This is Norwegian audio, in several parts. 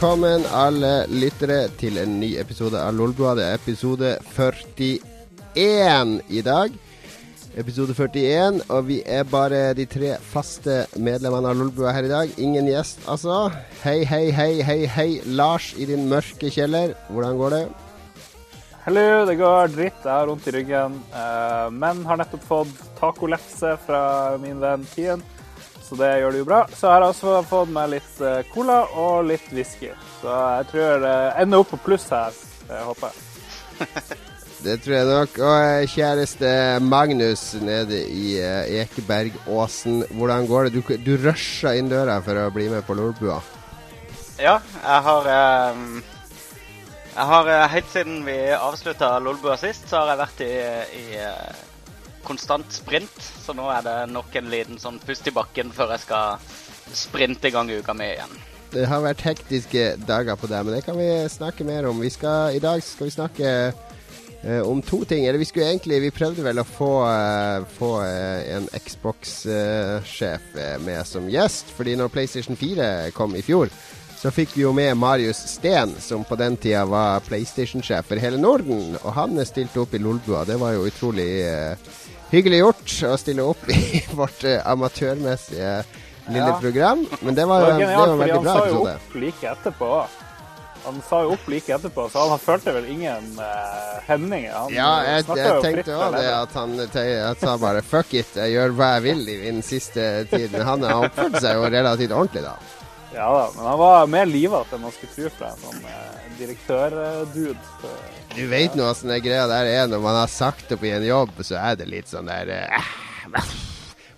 Velkommen alle lyttere til en ny episode av Lolbua. Det er episode 41 i dag. Episode 41, og vi er bare de tre faste medlemmene av Lolbua her i dag. Ingen gjest, altså. Hei, hei, hei, hei, hei. Lars i din mørke kjeller, hvordan går det? Hallo, det går dritt. Jeg har vondt i ryggen. eh, Men har nettopp fått tacolefse fra min venn Tien, så det gjør det jo bra. Så jeg har også fått meg litt eh, cola og litt whisky. Så jeg tror det ender opp på pluss her, jeg håper jeg. Det tror jeg nok. Og eh, kjæreste Magnus nede i eh, Ekebergåsen, hvordan går det? Du, du rusha inn døra for å bli med på Lolbua. Ja, jeg har um Jeg har eh, helt siden vi avslutta Lolbua sist, så har jeg vært i, i eh, konstant sprint. Så nå er det nok en liten sånn pust i bakken før jeg skal sprinte i gang uka mi igjen. Det har vært hektiske dager på deg, men det kan vi snakke mer om. Skal, I dag skal vi snakke eh, om to ting. Eller vi skulle egentlig Vi prøvde vel å få, eh, få eh, en Xbox-sjef med som gjest. Fordi når PlayStation 4 kom i fjor, så fikk vi jo med Marius Steen, som på den tida var PlayStation-sjef for hele Norden. Og han stilte opp i Lolbua. Det var jo utrolig eh, hyggelig gjort å stille opp i vårt eh, amatørmessige lille Ja. program. Men det Det var, var det var en veldig han bra sa jo opp like etterpå. Han sa jo opp like etterpå, så han følte vel ingen uh, hemninger. Han Ja, jeg, jeg tenkte òg det at han sa bare fuck it, jeg gjør hva jeg vil i den siste tiden. Han har oppført seg jo relativt ordentlig, da. Ja da, men han var mer livete enn man skulle tro fra en sånn uh, direktørdude. Så- Du vet nå åssen den greia der er når man har sagt opp i en jobb, så er det litt sånn der eh,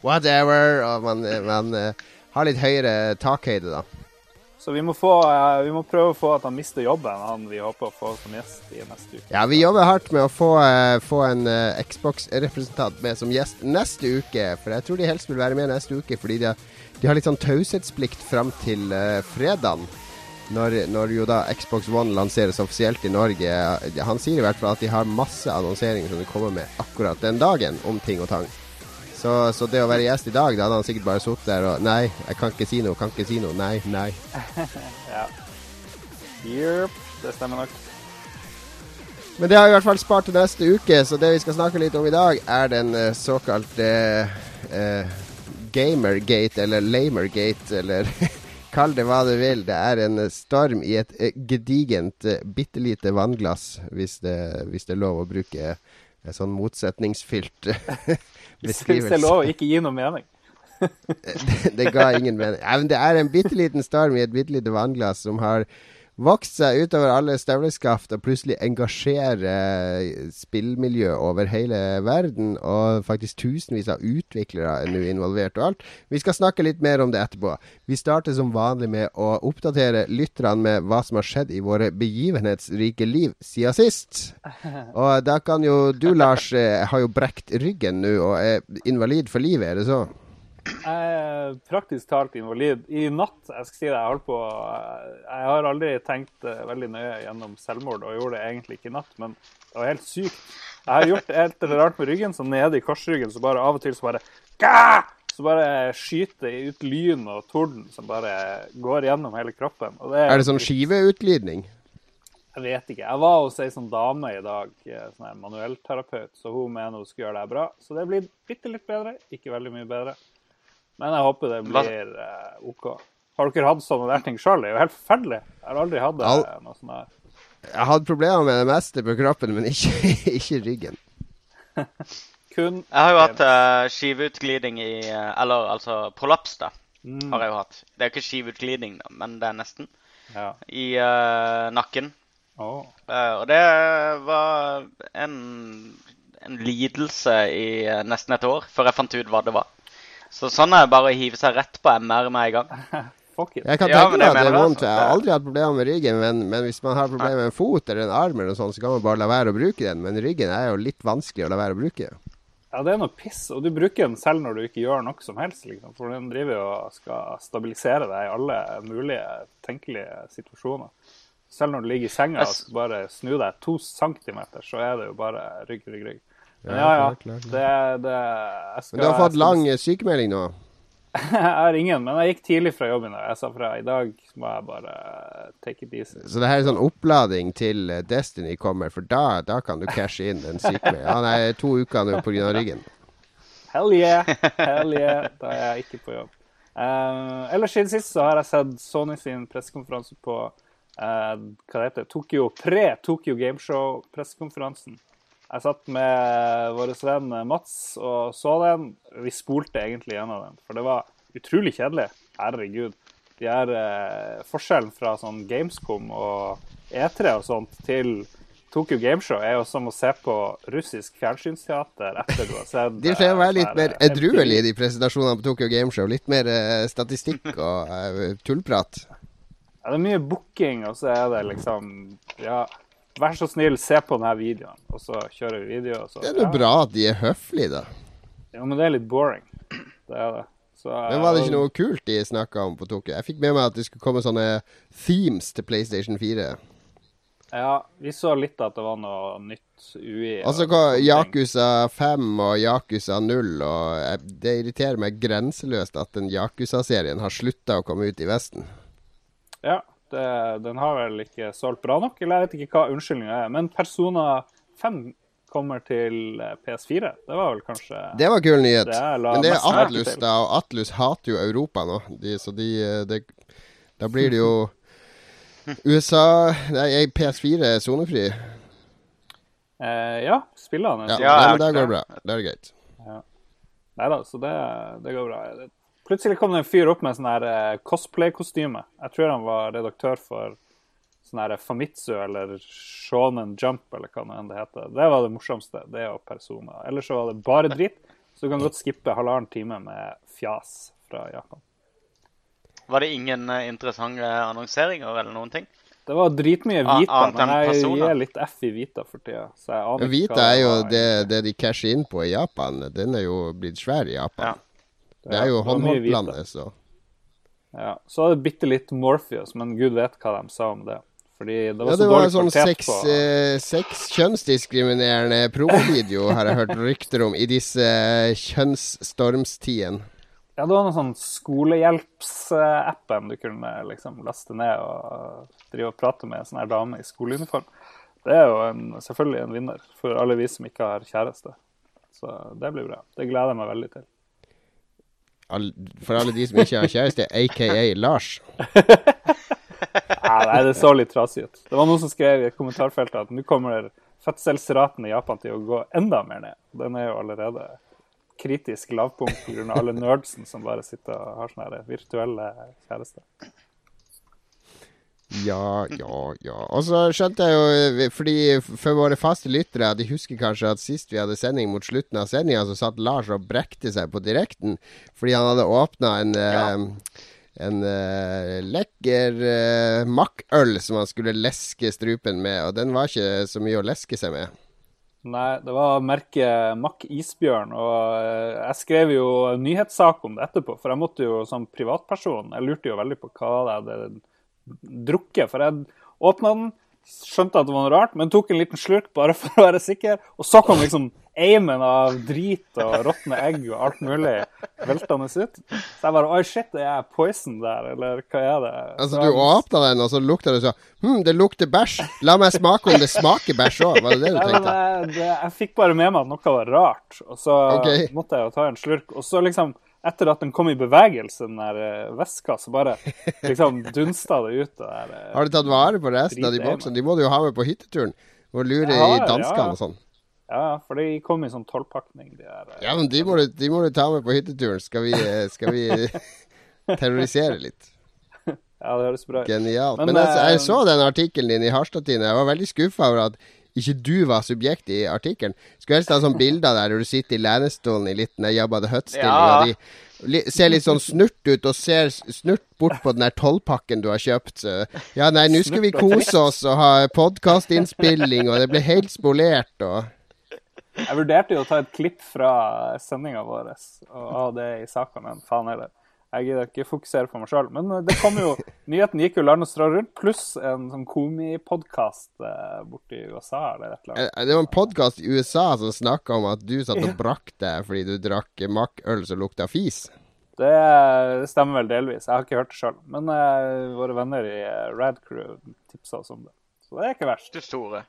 Whatever. Og man, man eh, har litt høyere takhøyde, da. Så vi må, få, eh, vi må prøve å få at han mister jobben, han vi håper å få som gjest i neste uke. Ja, vi jobber hardt med å få, eh, få en eh, Xbox-representant med som gjest neste uke. For jeg tror de helst vil være med neste uke, fordi de har, de har litt sånn taushetsplikt fram til uh, fredagen. Når, når jo da Xbox One lanseres offisielt i Norge. Han sier i hvert fall at de har masse annonseringer som de kommer med akkurat den dagen, om ting og tang. Så, så det å være gjest i dag, da hadde han sikkert bare sittet der og Nei, jeg kan ikke si noe, kan ikke si noe. Nei, nei. Ja. Jepp, det stemmer nok. Men det har i hvert fall spart til neste uke, så det vi skal snakke litt om i dag, er den eh, såkalte eh, Gamergate, eller Lamergate, eller kall det hva du vil. Det er en eh, storm i et eh, gedigent, uh, bitte lite vannglass, hvis det, hvis det er lov å bruke en sånn motsetningsfylt beskrivelse. Hvis det er lov å ikke gi noe mening. det, det ga ingen mening. Ja, men det er en bitte liten storm i et bitte lite vannglass som har vokst seg utover alle støvleskaft og plutselig engasjerer spillmiljø over hele verden. Og faktisk tusenvis av utviklere er nå involvert og alt. Vi skal snakke litt mer om det etterpå. Vi starter som vanlig med å oppdatere lytterne med hva som har skjedd i våre begivenhetsrike liv siden sist. Og da kan jo du, Lars, eh, har jo brekt ryggen nå og er invalid for livet, er det så? Jeg er praktisk talt invalid. I natt jeg skal si det, jeg holdt på Jeg har aldri tenkt eh, veldig nøye gjennom selvmord, og gjorde det egentlig ikke i natt, men det var helt sykt. Jeg har gjort helt rart med ryggen, så nede i korsryggen, så bare av og til så bare Gah! Så bare skyter ut lyn og torden som bare går gjennom hele kroppen. Det Er det sånn skiveutglidning? Jeg vet ikke. Jeg var hos ei sånn dame i dag, eh, sånn her manuellterapeut, så hun mener hun skal gjøre det bra. Så det blir bitte litt bedre, ikke veldig mye bedre. Men jeg håper det blir uh, OK. Har dere hatt sånne der ting sjøl? Det er jo helt forferdelig. Jeg har aldri hatt det, Al- noe sånt der. Jeg hadde problemer med det meste på kroppen, men ikke, ikke ryggen. Kun Jeg har jo hatt uh, skiveutglidning i eh, Eller altså prolaps, da. Mm, Har jeg jo hatt. Det er jo ikke skiveutglidning, da, men det er nesten. ja. I uh, nakken. Oh. Uh, og det var en, en lidelse i eh, nesten et år før jeg fant ut hva det var. Så sånn er det bare å hive seg rett på MR med en gang. Jeg kan tenke ja, meg at det er vondt. altså. Jeg har aldri hatt problemer med ryggen, men, men hvis man har problemer med en fot eller en arm, eller noe sånt, så kan man bare la være å bruke den. Men ryggen er jo litt vanskelig å la være å bruke. Ja, det er noe piss. Og du bruker den selv når du ikke gjør noe som helst, liksom. For den driver jo og skal stabilisere deg i alle mulige tenkelige situasjoner. Selv når du ligger i senga og bare snur deg to centimeter, så er det jo bare rygg, rygg, rygg. Ja, ja, ja. klart, klart. Det, det skal, Men du har fått skal- lang sykemelding nå. Jeg har ingen, men jeg gikk tidlig fra jobben. og Jeg sa fra i dag må jeg bare take it easy. Så det her er sånn opplading til eh, Destiny kommer, for da, da kan du cashe inn den sykemeldingen. Han er to uker nå pga. ryggen. Hell yeah! Hell yeah! Da er jeg ikke på jobb. Uh, ellers siden sist så har jeg sett Sony sin pressekonferanse på uh, hva det heter, Tokyo, pre-Tokyo Gameshow-pressekonferansen. Jeg satt med vår venn Mats og så den. Vi spolte egentlig gjennom den, for det var utrolig kjedelig. Herregud. De er eh, Forskjellen fra sånn Gamescom og E3 og sånt til Tokyo Gameshow er jo som å se på russisk fjernsynsteater etter du har sett De pleier å være litt eh, mer edruelige, de presentasjonene på Tokyo Gameshow. Litt mer eh, statistikk og eh, tullprat. Ja, det er mye booking, og så er det liksom Ja, vær så snill, se på denne videoen. Og så kjører vi video. Så, Det er jo ja. bra at de er høflige, da. Ja, men det er litt boring. Det er det. Så, Men var det ikke noe kult de snakka om på Tokyo? Jeg fikk med meg at det skulle komme sånne themes til PlayStation 4. Ja, vi så litt at det var noe nytt UI. Altså. Yakuza 5 og Yakuza 0 og Det irriterer meg grenseløst at den Yakuza-serien har slutta å komme ut i Vesten. Ja, det, den har vel ikke solgt bra nok, eller jeg vet ikke hva unnskyldninga er. Men Persona 5 kommer til eh, PS4. Det var vel kanskje Det var kul nyhet. Det Men det er Atlus, da, og Atlus hater jo Europa nå. De, så de, de, Da blir det jo USA Nei, PS4 er sonefri. eh, Ja, spillene. Ja, er Ja, men det går bra. Det er greit. Nei da, så det, det går bra. Plutselig kom det en fyr opp med sånn her eh, cosplay-kostyme. Jeg tror han var redaktør for sånn her Famitsu eller Shonen Jump eller hva det heter. Det var det morsomste. Det og Persona. Ellers så var det bare dritt. Så du kan godt skippe halvannen time med fjas fra Japan. Var det ingen eh, interessante annonseringer eller noen ting? Det var dritmye Vita, men jeg gir litt F i Vita for tida. Så jeg aner ikke Vita hva er jo det, det de casher inn på i Japan. Den er jo blitt svær i Japan. Ja. Det er jo var håndholdtlandet, så Ja. Så var det bitte litt Morpheus, men gud vet hva de sa om det. Fordi det var Ja, så det var dårlig en sånn på eh, kjønnsdiskriminerende promovideo, har jeg hørt rykter om, i disse kjønnsstormstiden kjønnsstormstidene. Ja, det var noen sånn skolehjelpsappen du kunne liksom laste ned og drive og prate med en sånn her dame i skoleuniform. Det er jo en, selvfølgelig en vinner for alle vi som ikke har kjæreste. Så det blir bra. Det gleder jeg meg veldig til. For alle de som ikke har kjæreste, aka Lars. Nei, nei, det så litt trasig ut. Det var noen som skrev i et kommentarfelt at nå kommer fødselsraten i Japan til å gå enda mer ned. Den er jo allerede kritisk lavpunkt pga. alle nerdsen som bare sitter og har sånne virtuelle kjærester. Ja, ja, ja. Og så skjønte jeg jo, eh, fordi for våre faste lyttere, de husker kanskje at sist vi hadde sending mot slutten av sendinga, så satt Lars og brekte seg på direkten fordi han hadde åpna en eh, en uh, lekker uh, makkøl som han skulle leske strupen med, og den var ikke så mye å leske seg med. Nei, det var merket Mack Isbjørn, og jeg skrev jo nyhetssak om det etterpå. For jeg måtte jo som privatperson Jeg lurte jo veldig på hva det hadde drukket. For jeg åpna den, skjønte at det var noe rart, men tok en liten slurk bare for å være sikker. Og så kom liksom eimen av drit og råtne egg og alt mulig veltende ut. Så jeg bare Oi, shit, er jeg poison der, eller hva er det? Altså, du åpna den, og så lukta det sånn Hm, det lukter bæsj. La meg smake om det smaker bæsj òg. Var det det du tenkte? jeg, det, jeg fikk bare med meg at noe var rart, og så okay. måtte jeg jo ta en slurk. Og så liksom, etter at den kom i bevegelse, den der veska, så bare liksom dunsta det ut. Det der, eh, Har du tatt vare på resten av de boksene? De må du jo ha med på hytteturen. Og lure Ja, i danskene ja. og sånn. Ja, for de kom i sånn tolvpakning, de der. eh. Ja, men de må, du, de må du ta med på hytteturen. Skal vi, eh, skal vi terrorisere litt. Ja, det høres bra ut. Genialt. Men, Men, eh, jeg så den artikkelen din i Harstad-Tine. Jeg var veldig skuffa over at ikke du var subjekt i artikkelen. Skulle helst ha sånn bilder der hvor du sitter i lenestolen i litt den Jabba the Hutt-stilling, Ja. og de ser litt sånn snurt ut, og ser snurt bort på den der tolvpakken du har kjøpt. Så, ja, nei, nå skal vi kose oss og ha podkastinnspilling, og det ble helt spolert og Jeg vurderte jo å ta et klipp fra sendinga vår og ha det i saka, men faen heller. Jeg gidder ikke fokusere på meg sjøl. Men eh, det kom jo Nyheten gikk jo land og strand rundt, pluss en sånn komipodkast eh, borti USA eller et eller annet. Eh, Det var en podkast i USA som snakka om at du satt og brakk deg fordi du drakk makkøl som lukta fis. Det, det stemmer vel delvis. Jeg har ikke hørt det sjøl. Men eh, våre venner i uh, Rad Crew tipsa oss om det. Så det er ikke verst. Du store.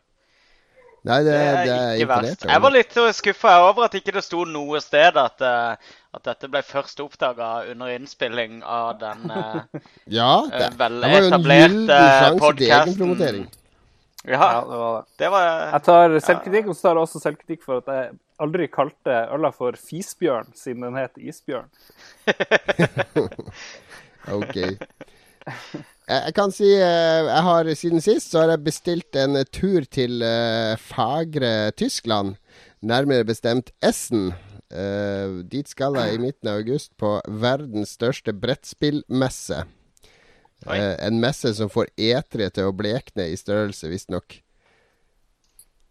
Nei, det, Det er det er ikke verst. Jeg var litt skuffa over at ikke det sto noe sted at, eh, at dette ble først oppdaga under innspilling av den uh, Ja, det, eh, det veletablerte podkasten. Ja, Ja, det var det. det var Jeg tar selvkritikk, og så tar jeg også selvkritikk for at jeg aldri kalte øla for Fisbjørn, siden den het Isbjørn. Ok. Jeg, kan si eh, jeg har Siden sist så har jeg bestilt en tur til fagre Tyskland. Nærmere bestemt Essen. Eh, dit skal jeg i midten av august på verdens største brettspillmesse. Eh, en messe som får etere til å blekne i størrelse, visstnok.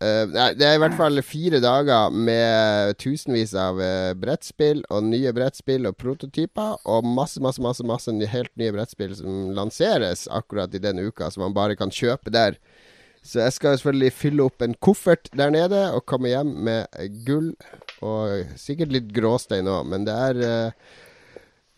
Uh, det er i hvert fall fire dager med tusenvis av uh, brettspill og nye brettspill og prototyper, og masse, masse, masse, masse helt nye brettspill som lanseres akkurat i denne uka, som man bare kan kjøpe der. Så jeg skal selvfølgelig fylle opp en koffert der nede og komme hjem med gull og sikkert litt gråstein òg, men det er eh,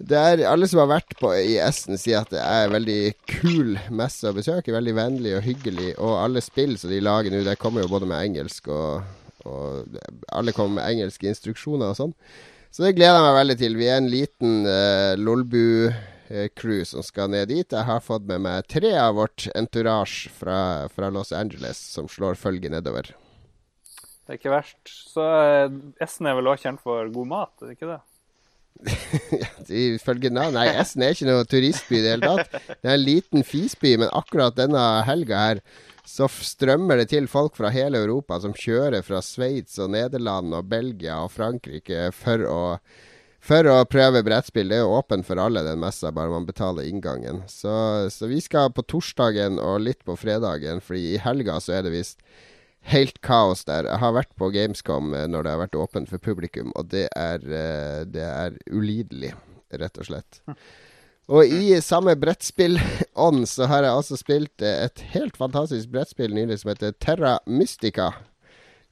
det er Alle som har vært på i Essen, sier at det er en veldig kul messe å besøke. Veldig vennlig og hyggelig. Og alle spill som de lager nå, det kommer jo både med engelsk og, og Alle kommer med engelske instruksjoner og sånn. Så det gleder jeg meg veldig til. Vi er en liten uh, Lolbu-crew som skal ned dit. Jeg har fått med meg tre av vårt entourage fra, fra Los Angeles som slår følge nedover. Det er ikke verst. Så eh, Essen er vel også kjent for god mat, er det ikke det? Ifølge navn Nei, Essen er ikke noe turistby i det hele tatt. Det er en liten fisby, men akkurat denne helga her så strømmer det til folk fra hele Europa som kjører fra Sveits og Nederland og Belgia og Frankrike for å, for å prøve brettspill. Det er jo åpen for alle, den messa, bare man betaler inngangen. Så, så vi skal på torsdagen og litt på fredagen, Fordi i helga så er det visst helt kaos der. Jeg har vært på Gamescom eh, når det har vært åpent for publikum, og det er, eh, det er ulidelig, rett og slett. Og i samme brettspillånd så har jeg altså spilt eh, et helt fantastisk brettspill nylig som heter Terra Mystica.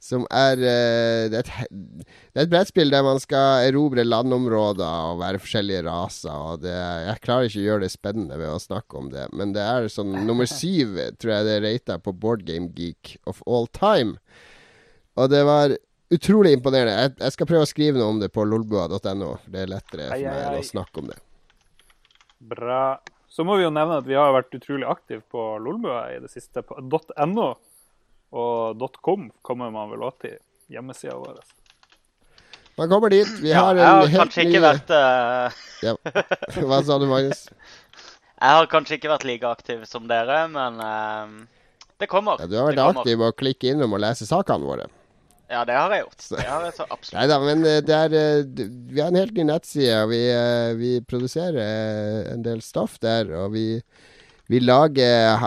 Som er, eh, det er, et, det er et brettspill der man skal erobre landområder og være forskjellige raser. Og det, jeg klarer ikke å gjøre det spennende ved å snakke om det, men det er sånn nummer syv, tror jeg det er rata på Boardgame Geek of all time. Og det var utrolig imponerende. Jeg, jeg skal prøve å skrive noe om det på lolbua.no. Det er lettere for meg å snakke om det. Bra. Så må vi jo nevne at vi har vært utrolig aktive på Lolbua i det siste. På .no og .com kommer man vel også til hjemmesida vår. Man kommer dit. Vi har Ja, ny... jeg har helt kanskje ikke ny vært uh... ja. Hva sa du, Magnus? Jeg har kanskje ikke vært like aktiv som dere, men uh, det kommer. Ja, du har vært det aktiv med å klikke innom og lese sakene våre. Ja, det har jeg gjort. Det har jeg så absolutt. Neida, men eh, det er Vi har en helt ny nettside, vi, vi produserer en del stoff der. Og vi, vi lager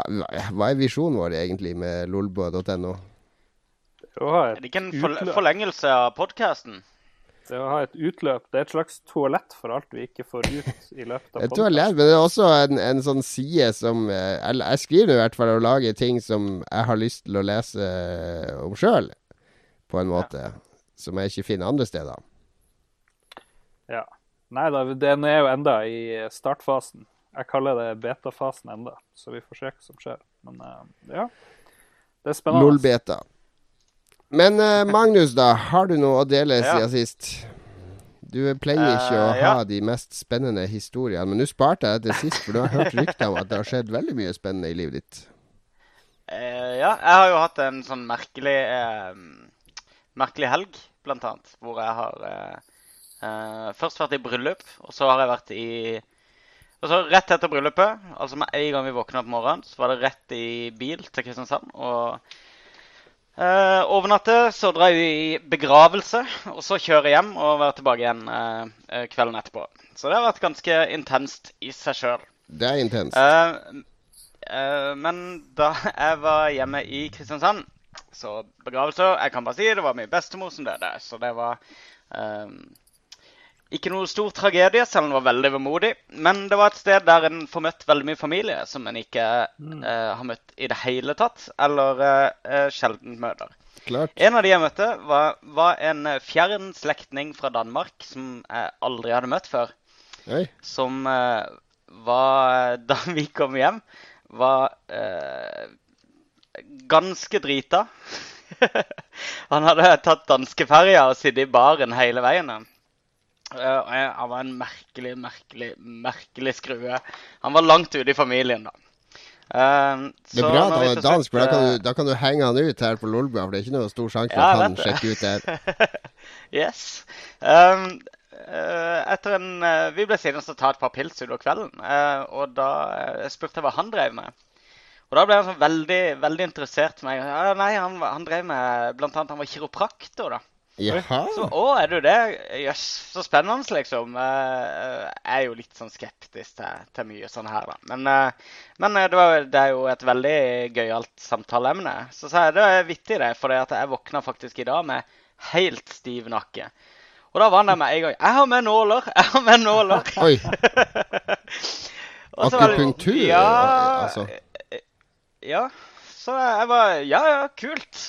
Hva er visjonen vår egentlig med lolbua.no? Er det ikke en utløp. forlengelse av podkasten? Det å ha et utløp. Det er et slags toalett for alt vi ikke får ut i løpet av tror toalett, men det er også en, en sånn side som jeg, jeg skriver i hvert fall og lager ting som jeg har lyst til å lese eh, om sjøl, på en måte. Som jeg ikke finner andre steder. Ja. Nei da, den er jo enda i startfasen. Jeg kaller det beta-fasen enda, så vi får se hva som skjer. Men eh, ja, det er spennende. LOL-beta. Men eh, Magnus, da. Har du noe å dele Ja. siden sist? Du pleier ikke å Eh, ha de mest spennende historiene, men nå sparte jeg til sist, for du har hørt rykter om at det har skjedd veldig mye spennende i livet ditt. Uh, ja, jeg har jo hatt en sånn merkelig uh, merkelig helg, blant annet. Hvor jeg har først vært i bryllup, og så har jeg vært i Og så rett etter bryllupet, altså med en gang vi våkna på morgenen, så var det rett i bil til Kristiansand. og eh, overnatte, så drar vi i begravelse, og så kjøre hjem og være tilbake igjen eh, eh, kvelden etterpå. Så det har vært ganske intenst i seg sjøl. Det er intenst. Eh, eh, men da jeg var hjemme i Kristiansand, så begravelse Jeg kan bare si det var min bestemor som døde, så det var eh, ikke noe stor tragedie, selv om det var veldig vemodig. Men det var et sted der en får møtt veldig mye familie som en ikke eh, har møtt i det hele tatt, eller eh, sjelden møter. Klart. En av de jeg møtte, var, var en fjern slektning fra Danmark som jeg aldri hadde møtt før. Oi. som uh, var Da vi kom hjem, var ganske drita. han hadde tatt danskeferja og sittet i baren hele veien. Eh, og jeg- han var en merkelig, merkelig, merkelig skrue. Han var langt ute i familien, da. Eh, Det er bra at han er dansk, for da kan, eh, du, da kan du henge han ut her på Lolbua. For det er ikke noe stor sjanse for Ja, at han sjekker ut der. yes. Um, eh, etter en eh, Vi ble sittende og ta et par pils utover kvelden, eh, og da eh, spurte jeg hva han drev med. Og da ble han sånn veldig, veldig interessert i meg. Nei, han, han drev med Blant annet han var kiropraktor, da. Jaha. Så, å, er du det? Jøss, så spennende, liksom. Eh, Jeg er jo litt sånn skeptisk til, til mye sånn her, da. Men, eh, men eh, det, var, det er jo et veldig gøyalt samtaleemne. Så sa jeg det er vittig, det, for jeg våkna faktisk i dag med helt stiv nakke. Og da var han der med en gang. 'Jeg har med nåler! Jeg har med nåler!' Oi. Det- Akupunktur, Ja, altså. ja. Så jeg var Ja, ja, kult.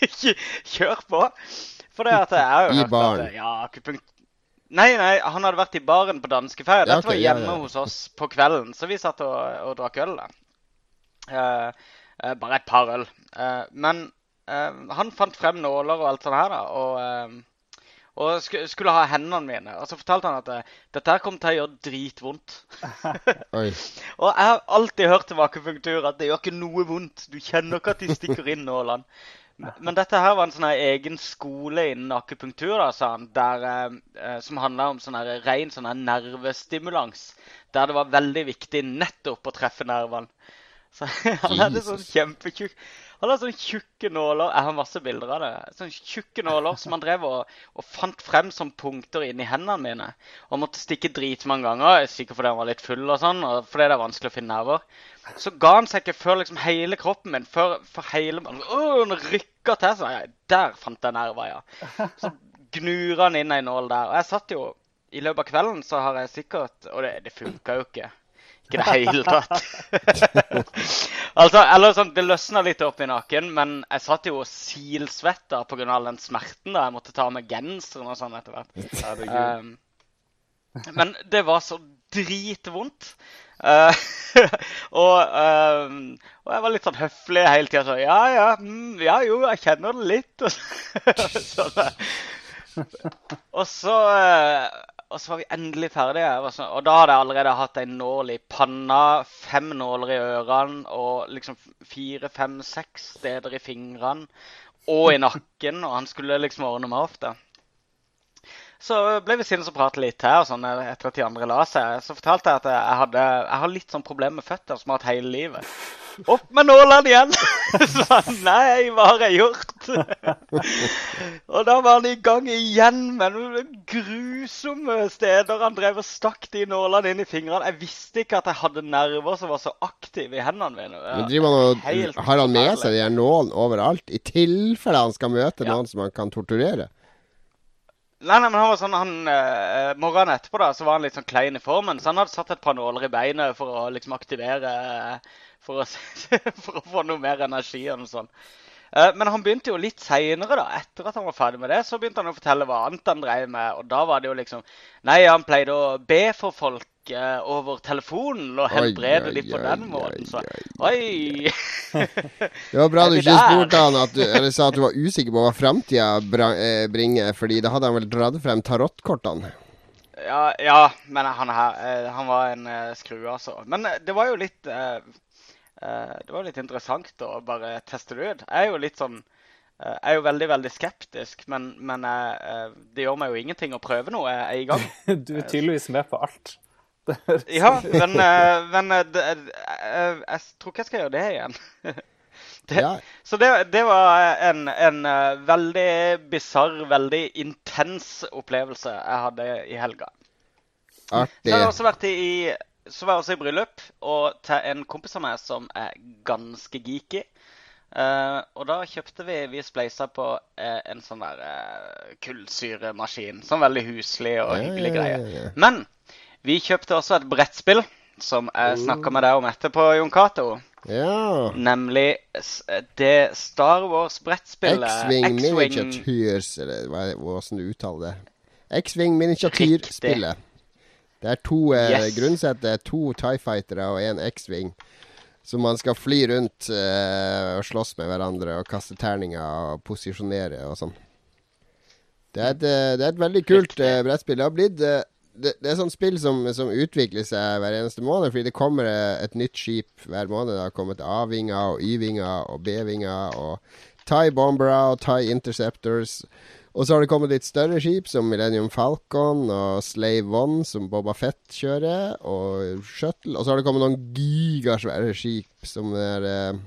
Kjør på. For det at jeg har jo I baren? ja, akupunkt... Nei, nei, han hadde vært i baren på danskeferie. Ja, Dette var hjemme ja. hos oss på kvelden, så vi satt og, og drakk øl. da. Uh, uh, bare et par øl. Uh, men han fant frem nåler og alt sånt her, da. Og, og sku, skulle ha hendene mine. Og så fortalte han at dette her kom til å gjøre dritvondt. Og jeg har alltid hørt om akupunktur at det gjør ikke noe vondt. Du kjenner ikke at de stikker inn nålene. Men dette her var en sånn egen skole innen akupunktur da, sa han, der, eh, som handla om sånn ren sånn nervestimulans. Der det var veldig viktig nettopp å treffe nervene. Så han hadde sånn kjempekjukk. kjempetjukk Han hadde sånne tjukke nåler Jeg har masse bilder av det. Sånne tjukke nåler som han drev og, og fant frem som punkter inni hendene mine. Og måtte stikke dritmange ganger, sikkert fordi han var litt full og sånn, og fordi det er vanskelig å finne nerver. Så ga han seg ikke før liksom hele kroppen min, før, før hele Åh, han rykka til, seg. der fant jeg nerver, ja. Så gnur han inn ei nål der. Og jeg satt jo I løpet av kvelden så har jeg sikkert Og det, det funka jo ikke. Ikke i det hele tatt. altså, eller sånn, Det løsna litt opp i naken, men jeg satt jo og silsvetta pga. all den smerten da jeg måtte ta av meg genseren og sånn etter hvert. Um, men det var så dritvondt. Uh, og, um, og jeg var litt sånn høflig hele tida. Så, ja, ja, mm, ja, jo, jeg kjenner det litt. Og så, og så, eh, og så var vi endelig ferdige. Og da hadde jeg allerede hatt en nål i panna, fem nåler i ørene og liksom fire, fem, seks steder i fingrene og i nakken. Og han skulle liksom ordne meg opp, da. Så ble vi sittende og prate litt her og sånn etter at de andre la seg. Så fortalte jeg at jeg, hadde, jeg har litt sånn problemer med føtter som jeg har hatt hele livet. Opp med nålene igjen! Så han nei, hva har jeg gjort? og da var han i gang igjen med noen grusomme steder. Han drev og stakk de nålene inn i fingrene. Jeg visste ikke at jeg hadde nerver som var så aktive i hendene mine. Men han og, har han med seg de nålene overalt, i tilfelle han skal møte Ja. noen som han kan torturere? Nei, nei, men han var sånn, han, eh, Morgenen etterpå da, så var han litt sånn klein i formen, så han hadde satt et par nåler i beinet for å liksom aktivere eh, For å, for å få noe mer energi og noe sånt. Eh, Men han begynte jo litt seinere, da. Etter at han var ferdig med det, så begynte han å fortelle hva annet han drev med. Og da var det jo liksom Nei, han pleide å be for folk eh, over telefonen og helbrede dem på den måten. Så oi. Det var bra du ikke spurte han at du, eller sa at du var usikker på hva framtida eh, bringer, fordi da hadde han vel dratt frem tarotkortene. Ja, ja, men han her Han var en skrue, altså. Men det var jo litt Det var litt interessant å bare teste det ut. Jeg er jo litt sånn eh, Jeg er jo veldig, veldig skeptisk, men, men eh, eh, det gjør meg jo ingenting å prøve noe jeg er i gang. Du er tydeligvis med på alt. Ja, men, eh, men eh, det, jeg, jeg tror ikke jeg skal gjøre det igjen. Det, Ja. Så det, det var en, en eh, veldig bisarr, veldig intens opplevelse jeg hadde i helga. Så jeg har også vært i, så var jeg også i bryllup og til en kompis av meg som er ganske geeky. Uh, og da kjøpte vi Vi spleisa på uh, en sånn der uh, kullsyremaskin. Sånn veldig huslig og hyggelig Ja, ja, ja, greie. Men vi kjøpte også et brettspill som jeg snakka med deg om etterpå, Jon Cato. Ja. Nemlig det Star Wars-brettspillet X-Wing hva- hvordan du uttaler det. X-Wing Miniatyrspillet. Det er to eh, Yes. grunnsett. Det er to Tie Fightere og en X-Wing. Så man skal fly rundt eh, og slåss med hverandre og kaste terninger og posisjonere og sånn. Det er et, eh, det er et veldig kult eh, brettspill. Det har blitt eh, det, det er sånn spill som, som utvikler seg hver eneste måned, fordi det kommer eh, et nytt skip hver måned. Det har kommet A-vinger og Y-vinger og B-vinger og Thai Bombere og Thai Interceptors. Og så har det kommet litt større skip, som Millennium Falcon og Slave One, som Boba Fett kjører, og Shuttle. Og så har det kommet noen gigasvære skip, som er eh,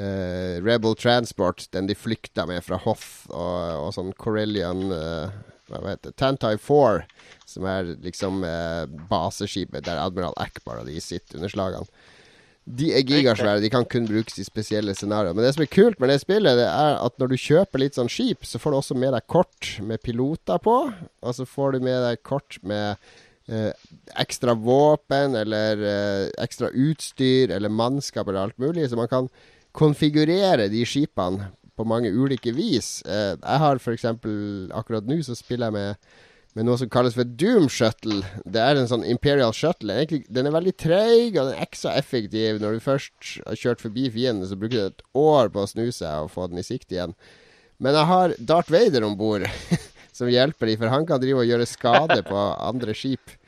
eh, Rebel Transport, den de flykta med fra Hoff, og, og sånn Corellian eh, Hva heter det? Tantai 4, som er liksom eh, baseskipet der Admiral Akbar og de sitter under slagene. De er gigasvære. De kan kun brukes i spesielle scenarioer. Men det som er kult med det spillet, det er at når du kjøper litt sånn skip, så får du også med deg kort med piloter på. Og så får du med deg kort med eh, ekstra våpen eller eh, ekstra utstyr eller mannskap eller alt mulig. Så man kan konfigurere de skipene på mange ulike vis. Eh, jeg har f.eks. akkurat nå så spiller jeg med med noe som kalles for Doom Shuttle. Det er en sånn Imperial Shuttle. Egentlig, den er veldig treig, og den er så effektiv. Når du først har kjørt forbi fienden, så bruker du et år på å snu seg og få den i sikt igjen. Men jeg har Darth Vader om bord, som hjelper dem, for han kan drive og gjøre skade på andre skip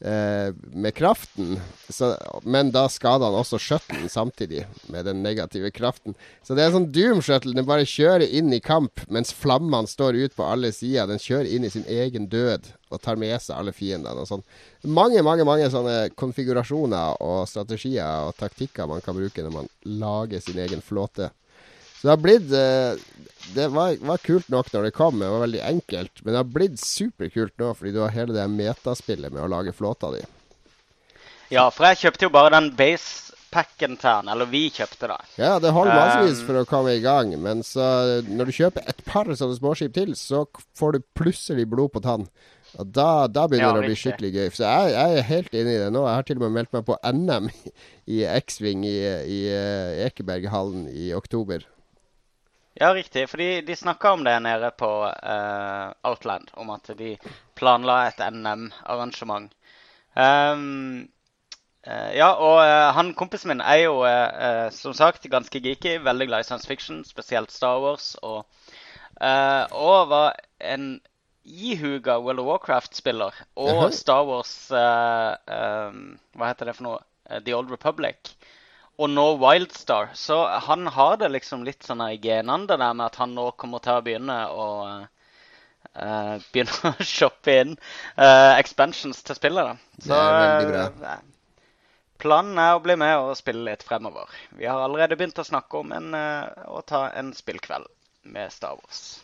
eh, med kraften. Så, men da skader han også shuttlen samtidig, med den negative kraften. Så det er sånn Doom-shuttle. Den bare kjører inn i kamp mens flammene står ut på alle sider. Den kjører inn i sin egen død og tar med seg alle fiendene og sånn. Mange, mange mange sånne konfigurasjoner og strategier og taktikker man kan bruke når man lager sin egen flåte. Så det har blitt eh, Det var, var kult nok når det kom, det var veldig enkelt. Men det har blitt superkult nå, fordi du har hele det metaspillet med å lage flåta di. Ja, for jeg kjøpte jo bare den base-packen til den, Eller vi kjøpte det. Ja, det holder massevis Um, for å komme i gang, men så når du kjøper et par sånne småskip til, så får du plutselig blod på tann. Og da, da begynner Ja, det å bli skikkelig gøy. Så jeg, jeg er helt inne i det nå. Jeg har til og med meldt meg på NM i X-Wing i, i i Ekeberghallen i oktober. Ja, riktig. Fordi de, snakka om det nede på uh, Outland. Om at de planla et NM-arrangement. Um, uh, ja, og uh, han kompisen min er jo eh, eh, som sagt ganske geeky. Veldig glad i science fiction, spesielt Star Wars. Og, eh, og var en ihuga World of Warcraft-spiller. Og -huh. Star Wars eh, ehm, Hva heter det for noe? Eh, The Old Republic. Og nå Wildstar. Så han har det liksom litt sånn i genene, det der med at han nå kommer til å begynne å uh, Begynne å shoppe inn uh, expansions til spillet. da. Så eh, planen er å bli med og spille litt fremover. Vi har allerede begynt å snakke om en, å ta en spillkveld med Star Wars.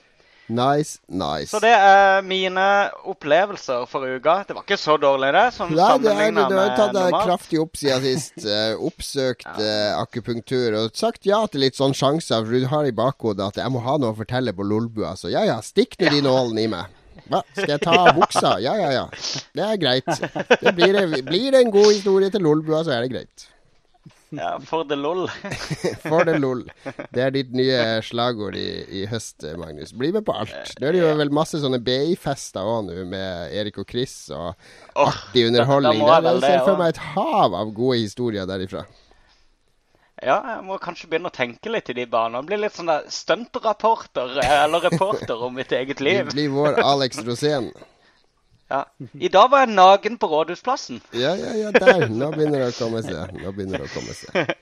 Nice, nice. Så det er mine opplevelser for uka. Det var ikke så dårlig, det. Som Nei, det er, du har tatt deg kraftig opp siden sist. Uh, oppsøkt eh, akupunktur og sagt ja til litt sånn sjanser. For du har i bakhodet at jeg må ha noe å fortelle på Lolbua. Så ja ja, stikk nå de nålene i meg. Hva? Skal jeg ta buksa? Ja ja ja. Det er greit. Det blir, blir det en god historie til Lolbua, så er det greit. Ja, for the lol. For det lol. Det er ditt nye slagord i, i høst, Magnus. Bli med på alt. Nå er det jo vel masse sånne BI-fester òg nå, med Erik og Chris og oh, artig underholdning. da da jeg ser for meg et hav av gode historier derifra. Ja, jeg må kanskje begynne å tenke litt i de banene. Bli litt sånn stuntrapporter, eh, eller reporter om mitt eget liv. blir vår Alex Rosén. Ja. I dag var jeg naken på Rådhusplassen. Ja, ja, ja, der. Nå begynner det å komme seg. Nå begynner det å komme seg.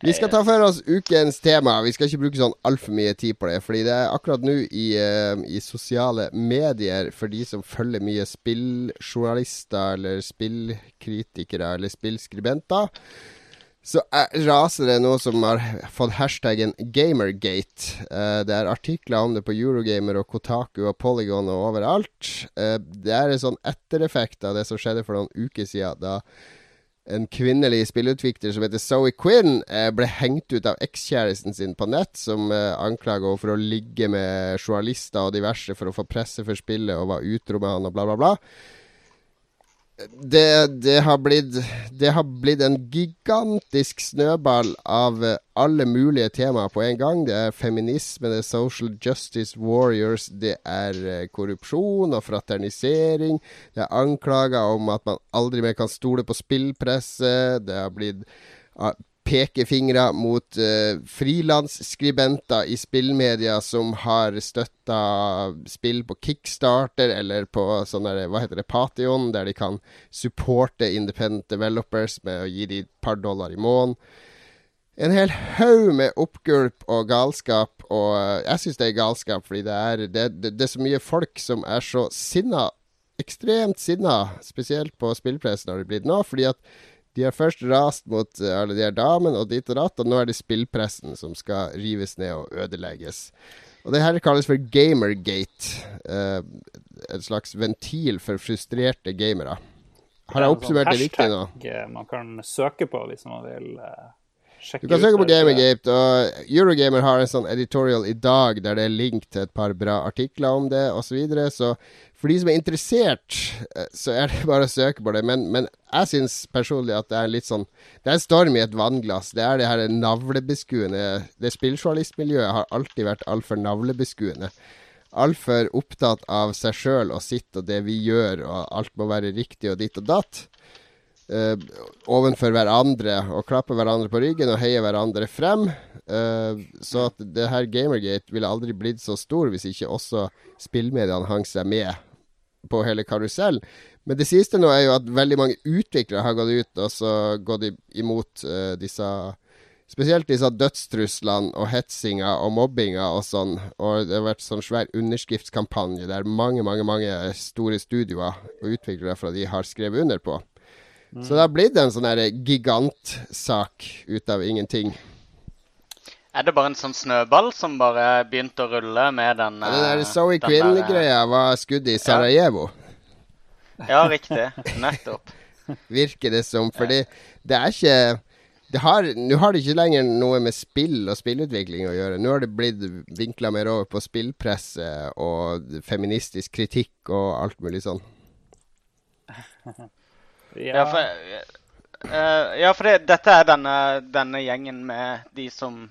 Vi skal ta for oss ukens tema. Vi skal ikke bruke sånn altfor mye tid på det. Fordi det er akkurat nå i, eh, i sosiale medier, for de som følger mye spilljournalister eller spillkritikere eller spillskribenter, så er, raser det noe som har fått hashtaggen Gamergate. Eh, det er artikler om det på Eurogamer og Kotaku og Polygon og overalt. Eh, det er en sånn ettereffekt av det som skjedde for noen uker siden, da en kvinnelig spillutvikler som heter Zoe Quinn, eh, ble hengt ut av ekskjæresten sin på nett, som eh, anklaga henne for å ligge med journalister og diverse for å få presse for spillet og var utro med han og bla, bla, bla. Det, det, har blitt, det har blitt en gigantisk snøball av eh, alle mulige temaer på en gang. Det er feminisme, det er social justice warriors, det er eh, korrupsjon og fraternisering. Det er anklager om at man aldri mer kan stole på spillpresse. Det har blitt ah, pekefingre mot uh, frilansskribenter i spillmedia som har støtta spill på Kickstarter eller på sånn hva heter det, Pation, der de kan supporte independent developers med å gi de et par dollar i måneden. En hel haug med oppgulp og galskap, og uh, jeg syns det er galskap, fordi det er, det, det, det er så mye folk som er så sinna, ekstremt sinna, spesielt på spillpressen har det blitt nå, fordi at de har først rast mot uh, alle de her damene og dit og datt, og nå er det spillpressen som skal rives ned og ødelegges. Og det her kalles for Gamergate. Uh, en slags ventil for frustrerte gamere. Har jeg oppsummert det riktig nå? Eh, man kan søke på hvis man vil uh, sjekke ut Du kan søke på Gamergate, og Eurogamer har en sånn editorial i dag der det er link til et par bra artikler om det osv. Så, videre. så for de som er interessert, eh, så er det bare å søke på det. Men, men jeg syns personlig at det er litt sånn Det er en storm i et vannglass. Det er det her navlebeskuende Det spilljournalistmiljøet har alltid vært altfor navlebeskuende. Altfor opptatt av seg sjøl og sitt og det vi gjør, og alt må være riktig og ditt og datt. Uh, ovenfor hverandre og klappe hverandre på ryggen og heie hverandre frem. Uh, så at det her Gamergate ville aldri blitt så stor hvis ikke også spillmediene hang seg med på hele karusell. Men det siste nå er jo at veldig mange utviklere har gått ut og så gått imot uh, disse Spesielt disse dødstruslene og hetsinga og mobbinga og sånn. Og det har vært sånn svær underskriftskampanje der mange, mange mange store studioer og utviklere fra de har skrevet under på. Mm. Så det har blitt en sånn gigantsak ut av ingenting. Er det bare en sånn snøball som bare begynte å rulle med den ja, Den der Zoe Quinn-greia var skuddet i Sarajevo. Ja, riktig. Nettopp. Virker det som. Fordi det er ikke det har, Nå har det ikke lenger noe med spill og spillutvikling å gjøre. Nå har det blitt vinkla mer over på spillpresse og feministisk kritikk og alt mulig sånn. Ja, ja for, uh, ja, for det, dette er denne, denne, gjengen med de som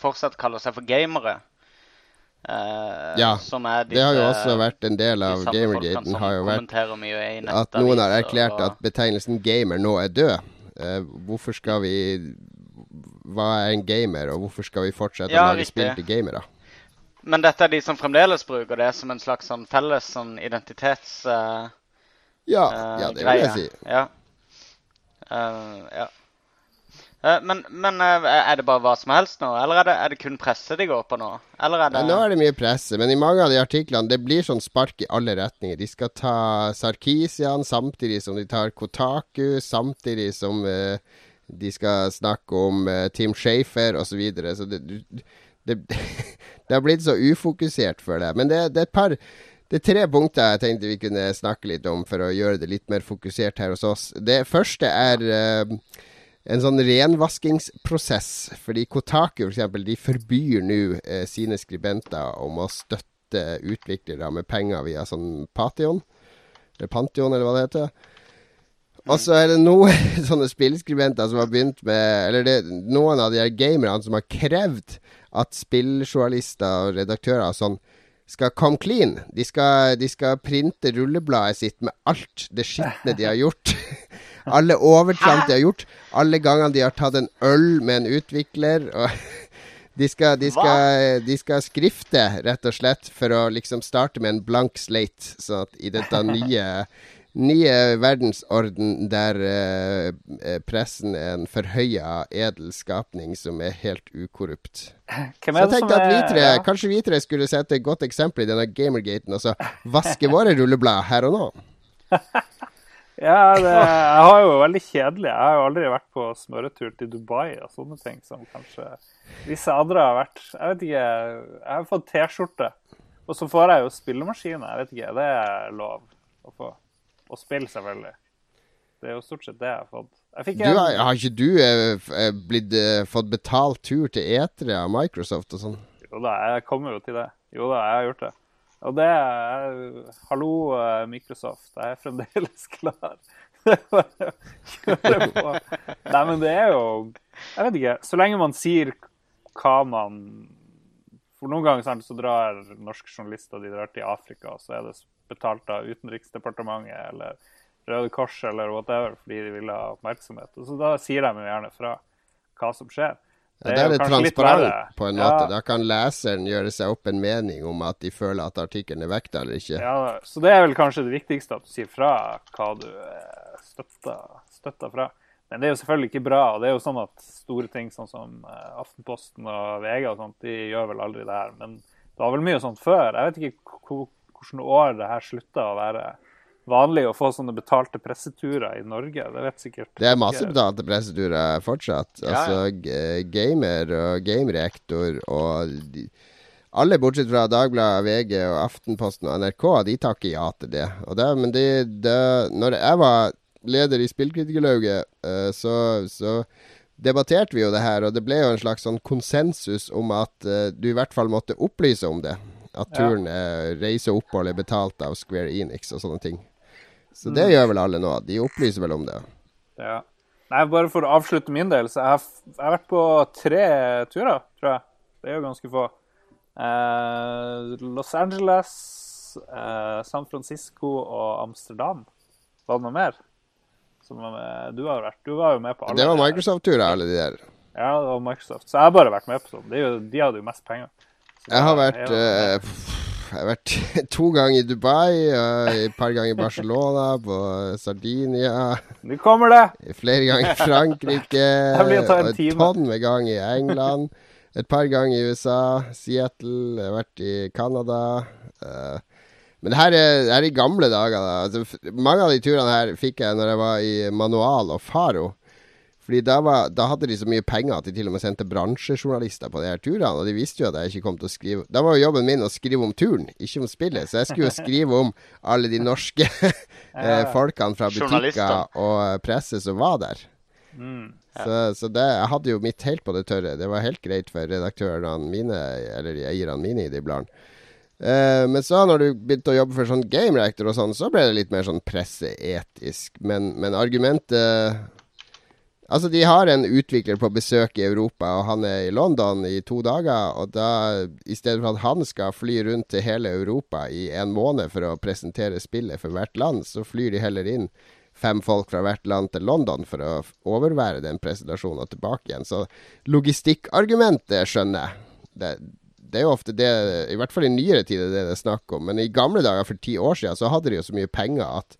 fortsatt kaller seg for gamere. Uh, ja, de, det har jo også vært en del av gamergaten. har jo vært At noen har erklært og... at betegnelsen gamer nå er død. Uh, hvorfor skal vi Hva er en gamer, og hvorfor skal vi fortsette ja, å lage spill til gamere? Men dette er de som fremdeles bruker det som en slags sånn felles sånn identitets... Uh, ja, ja, det vil jeg si. Ja. ja. Eh, men, men, eh, er det bare hva som helst nå, eller er det, er det kun presse de går på nå? Er det... Nå er det mye presse, men i mange av de artiklene det blir sånn spark i alle retninger. De skal ta Sarkisian samtidig som de tar Kotaku, samtidig som uh, de skal snakke om uh, Tim Shafer osv. Så, videre. så det, det, det, har blitt så ufokusert for det. Men det, det er et par det er tre punkter jeg tenkte vi kunne snakke litt om for å gjøre det litt mer fokusert her hos oss. Det første er uh, en sånn renvaskingsprosess. Fordi Kotaku for eksempel, de forbyr nå eh, sine skribenter om å støtte utviklere med penger via sånn Pation, eller Pantheon, eller hva det heter. Og så er det noen sånne spillskribenter som har begynt med Eller det, noen av de her gamerne som har krevd at spilljournalister og redaktører og sånn skal come clean. De skal, de skal printe rullebladet sitt med alt det skitne de har gjort. Alle overtramp de har gjort. Alle gangene de har tatt en øl med en utvikler. De skal, de, skal, de skal, skrifte, rett og slett, for å liksom starte med en blank slate. Sånn at i dette nye, nye verdensorden der eh, pressen er en forhøya edel skapning som er helt ukorrupt. Så jeg tenkte at vi tre, ja. kanskje vi tre skulle sette et godt eksempel i denne gamergaten og så vaske våre rulleblad her og nå. Ja, det, jeg har jo veldig kjedelig. Jeg har jo aldri vært på smøretur til Dubai og sånne ting som kanskje visse andre har vært. Jeg vet ikke. Jeg har fått T-skjorte. Og så får jeg jo spillemaskiner. Jeg vet ikke, Det er lov å få. Og spill, selvfølgelig. Det er jo stort sett det jeg har fått. Jeg du, har, ikke du eh, eh, blitt, eh, fått betalt tur til etere av Microsoft og sånn? Jo da, jeg kommer jo til det. Jo da, jeg har gjort det. Og det er Hallo, eh, Microsoft. Jeg er fremdeles klar Kjøre på. Nei, men det er jo Jeg vet ikke. Så lenge man sier hva man For noen ganger så drar norske journalister de drar til Afrika, og så er det betalt av Utenriksdepartementet eller Røde Kors eller whatever fordi de vil ha oppmerksomhet. Og så Da sier de jo gjerne fra hva som skjer. Ja, det er det jo kanskje litt transparent på en Ja. måte. Da kan leseren gjøre seg opp en mening om at de føler at artikkelen er vekta eller ikke. Ja, så det er vel kanskje det viktigste, at du sier fra hva du eh, støtter, støtter fra. Men det er jo selvfølgelig ikke bra. og det er jo sånn at Store ting sånn som eh, Aftenposten og VG og sånt, de gjør vel aldri det her. Men det var vel mye sånt før. Jeg vet ikke hvilket år det her slutta å være vanlig å få sånne betalte presseturer i Norge. Det vet sikkert Det er masse betalte presseturer fortsatt. Ja, ja. Altså gamer og gamerektor og Alle bortsett fra Dagbladet, VG og Aftenposten og NRK, de takker ja til det. Og det men det, det Når jeg var leder i Spillkritikerlauget, eh, så, så debatterte vi jo det her, og det ble jo en slags sånn konsensus om at eh, du i hvert fall måtte opplyse om det. At turen, er reise og opphold er betalt av Square Enix og sånne ting. Så Mm. det gjør vel alle nå. De opplyser vel om det. Ja. Nei, bare for å avslutte min del, så jeg har, jeg har vært på tre turer, tror jeg. Det er jo ganske få. Eh, Los Angeles, eh, San Francisco og Amsterdam. Var det noe mer? Som du har vært Du var jo med på alle. Det var. Microsoft-turer, alle de der. Ja, det var Microsoft. Så jeg har bare vært med på sånn. Er de hadde jo mest penger. Så Jeg har vært, eh, pff, jeg har vært to ganger i Dubai, et par ganger i Barcelona, på Sardinia, Nå kommer det! flere ganger i Frankrike, og et tonn med ganger i England, et par ganger i USA, Seattle, jeg har vært i Canada. eh, men det her er, det her er i gamle dager. Da. Altså, mange av de turene her fikk jeg når jeg var i Manual og Faro. Fordi da, var, da hadde de så mye penger at de til og med sendte bransjejournalister på de her turene. Og de visste jo at jeg ikke kom til å skrive Da var jo jobben min å skrive om turen, ikke om spillet. Så jeg skulle jo skrive om alle de norske eh, folkene fra butikker og eh, presse som var der. Mm. Så, så det, jeg hadde jo mitt helt på det tørre. Det var helt greit for redaktørene mine, eller eierne mine i de bladene. Uh, men så når du begynte å jobbe for sånn game reactor og sånn, så ble det litt mer sånn presseetisk. Men, men argumentet Altså, de har en utvikler på besøk i Europa, og han er i London i to dager. Og da, i stedet for at han skal fly rundt til hele Europa i en måned for å presentere spillet for hvert land, så flyr de heller inn fem folk fra hvert land til London for å overvære den presentasjonen og tilbake igjen. Så logistikkargumentet skjønner jeg. Det, det er jo ofte det, i hvert fall i nyere tid, det det er snakk om. Men i gamle dager, for ti år siden, så hadde de jo så mye penger at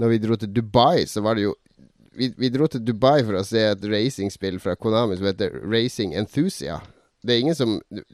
når vi dro til Dubai, så var det jo vi, vi dro til Dubai for å se et racingspill fra Konami som heter Racing Enthusia. Det er ingen som,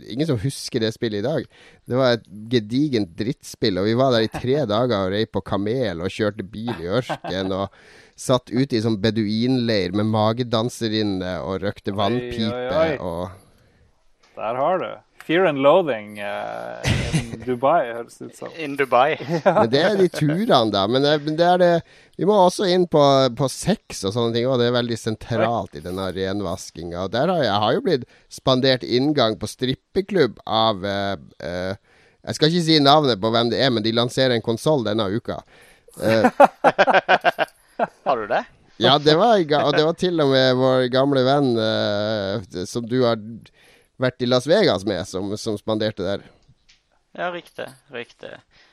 ingen som husker det spillet i dag. Det var et gedigent drittspill, og vi var der i tre dager og rei på kamel og kjørte bil i ørken og satt ute i sånn beduinleir med magedanserinne og røkte vannpipe oi, oi. og Der har du. Fear and loathing uh, in Dubai, høres det ut som. In Dubai. Men det er de turene, da. Men det, men det er det Vi må også inn på, på sex og sånne ting, og det er veldig sentralt i denne renvaskinga. Der har jeg, jeg har jo blitt spandert inngang på strippeklubb av uh, uh, Jeg skal ikke si navnet på hvem det er, men de lanserer en konsoll denne uka. Eh, Har du det? ja, det var, og det var til og med vår gamle venn eh, som du har vært i Las Vegas med, som, som spanderte der. Ja, riktig. Riktig.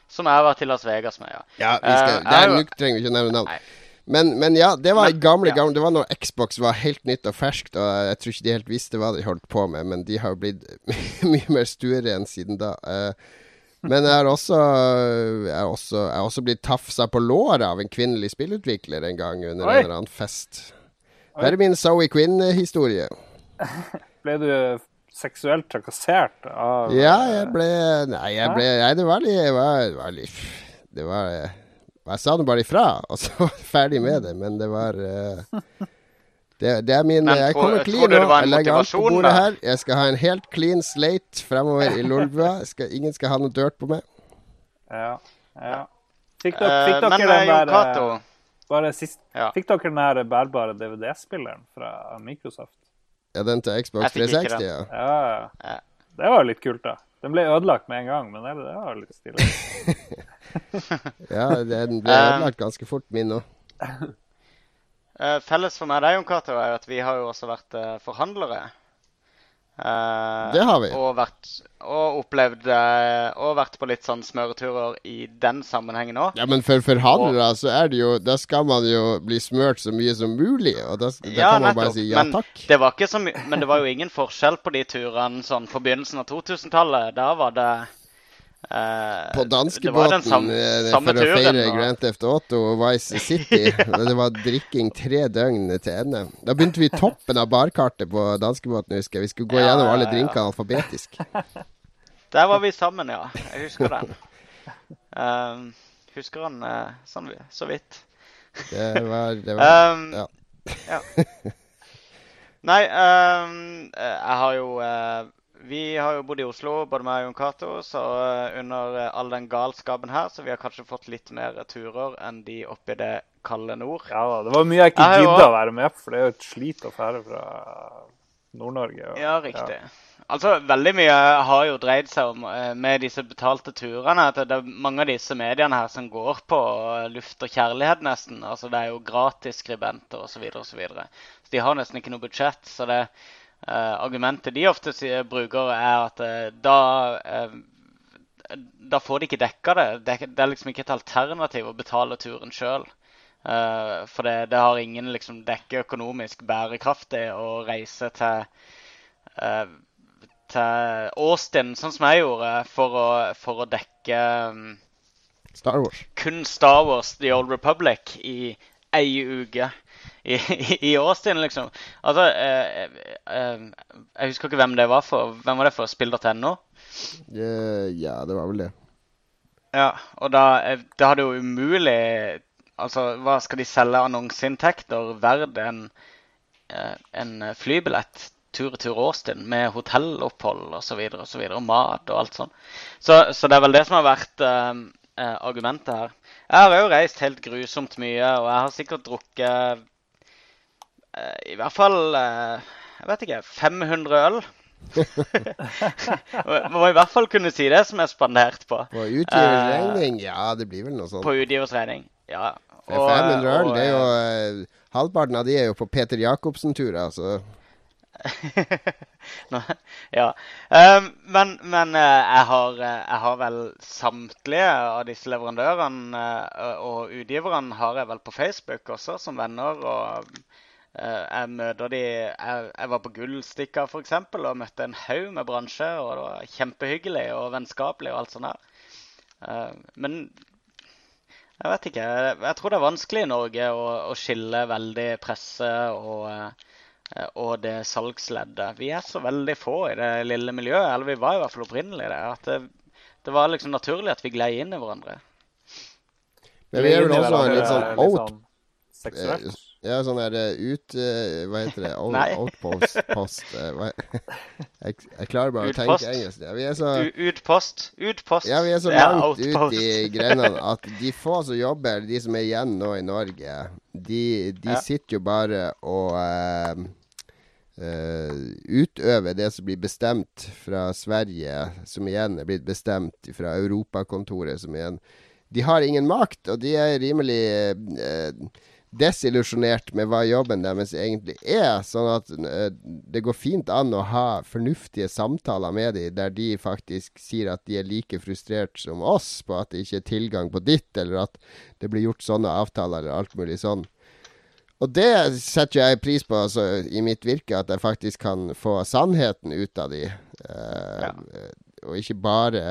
Som jeg har vært til Las Vegas med, ja. Ja, vi skal, uh, det er, Nå trenger vi ikke nevne navn. Men, men ja, det var Men- gamle, gamle Det var når Xbox var helt nytt og ferskt, og jeg tror ikke de helt visste hva de holdt på med, men de har jo blitt mye mer stueren siden da. Eh, men jeg har også, jeg også, jeg også blitt tafsa på låret av en kvinnelig spillutvikler en gang under Oi. en eller annen fest. Det er min Zoe Quinn-historie. Ble du seksuelt trakassert av Ja, jeg ble Nei, jeg ble Nei, det var litt Det var, det var litt Det var Jeg sa nå bare ifra, og så var jeg ferdig med det, men det var eh, det, det er min Men Jeg kommer clean nå. Jeg legger alt på bordet da? her. Jeg skal ha en helt clean slate fremover i Lolbua. Ingen skal ha noe dirt på meg. Ja. ja. Fikk dere, Eh, fikk dere men eh, den der eh, Bare sist Ja. Fikk dere den der bærbare DVD-spilleren fra Microsoft? Ja, den til Xbox Jeg fikk ikke 360, ja. Ja. Det var jo litt kult, da. Den ble ødelagt med en gang, men det, det var litt stilig. Ja, den ble Um, ødelagt ganske fort, min òg. Eh, felles for meg og deg, Jon Cato, er jo at vi har jo også vært eh, forhandlere. Eh, Det har vi. Og, vært, og opplevd eh, Og vært på litt sånn smøreturer i den sammenhengen òg. Ja, men for forhandlere så er det jo Da skal man jo bli smørt så mye som mulig, og da, da Ja, kan man bare si ja Men takk. Det var ikke så men det var jo ingen forskjell på de turene sånn på begynnelsen av 2000-tallet. Da var det eh, På danskebåten eh, for å feire Grand Theft Auto og Vice City. det var drikking tre døgn til ende. Da begynte vi i toppen av barkartet på danskebåten, husker jeg. Vi skulle gå Ja, gjennom alle alle ja. drinkene alfabetisk. Der var vi sammen, ja. Jeg husker den. Um, husker han uh, sånn så vidt. Det var, det var Um, ja. ja. Nei, um, jeg har jo Vi har jo bodd i Oslo, både meg og Jon Cato, så eh, under eh, all den galskapen her, så vi har kanskje fått litt mer turer enn de oppe i det kalde nord. Ja da, det var mye jeg ikke gidda å være med på, for det er jo et slit å fære fra Nord-Norge. Ja, riktig. Altså, Veldig mye har jo dreid seg om eh, med disse betalte turene. at Det er mange av disse mediene her som går på luft og kjærlighet, nesten. Altså, Det er jo gratis skribenter osv. Så, videre, og så, videre. så de har nesten ikke noe budsjett. Så det argumentet de ofte sier, bruker, er at eh, da eh, Da får de ikke dekka det. det. er- liksom ikke et alternativ å betale turen sjøl. for det, det har ingen liksom er økonomisk bærekraftig å reise til eh, til Austin, sånn som jeg gjorde, for å, for å dekke um, Star Wars. kun Star Wars The Old Republic i ei uke i, i, i Austin, liksom. Altså eh, eh, Jeg husker ikke hvem det var for. Hvem var det for? Spill.no? Eh, ja, det var vel det. Ja, og da da hadde jo umulig Altså, hva skal de selge annonseinntekter verd en, eh, en flybillett tur-retur Austin med hotellopphold osv. Og, så videre, og mat og alt sånn. Så, så det er vel det som har vært eh, eh, argumentet her. Jeg har jo reist helt grusomt mye, og jeg har sikkert drukket eh, i hvert fall eh, jeg vet ikke 500 øl. Man må i hvert fall kunne si det som er spandert på. På utgivers Eh, ja, det blir vel noe sånt. På utgiversregning. Ja. Er 500 øl, og, det er jo eh, eh, Halvparten av de er jo på Peter Jacobsen-turer, altså. Ja. Um, men men eh, jeg, har, eh, jeg har vel samtlige av disse leverandørene eh, og utgiverne har jeg vel på Facebook også, som venner. og eh, jeg møter de Jeg, jeg var på Gullstikka f.eks. og møtte en haug med bransje. og Det var kjempehyggelig og vennskapelig og alt sånt der. Eh, men jeg vet ikke. Jeg, jeg tror det er vanskelig i Norge å, å skille veldig presse og eh, Eh, og det salgsleddet. Vi er så veldig få i det lille miljøet, eller vi var i hvert fall opprinnelig det. At det, det var liksom naturlig at vi glei inn i hverandre. Men vi er vel også en litt sånn out sånn seksuelt. Ja, sånn der eh, ut... eh, hva heter det? Out, outpost post, eh, jeg, jeg klarer bare å Utpost. tenke engelsk. Ja, vi er så, Utpost. Utpost. ja, vi er så langt langt ut i grenene at de få som jobber, de som er igjen nå i Norge, de, de Ja. sitter jo bare og uh, uh, utøver det som blir bestemt fra Sverige, som igjen er blitt bestemt fra Europakontoret, som igjen De har ingen makt, og de er rimelig eh, desillusjonert med hva jobben deres egentlig er. Sånn at eh, det går fint an å ha fornuftige samtaler med dem, der de faktisk sier at de er like frustrert som oss på at det ikke er tilgang på ditt, eller at det blir gjort sånne avtaler, eller alt mulig sånn. Og det setter jeg pris på altså, i mitt virke, at jeg faktisk kan få sannheten ut av de. Eh, Ja. Og ikke bare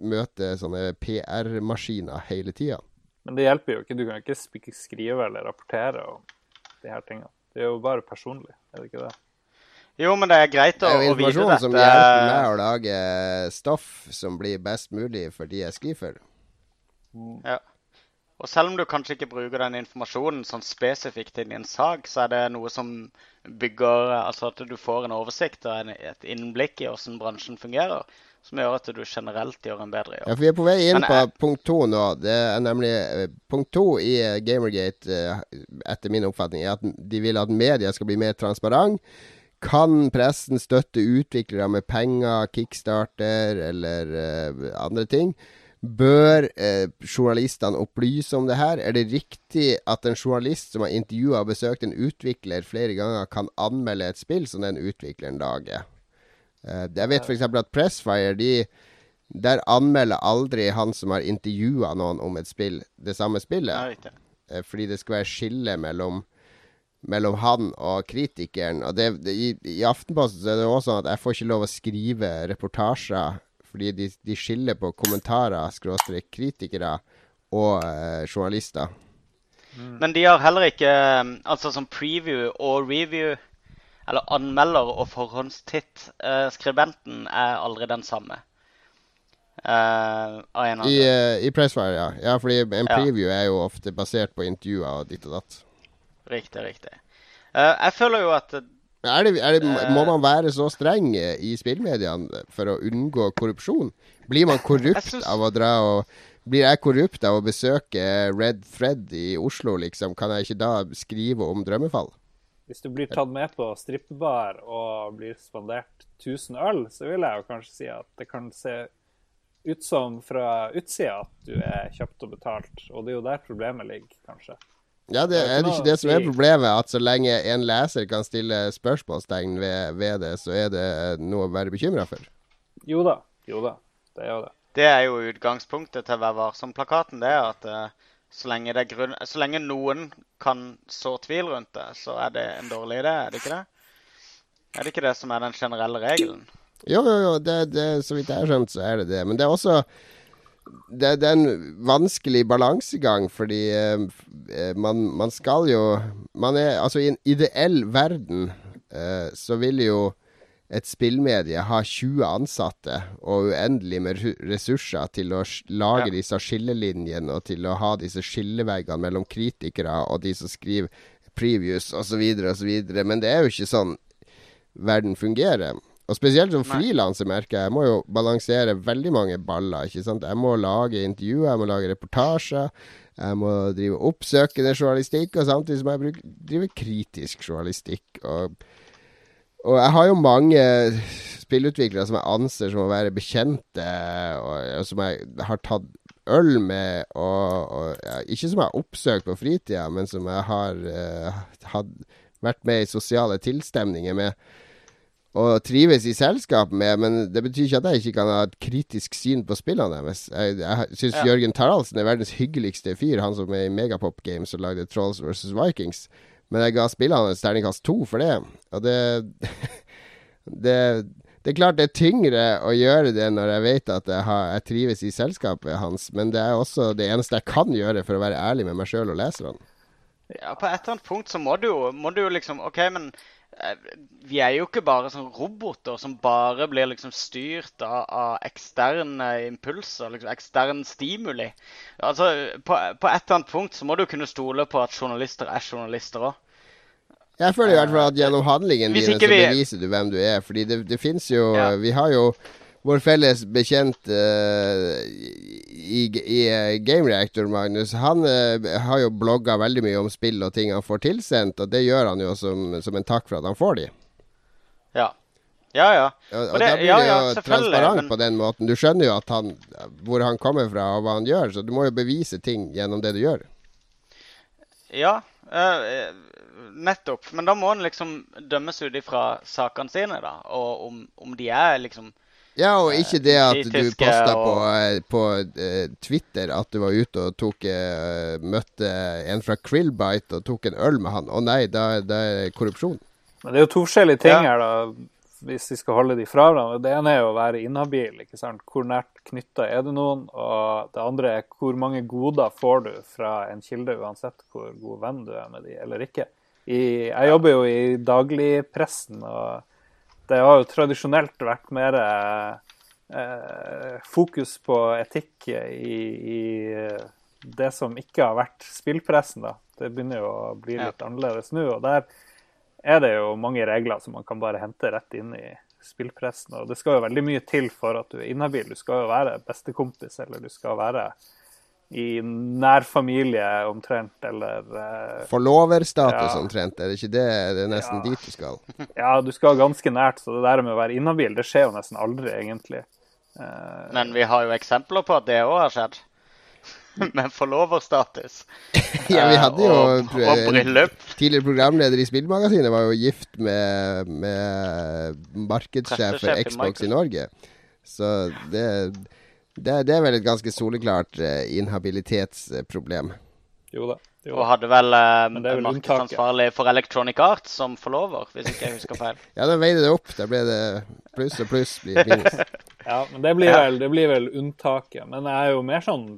møte sånne PR-maskiner hele tida. Men det hjelper jo ikke. Du kan jo ikke skrive eller rapportere om de her tingene. Det er jo bare personlig, er det ikke det? Jo, men det er greit Det å, er jo å vite informasjon dette. som hjelper meg å lage stoff som blir best mulig for de jeg skriver for. Ja. Og selv om du kanskje ikke bruker den informasjonen sånn spesifikt inn i en sak, så er det noe som bygger Altså at du får en oversikt og en, et innblikk i hvordan bransjen fungerer, som gjør at du generelt gjør en bedre jobb. Ja, for Vi er på vei inn Men på jeg- punkt to nå. Det er nemlig eh, Punkt to i eh, Gamergate, eh, etter min oppfatning, er at de vil at media skal bli mer transparent. Kan pressen støtte utviklere med penger, kickstarter eller uh, andre ting? Bør eh, journalistene opplyse om det her? Er det riktig at en journalist som har intervjua og besøkt en utvikler flere ganger, kan anmelde et spill som den utvikleren lager? Eh, jeg vet f.eks. at Pressfire de, der anmelder aldri han som har intervjua noen om et spill, det samme spillet. Eh, fordi det skal være skille mellom mellom han og kritikeren. Og det, det, i, I Aftenposten så er det også sånn at jeg får ikke lov å skrive reportasjer fordi de, de skiller på kommentarer, skråstrek kritikere og eh, journalister. Men de har heller ikke um, Altså som preview og review, eller anmelder og forhåndstitt, eh, er aldri den samme. Uh, I, uh, I Pressfire, ja. ja. Fordi en preview ja. er jo ofte basert på intervjuer og ditt og datt. Riktig, riktig. Uh, jeg føler jo at er det, er det, må man være så streng i spillmediene for å unngå korrupsjon? Blir man korrupt synes... av å dra og Blir jeg korrupt av å besøke Red Thread i Oslo, liksom? Kan jeg ikke da skrive om drømmefall? Hvis du blir tatt med på strippebar og blir spandert 1000 øl, så vil jeg jo kanskje si at det kan se ut som fra utsida at du er kjøpt og betalt. Og det er jo der problemet ligger, kanskje. Ja, det er det ikke det som er problemet, at så lenge en leser kan stille spørsmålstegn ved, ved det, så er det noe å være bekymra for? Jo da. Jo da. Det er jo det. Det er jo utgangspunktet til Vær varsom-plakaten. Det er at uh, så, lenge grunn, så lenge noen kan så tvil rundt det, så er det en dårlig idé, er det ikke det? Er det ikke det som er den generelle regelen? Jo, jo, jo. Det, det, så vidt jeg har skjønt, så er det det. Men det er også det, det, er en vanskelig balansegang, fordi eh, man, man, skal jo man er, Altså, i en ideell verden eh, så vil jo et spillmedie har 20 ansatte og uendelig med ressurser til å lage ja. disse skillelinjene og til å ha disse skilleveggene mellom kritikere og de som skriver previews osv. osv. Men det er jo ikke sånn verden fungerer. Og spesielt som frilanser, merker jeg. Jeg må jo balansere veldig mange baller. ikke sant? Jeg må lage intervjuer, jeg må lage reportasjer. Jeg må drive oppsøkende journalistikk, og samtidig må jeg bruke, drive kritisk journalistikk. Og, og, jeg har jo mange spillutviklere som jeg anser som å være bekjente, og, og som jeg har tatt øl med, og, og ja, ikke som jeg har oppsøkt på fritida, men som jeg har uh, had, vært med i sosiale tilstemninger med og trives i selskap med, men det betyr ikke at jeg ikke kan ha et kritisk syn på spillene deres. Jeg, jeg syns ja. Jørgen Taraldsen er verdens hyggeligste fyr, han som er i Megapop Games og lagde Trolls vs. Vikings. Men jeg ga spillene et terningkast to for det. Og det, det det er klart det er tyngre å gjøre det når jeg vet at jeg, har, jeg, trives i selskapet hans, men det er også det eneste jeg kan gjøre for å være ærlig med meg sjøl og leserne. Ja, på et eller annet punkt så må du jo, liksom OK, men vi er jo ikke bare sånn roboter som bare blir liksom styrt av, av eksterne impulser, liksom ekstern stimuli. Altså, på, på, et eller annet punkt så må du kunne stole på at journalister er journalister òg. Jeg føler i hvert fall at gjennom handlingen din så beviser du hvem du er. Fordi det, det fins jo ja. Vi har jo vår felles bekjent uh, i, i uh, Game Reactor, Magnus, han uh, har jo blogga veldig mye om spill og ting han får tilsendt, og det gjør han jo som, som en takk for at han får de. Ja. Ja, ja. Og, og, og det, da blir ja, det jo ja, transparent men... på den måten. Du skjønner jo han, hvor han kommer fra og hva han gjør, så du må jo bevise ting gjennom det du gjør. Ja, nettopp. Men da må han liksom dømmes ut ifra sakene sine, da. Og om, om de er liksom ja, og ikke det at du posta på, eh, på uh, Twitter at du var ute og tok uh, møtte en fra Krillbite og tok en øl med han. Å nei, da, da er det korrupsjon. Men det er jo to forskjellige ting ja. her, da, hvis vi skal holde de fra hverandre. Det ene er jo å være inhabil. ikke sant? Hvor nært knytta er du noen? Og det andre er hvor mange goder får du fra en kilde, uansett hvor god venn du er med de eller ikke. I, jeg jobber jo i dagligpressen. og det har jo tradisjonelt vært mer eh, fokus på etikk i, i, det som ikke har vært spillpressen. da. Det begynner jo å bli litt ja. annerledes nå. og Der er det jo mange regler som man kan bare hente rett inn i spillpressen. og Det skal jo veldig mye til for at du er inhabil. Du skal jo være bestekompis, eller du skal være i nær familie omtrent, eller uh, Forloverstatus ja. omtrent, er det ikke det? Det er nesten ja. dit du skal. Ja, du skal ganske nært, så det der med å være inhabil, det skjer jo nesten aldri, egentlig. Uh, Men vi har jo eksempler på at det òg har skjedd. Med forloverstatus. ja, vi hadde jo og, og bryllup. Tidligere programleder i Spillmagasinet var jo gift med, med markedssjef for Xbox i Norge. Så det, det, det er vel et ganske soleklart uh, inhabilitetsproblem. jo da. Jo Og hadde vel eh, vel markedsansvarlig for Electronic Arts som forlover, hvis ikke jeg husker feil. Ja, da veide det opp. Da ble det pluss og pluss blir minus. Ja, men det blir, vel, det blir vel unntaket. Men jeg er jo mer sånn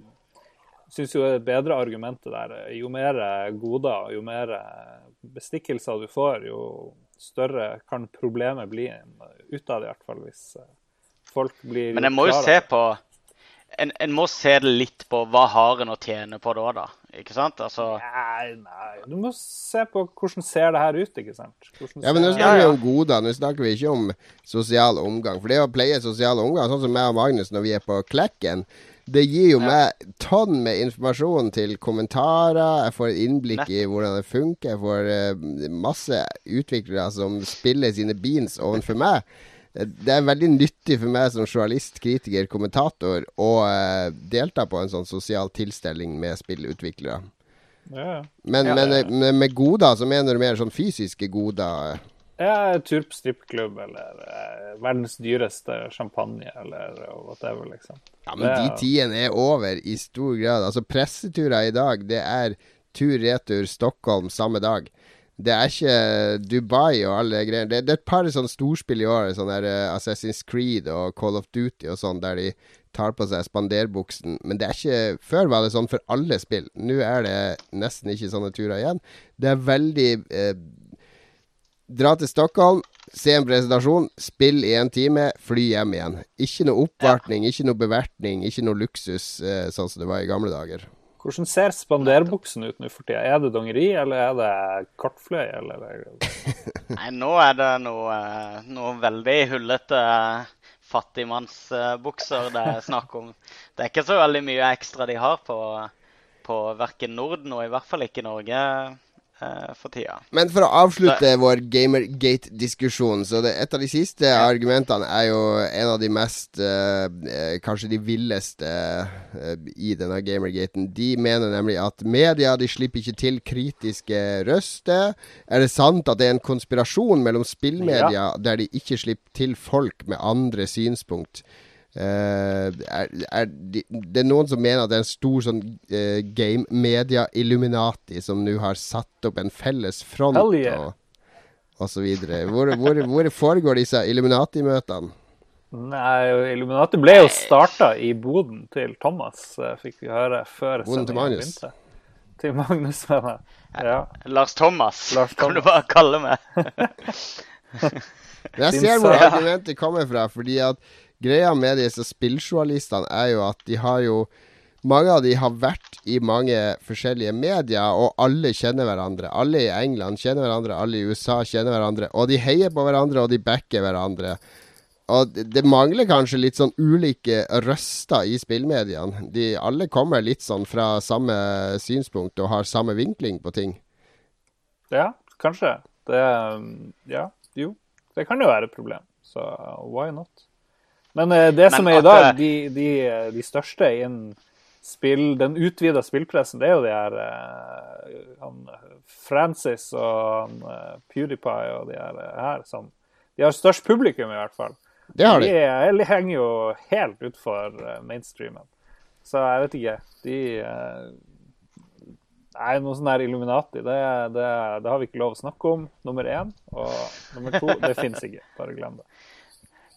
Syns jo det er et bedre argument det der. Jo mer goder, jo mer bestikkelser du får, jo større kan problemet bli ut av det, i hvert fall. Hvis eh, folk blir Men jeg må jo se på en, en må se det litt på hva har en å tjene på det òg, da. Ikke sant? Altså Nei, nei. Du må se på hvordan ser det her ut, ikke sant? Hvordan Ja, men nå snakker Ja, ja. vi om goder, nå snakker vi ikke om sosial omgang. For det å pleie sosial omgang, sånn som meg og Magnus når vi er på Klekken, det gir jo meg tonn med informasjon til kommentarer. Jeg får et innblikk i hvordan det funker. Jeg får uh, masse utviklere som spiller sine beans overfor meg. Eh, Det er veldig nyttig for meg som journalist, kritiker, kommentator å uh, delta på en sånn sosial tilstelning med spillutviklere. Ja. Men, Ja. men, ja. med, med goder så mener du mer sånn fysiske goder? eh? Ja, tur på strippklubb eller eh, verdens dyreste champagne eller whatever, liksom. Ja, men Det de tidene er over i stor grad. Altså, presseturer i dag, det er tur-retur Stockholm samme dag. Det er ikke Dubai og alle greier. Det, det er et par sånne storspill i år, sånn der uh, Assassin's Creed og Call of Duty og sånn, der de tar på seg spanderbuksen. Men det er ikke Før var det sånn for alle spill. Nå er det nesten ikke sånne turer igjen. Det er veldig eh, Dra til Stockholm, se en presentasjon, spill i en time, fly hjem igjen. Ikke noe oppvartning, ikke noe bevertning, ikke noe luksus, eh, sånn som det var i gamle dager. Hvordan ser spanderbuksen ut nå for tida? Er det dongeri, eller er det kortfløy, eller Nei, nå er det noe, noe veldig hullete eh, fattigmannsbukser det er snakk om. Det er ikke så veldig mye ekstra de har på, på verken Norden og i hvert fall ikke Norge for tida. Men for å avslutte vår Gamergate-diskusjon, så det, et av de siste argumentene er jo en av de mest eh, eh, Kanskje de villeste eh, i denne Gamergaten. De mener nemlig at media de slipper ikke til kritiske røster. Er det sant at det er en konspirasjon mellom spillmedia der de ikke slipper til folk med andre synspunkt? Eh, er, er de, det er noen som mener at det er en stor sånn uh, game-media-illuminati som nå har satt opp en felles front Hell yeah. og, og så videre. Hvor, hvor, hvor foregår disse Illuminati-møtene? Nei, Illuminati ble jo starta i boden til Thomas, eh, fikk vi høre før Boden til Magnus. begynte. Til Magnus, mener jeg. Ja. Lars Thomas, Lars kan du Thomas. bare kalle meg. Jeg ser hvor argumentet kommer fra, fordi at greia med disse spilljournalistene er jo at de har jo mange av de har vært i mange forskjellige medier, og alle kjenner hverandre. Alle i England kjenner hverandre, alle i USA kjenner hverandre. Og de heier på hverandre, og de backer hverandre. Og det, mangler kanskje litt sånn ulike røster i spillmediene. De alle kommer litt sånn fra samme synspunkt og har samme vinkling på ting. ja, kanskje. Det Ja, jo. Det kan jo være et problem. Så why not? Men det det Men som er i dag, eh, de, de, de største innen spill, den utvida spillpressen, det er jo de her eh, han, Francis og han, eh, PewDiePie og de her, eh, her som De har størst publikum, i hvert fall. Det har de. De er- henger jo helt utfor eh, mainstreamen. Så jeg vet ikke. De eh, Nei, noe sånn her Illuminati, det, det, det har vi ikke lov å snakke om, nummer én. Og nummer to, det fins ikke. Bare glem det.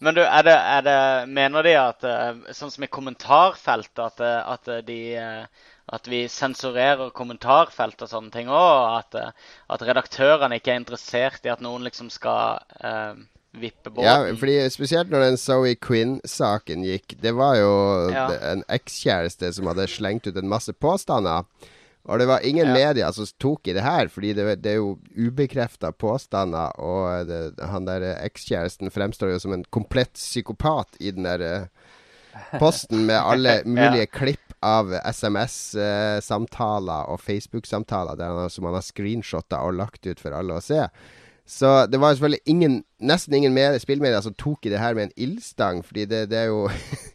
Men du, er det, er det, mener de at eh, sånn som i kommentarfelt, at, eh, at de eh, at vi sensurerer kommentarfelt og sånne ting òg? At, at redaktørene ikke er interessert i at noen liksom skal eh, vippe Ja, fordi Spesielt når den Zoe Quinn-saken gikk. Det var jo Ja. en ekskjæreste som hadde slengt ut en masse påstander. Og det var ingen Ja. medier som tok i det her, fordi det, det er jo ubekrefta påstander. Og det, han der ekskjæresten fremstår jo som en komplett psykopat i den der eh, posten med alle mulige klipp av SMS-samtaler og Facebook-samtaler som han har screenshotta og lagt ut for alle å se. Så det var selvfølgelig ingen, nesten ingen spillmedia spillmedier som tok i det her med en ildstang, fordi det, det er jo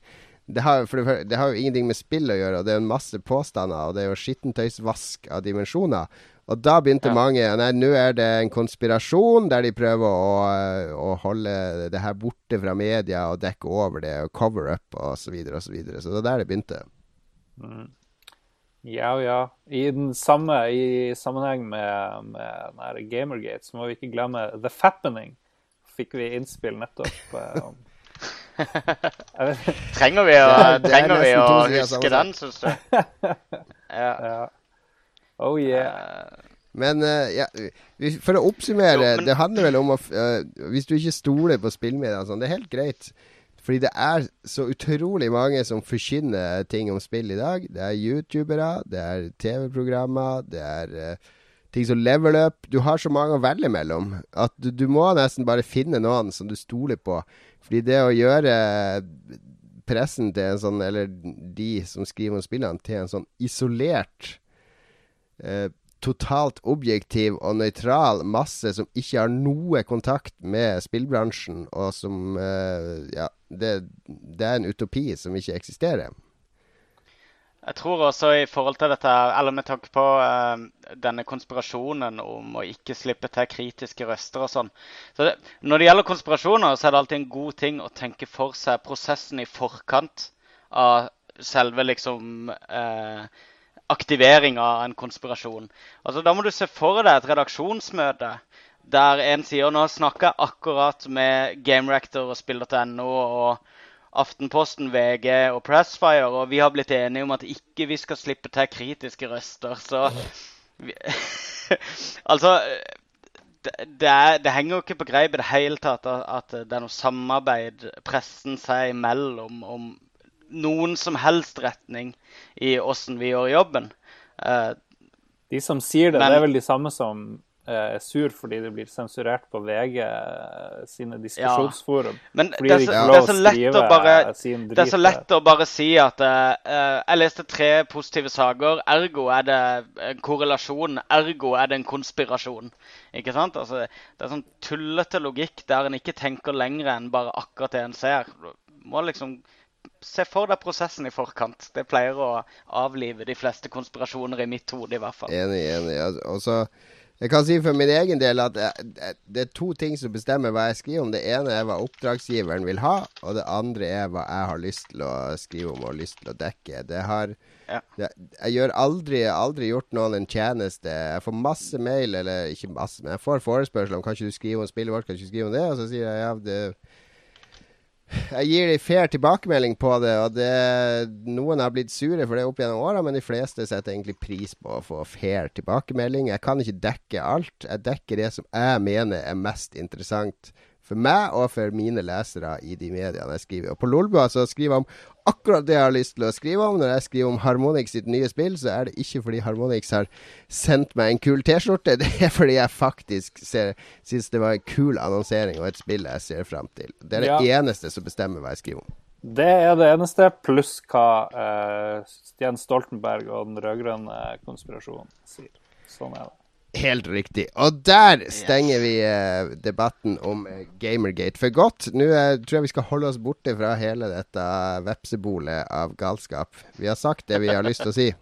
det har, for det, det har jo ingenting med spill å gjøre, og det er en masse påstander, og det er jo skittentøysvask av dimensjoner. Og da begynte Ja. mange Nei, nå er det en konspirasjon der de prøver å, å holde det her borte fra media og dekke over det, og cover up og så videre og så videre. Så det var der det begynte. Ja og ja. I den samme i sammenheng med, med den her Gamergate, så må vi ikke glemme The Fappening. Fikk vi innspill nettopp eh, vet, Trenger vi å, Det er- er trenger vi å huske den, syns du? Ja. ja. Oh yeah. eh, Men uh, ja, for å oppsummere, Jo, men- det handler vel om å eh, Hvis du ikke stoler på spillmedia, sånn, det er helt greit. Fordi det er så utrolig mange som forkynner ting om spill i dag. Det er youtubere, det er TV-programmer, det er uh, ting som level up. Du har så mange å velge mellom at du, du må nesten bare finne noen som du stoler på. Fordi det å gjøre pressen til en sånn, eller de som skriver om spillene, til en sånn isolert eh, totalt objektiv og nøytral masse som ikke har noe kontakt med spillbransjen, og som eh, Ja, det, det er en utopi som ikke eksisterer. Jeg tror også i forhold til dette, eller med tanke på eh, denne konspirasjonen om å ikke slippe til kritiske røster og sånn så det, Når det gjelder konspirasjoner, så er det alltid en god ting å tenke for seg prosessen i forkant av selve liksom eh, aktivering av en konspirasjon. Altså, Da må du se for deg et redaksjonsmøte der en sier nå snakker jeg akkurat med GameRector og Spill.no og Aftenposten, VG og Pressfire, og vi har blitt enige om at ikke vi skal slippe til kritiske røster. Så vi, Altså det, det, er, det henger jo ikke på greip i det hele tatt at, at det er noe samarbeid pressen seg imellom om noen som helst retning i åssen vi gjør jobben. Uh, De som sier det, Men- det er vel de samme som er sur fordi det blir sensurert på VG eh, sine diskusjonsforum. men Fordi det er, så, det er så lett å skrive bare Det er så lett å bare si at eh, eh, Jeg leste tre positive saker, ergo er det en korrelasjon, ergo er det en konspirasjon. Ikke sant? Altså, det er sånn tullete logikk der en ikke tenker lenger enn bare akkurat det en ser. Du må liksom se for deg prosessen i forkant. Det pleier å avlive de fleste konspirasjoner i mitt hode, i hvert fall. Enig, enig. Altså, Jeg kan si for min egen del at det, det er to ting som bestemmer hva jeg skriver om. Det ene er hva oppdragsgiveren vil ha, og det andre er hva jeg har lyst til å skrive om og lyst til å dekke. Det har Ja. det, Jeg gjør aldri, aldri gjort noen en tjeneste. Jeg får masse mail, eller ikke masse, men jeg får forespørsel om kan ikke du skrive om spillet vårt, kan ikke du skrive om det? Og så sier jeg ja, det jeg gir en fair tilbakemelding på det, og det, noen har blitt sure for det opp gjennom åra, men de fleste setter egentlig pris på å få fair tilbakemelding. Jeg kan ikke dekke alt. Jeg dekker det som jeg mener er mest interessant for meg og for mine lesere i de mediene jeg skriver. Og på Lolbua så skriver jeg om akkurat det jeg har lyst til å skrive om. Når jeg skriver om Harmonix sitt nye spill, så er det ikke fordi Harmonix har sendt meg en kul T-skjorte. Det er fordi jeg faktisk ser, syns det var en kul annonsering og et spill jeg ser fram til. Det er det Ja. eneste som bestemmer hva jeg skriver om. Det er det eneste, pluss hva eh, Jens Stoltenberg og den rød-grønne konspirasjonen sier. Sånn er det. Helt riktig. Og der stenger vi eh, debatten om eh, Gamergate for godt. Nå eh, tror jeg vi skal holde oss borte fra hele dette vepsebolet av galskap. Vi har sagt det vi har lyst til å si.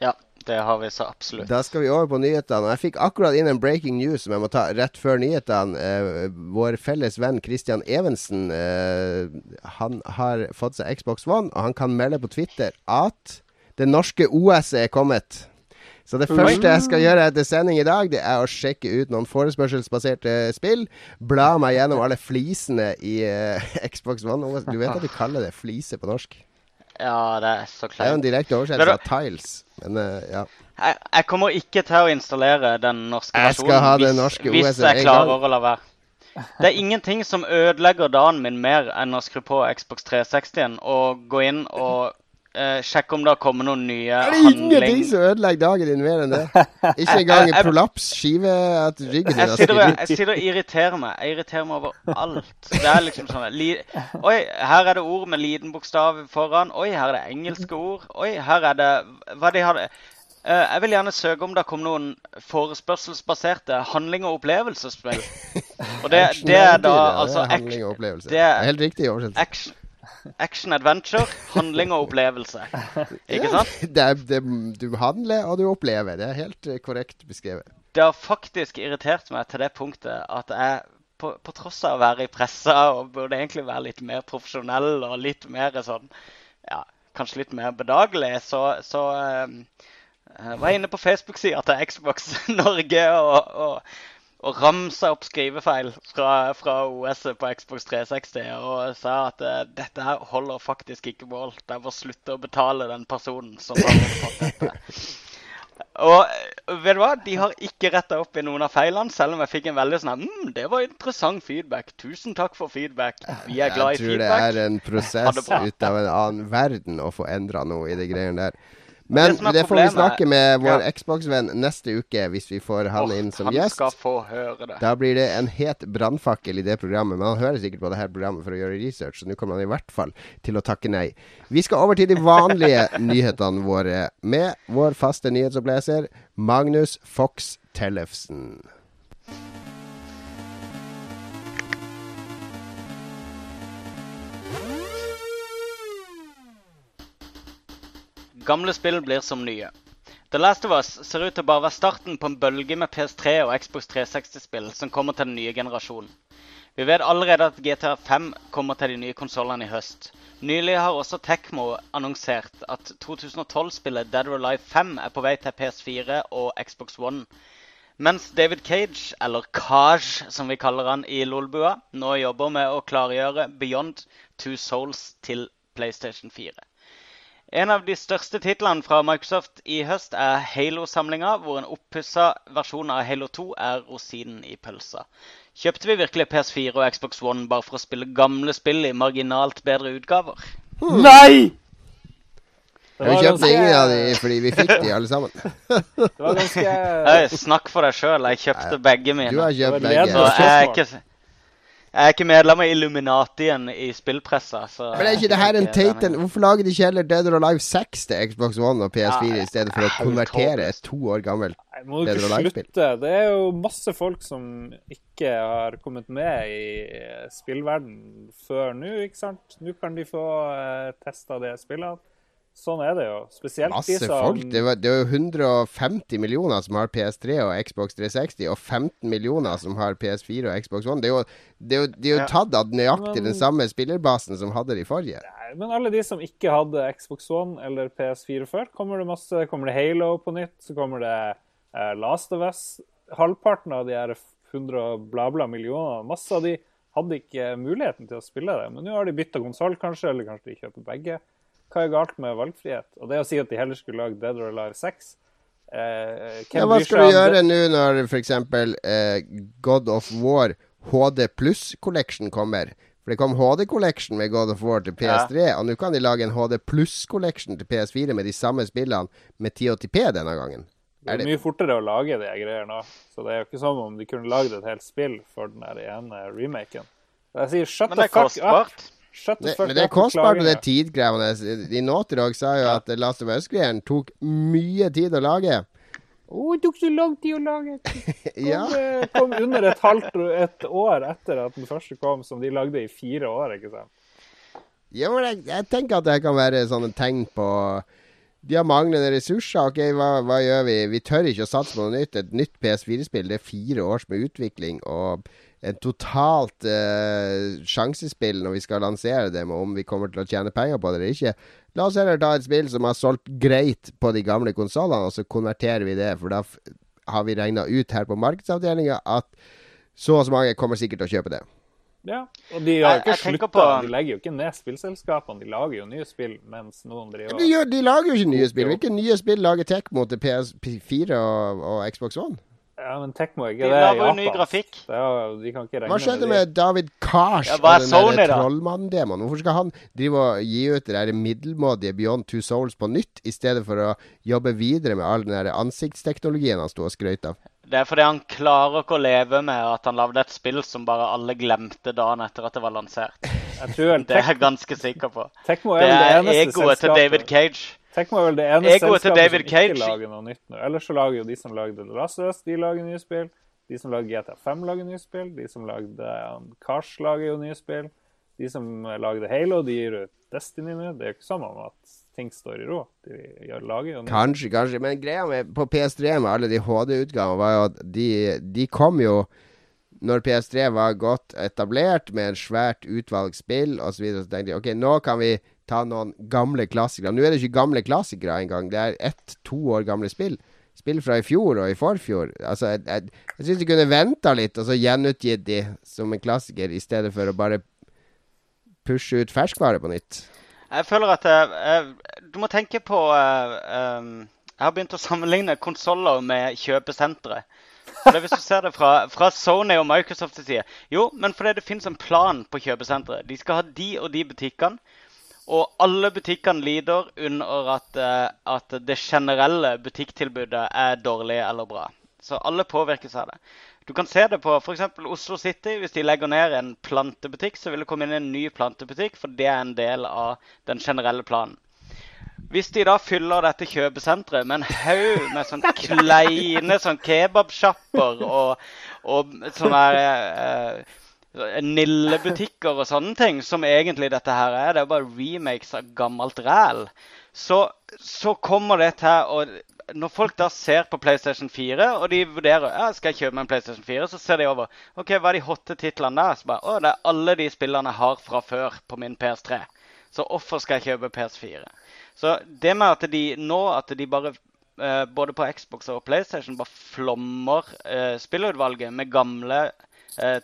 Ja, det har vi så absolutt. Da skal vi over på nyhetene. Jeg fikk akkurat inn en breaking news som jeg må ta rett før nyhetene. Eh, vår felles venn Christian Evensen eh, Han har fått seg Xbox One, og han kan melde på Twitter at det norske OS er kommet. Så det første jeg skal gjøre etter sending i dag, det er å sjekke ut noen forespørselsbaserte spill. Bla meg gjennom alle flisene i uh, Xbox One. Du vet at du kaller det fliser på norsk? Ja, det er så Det er jo en direkte oversettelse av tiles. Men uh, ja. Jeg, jeg kommer ikke til å installere den norske Jeg skal ha det hvis, norske hvis en jeg klarer å la være. Det er ingenting som ødelegger dagen min mer enn å skru på Xbox 360-en og gå inn og eh, sjekke om det har kommet noen nye Er det ingenting som ødelegger dagen din mer enn det? Ikke engang en prolaps, skive, at ryggen din Jeg jeg sitter og irriterer meg. Jeg irriterer meg over alt. Det er liksom sånn li, Oi, her er det ord med liten bokstav foran. Oi, her er det engelske ord. Oi, her er det Hva de hadde Uh, Jeg vil gjerne søke om det kom noen forespørselsbaserte handling- og opplevelsesspill. Og det, det er da altså det er helt riktig oversettelse. Action, adventure, handling og opplevelse. Ikke sant? Det er, det, du handler, og du opplever. Det er helt eh, korrekt beskrevet. Det har faktisk irritert meg til det punktet at jeg på, på tross av å være i pressa og burde egentlig være litt mer profesjonell og litt mer sånn Ja, kanskje litt mer bedagelig, så, så um, var jeg inne på Facebook-sida til Xbox Norge og, og, og ramsa opp skrivefeil fra, fra OS på Xbox 360 og sa at uh, dette her holder faktisk ikke mål. Det er å slutte å betale den personen som har fått dette. Og vet du hva? De har ikke retta opp i noen av feilene, selv om jeg fikk en veldig sånn mm, Det var interessant feedback. Tusen takk for feedback. Vi er glad i feedback. Jeg tror det er en prosess ut av en annen verden å få endra noe i de greiene der. Men det, det, får vi snakke med vår ja. Xbox-venn neste uke, hvis vi får han oh, inn som han gjest. Skal få høre det. Da blir det en het brannfakkel i det programmet. Men han hører sikkert på det her programmet for å gjøre research, så nå kommer han i hvert fall til å takke nei. Vi skal over til de vanlige nyhetene våre med vår faste nyhetsoppleser Magnus Fox Tellefsen. Gamle spill blir som nye. The Last of Us ser ut til å bare være starten på en bølge med PS3 og Xbox 360-spill som kommer til den nye generasjonen. Vi vet allerede at GTA 5 kommer til de nye konsollene i høst. Nylig har også Tekmo annonsert at 2012-spillet Dead or Alive 5 er på vei til PS4 og Xbox One. Mens David Cage, eller Kaj som vi kaller han i Lolbua, nå jobber med å klargjøre Beyond Two Souls til PlayStation 4. En av de største titlene fra Microsoft i høst er Halo-samlinga, hvor en oppussa versjon av Halo 2 er rosinen i pølsa. Kjøpte vi virkelig PS4 og Xbox One bare for å spille gamle spill i marginalt bedre utgaver? Hmm. Nei! Vi kjøpte ingen av de fordi vi fikk de alle sammen. det var ganske... Snakk for deg sjøl. Jeg kjøpte begge mine. Du har kjøpt begge. Jeg er ikke... Jeg er ikke medlem av Illuminatien i spillpressa. Så Men er ikke det her en teit Hvorfor lager de ikke heller Dead or Alive 6 til Xbox One og PS4 ja, i stedet for å konvertere et to år gammelt Dead or Alive-spill? Det er jo masse folk som ikke har kommet med i spillverden før nå, ikke sant? Nå kan de få uh, testa de spillene. Sånn er det jo. Spesielt Masse de som folk. Det, var, det er jo 150 millioner som har PS3 og Xbox 360, og 15 millioner som har PS4 og Xbox One. Det er jo, det er jo, det er jo tatt av nøyaktig den samme spillerbasen som hadde de forrige. Nei, men alle de som ikke hadde Xbox One eller PS4 før, kommer det masse Kommer det Halo på nytt, så kommer det uh, Last of Us. Halvparten av de her 100 bla, bla millioner, masse av de hadde ikke muligheten til å spille det. Men nå har de bytta konsoll, kanskje, eller kanskje de kjøper begge. Hva er galt med valgfrihet? Og det å si at de heller skulle lage Dead or Alive 6 eh, ja, Hva skal du gjøre nå når f.eks. Eh, God of War HD Pluss Collection kommer? For det kom HD Collection med God of War til PS3, ja. og nå kan de lage en HD Pluss Collection til PS4 med de samme spillene med 1080P denne gangen. Det er, det... mye fortere å lage de greier nå, så det er jo ikke som om de kunne lagd et helt spill for den ene remaken. Jeg sier shut the fuck up. Det, men det er kostbart og det er tidkrevende. I Naughty sa jo at Last of Us-greien tok mye tid å lage. Å, oh, det tok så lang tid å lage. Kom, ja. Eh, kom under et halvt et år etter at den første kom, som de lagde i fire år, ikke sant? Ja, men jeg, jeg tenker at det kan være sånne tegn på de har manglende ressurser. Ok, hva, hva, gjør vi? Vi tør ikke å satse på noe nytt. Et nytt PS4-spill, det er fire års med utvikling. Og en totalt uh, sjansespill når vi skal lansere det, med om vi kommer til å tjene penger på det eller ikke. La oss heller ta et spill som har solgt greit på de gamle konsollene, og så konverterer vi det. For da har vi regna ut her på markedsavdelinga at så og så mange kommer sikkert til å kjøpe det. Ja, og de har jo ikke slutta. De legger jo ikke ned spillselskapene. De lager jo nye spill mens noen driver de, gjør, de lager jo ikke nye spill. Hvilke nye spill lager Tech mot PS4 og, og Xbox One? Ja, men Tekmo er ikke de det i Japan. Ny grafikk. Er, de kan ikke regne Hva skjedde med David Kars ja, og den der trollmann-demoen? Hvorfor skal han drive og gi ut det der middelmådige Beyond Two Souls på nytt, i stedet for å jobbe videre med all den der ansiktsteknologien han sto og skrøt av? Det er fordi han klarer ikke å leve med at han lagde et spill som bare alle glemte dagen etter at det var lansert. det er jeg ganske sikker på. Tekmo er det er egoet til David Cage. Tenk meg vel det ene selskapet som ikke lager noe nytt nå. Ellers så lager jo de som lagde The Last of Us, de lager nye spill. De som lager GTA5, lager nye spill. De som lagde um, Cars, lager jo nye spill. De som lagde Halo, de gir ut Destiny nå. Det er jo ikke sånn at ting står i ro. De gjør, lager jo nye Kanskje, kanskje. Men greia med, på PS3 med alle de HD-utgavene var jo at de, de kom jo når PS3 var godt etablert med en svært utvalgt spill osv., så, videre, så tenkte de OK, nå kan vi ta noen gamle klassikere. Nå er det ikke gamle klassikere engang. Det er ett-to år gamle spill. Spill fra i fjor og i forfjor. Altså, jeg, jeg, jeg syns de kunne venta litt og så gjenutgitt de som en klassiker, i stedet for å bare pushe ut ferskvare på nytt. Jeg føler at uh, Du må tenke på uh, um, Jeg har begynt å sammenligne konsoller med kjøpesentre. For hvis du ser det fra, fra Sony og Microsofts side Jo, men fordi det finnes en plan på kjøpesenteret. De skal ha de og de butikkene. Og alle butikkene lider under at, eh, at det generelle butikktilbudet er dårlig eller bra. Så alle påvirkes av det. Du kan se det på f.eks. Oslo City. Hvis de legger ned en plantebutikk, så vil det komme inn en ny plantebutikk, for det er en del av den generelle planen. Hvis de da fyller dette kjøpesenteret med en haug med sånn kleine sånn kebabsjapper og, og sånne eh, Nillebutikker og sånne ting, som egentlig dette her er, det er bare remakes av gammelt ræl, så, så kommer det til å når folk da ser på PlayStation 4, og de vurderer ja, skal jeg kjøpe en PlayStation 4, så ser de over ok, hva er de hotte titlene der. Så bare, å, det er alle de spillene jeg har fra før på min PS3. Så hvorfor skal jeg kjøpe PS4? Så det med at de nå at de bare eh, både på Xbox og PlayStation bare flommer eh, spillutvalget med gamle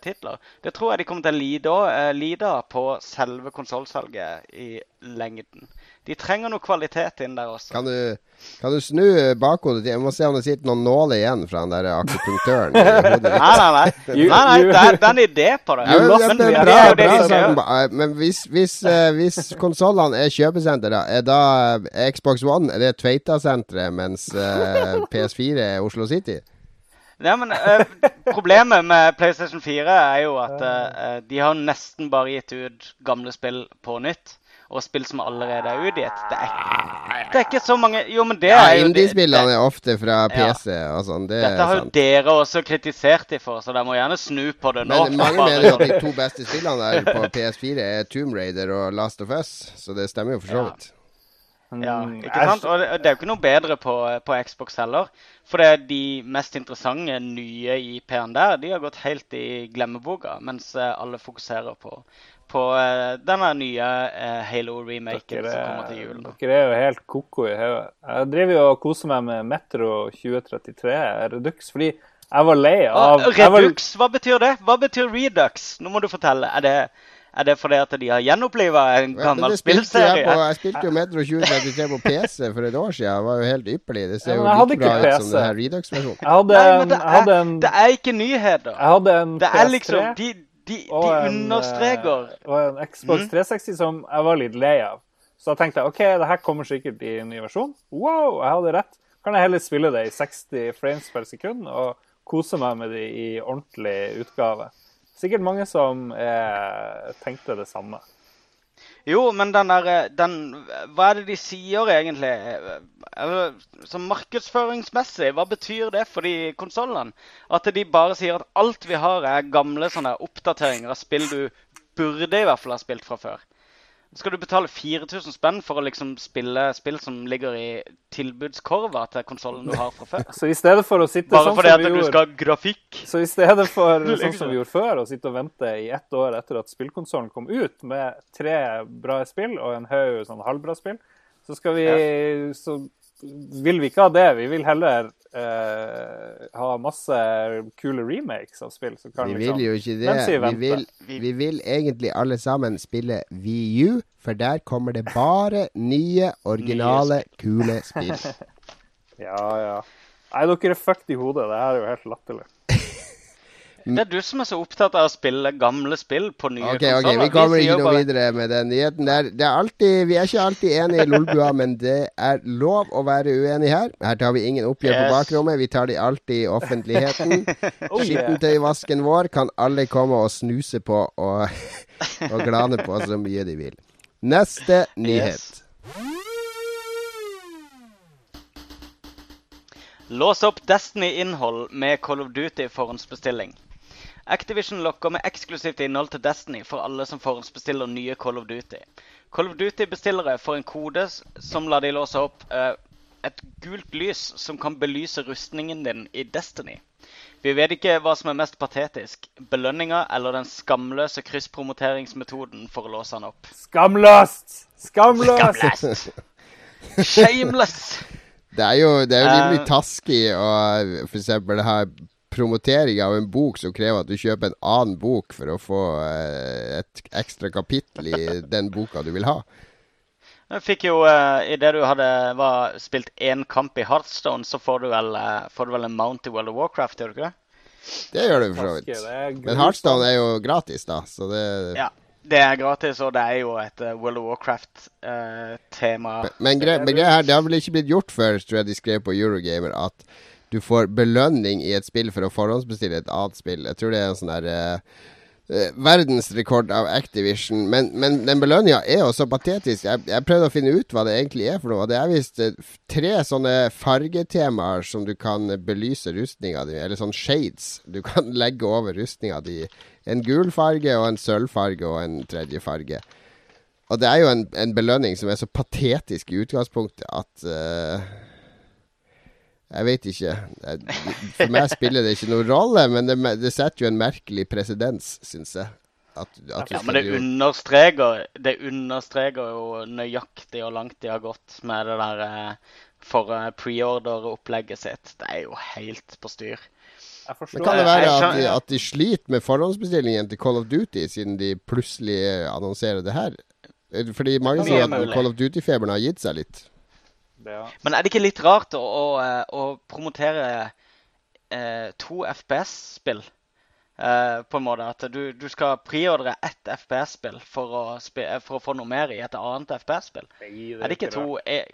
titler, det tror jeg de kommer til å lide, eh, lide på selve konsollsalget i lengden. De trenger noe kvalitet inn der også. Kan du, kan du snu bakhodet til Jeg må se om det sitter noen nåler igjen fra den der akupunktøren. Nei, nei, nei. You- nei, nei you- det, er, det er en idé på det. Ja, men, det det bra, det bra. Eh, Men hvis, hvis, eh, hvis konsollene er kjøpesenter, da, er da eh, Xbox One er det Tveita-senteret, mens eh, PS4 er Oslo City? Nei, men uh, Problemet med PlayStation 4 er jo at uh, de har nesten bare gitt ut gamle spill på nytt. Og spill som allerede er utgitt. Det det er ikke så mange Jo, men det Ja, er jo Indiespillene er ofte fra Ja. PC og sånn, det Dette har jo dere også kritisert de for, så dere må gjerne snu på det nå. Men mange mener jo at sånn. de to beste spillene der på PS4 er Tomb Raider og Last of Us, så det stemmer jo for så vidt. Ja, Mm, ikke sant? Og det, er jo ikke noe bedre på, på Xbox heller. For det er de mest interessante nye IP-ene der, de har gått helt i glemmeboka. Mens eh, alle fokuserer på, på eh, denne nye eh, Halo-remaken som kommer til julen. dere er jo helt ko-ko i hodet. Jeg driver jo og koser meg med Metro 2033 Redux fordi jeg var lei av Ah, var- Redux, hva betyr det? Hva betyr Redux? Nå må du fortelle. Er det, er det fordi at de har gjenoppliva en gammel ja, spillserie? jeg, på, jeg spilte jo Metro 2033 på PC for et år siden. Det var jo helt ypperlig. Det ser jo ja, like bra ut som denne den Redux-versjonen. Jeg hadde, Nei, men det er, en, det er ikke nyheter. jeg hadde en Det er PS3 liksom De, de, de en, understreker En, Og en Xbox Mm. 360 som jeg var litt lei av. Så da tenkte jeg OK, det her kommer sikkert i en ny versjon. Wow, jeg hadde rett. Kan jeg heller spille det i 60 frames per sekund og kose meg med det i ordentlig utgave. Sikkert mange som eh, tenkte det samme. Jo, men den der eh, den, Hva er det de sier egentlig? Eller, så markedsføringsmessig, hva betyr det for de konsollene? At de bare sier at alt vi har, er gamle sånne oppdateringer av spill du burde i hvert fall ha spilt fra før. Skal du betale 4000 spenn for å liksom spille spill som ligger i tilbudskorva til konsollen du har fra før? Så i stedet for å sitte Bare sånn fordi at du gjorde skal ha grafikk? Så i stedet for sånn som vi gjorde før, å sitte og vente i ett år etter at spillkonsollen kom ut med tre bra spill og en haug sånn halvbra spill, så skal vi Så vil vi ikke ha det. Vi vil heller eh, ha masse kule remakes av spill. Så kan Vi liksom- vil jo ikke det. Vi vil, vi vil egentlig alle sammen spille VU, for der kommer det bare nye, originale, kule spill. Ja, ja. Nei, dere er fucked i hodet. Det her er jo helt latterlig. Det er du som er så opptatt av å spille gamle spill på nye Ok, ok, Okay, Vi kommer ikke noe videre med den nyheten der. Det er alltid, vi er ikke alltid enige i Lolbua, men det er lov å være uenig her. Her tar vi ingen oppgjør på Yes. bakrommet. Vi tar de alltid i offentligheten. Oh. Skittentøyvasken vår kan alle komme og snuse på og, og glane på så mye de vil. Neste nyhet. Yes. Lås opp Destiny-innhold med Call of Duty forhåndsbestilling. Activision lokker med eksklusivt innhold til Destiny for alle som forhåndsbestiller nye Call of Duty. Call of Duty-bestillere får en kode som lar de låse opp uh, et gult lys som kan belyse rustningen din i Destiny. Vi vet ikke hva som er mest patetisk, belønninga eller den skamløse krysspromoteringsmetoden for å låse han opp. Skamløst! Skamløst! Skamløst! Shameless! Det er jo, det er jo rimelig uh, taskig å f.eks. ha promotering av en bok som krever at du kjøper en annen bok for å få eh, et ekstra kapittel i den boka du vil ha. Jeg fikk jo, uh, Idet du hadde var, spilt én kamp i Heartstone, så får du vel, uh, får du vel en mount i World of Warcraft, gjør du ikke det? Det gjør du for så vidt. Men Heartstone er jo gratis, da, så det Ja. Det er gratis, og det er jo et World of Warcraft-tema. Men, men, men greia her, det har vel ikke blitt gjort før, tror jeg de skrev på Eurogamer, at du får belønning i et spill for å forhåndsbestille et annet spill. Jeg tror det er en sånn der eh, eh, verdensrekord av Activision. Men, men den belønninga er jo så patetisk. Jeg, jeg prøvde å finne ut hva det egentlig er for noe. Det er visst eh, tre sånne fargetemaer som du kan belyse rustninga di Eller sånn shades du kan legge over rustninga di. En gul farge og en sølvfarge og en tredje farge. Og det er jo en, en belønning som er så patetisk i utgangspunktet at eh, Jeg vet ikke. For meg spiller det ikke noen rolle, men det, det setter jo en merkelig presedens, syns jeg. At, at Ja, men det understreker, det understreker jo nøyaktig hvor langt de har gått med det der eh, for eh, preorder-opplegget sitt. Det er jo helt på styr. Jeg Men kan det være at de, at de sliter med forhåndsbestillingen til Call of Duty, siden de plutselig annonserer det her? Eh, Fordi mange sier at. Call of Duty-feberen har gitt seg litt. Det. Ja. Men er det ikke litt rart å, å, eh, å promotere eh, to FPS-spill? Eh, på en måte at du, du skal preordre ett FPS-spill for, for å få noe mer i et annet FPS-spill. Er det ikke to eh,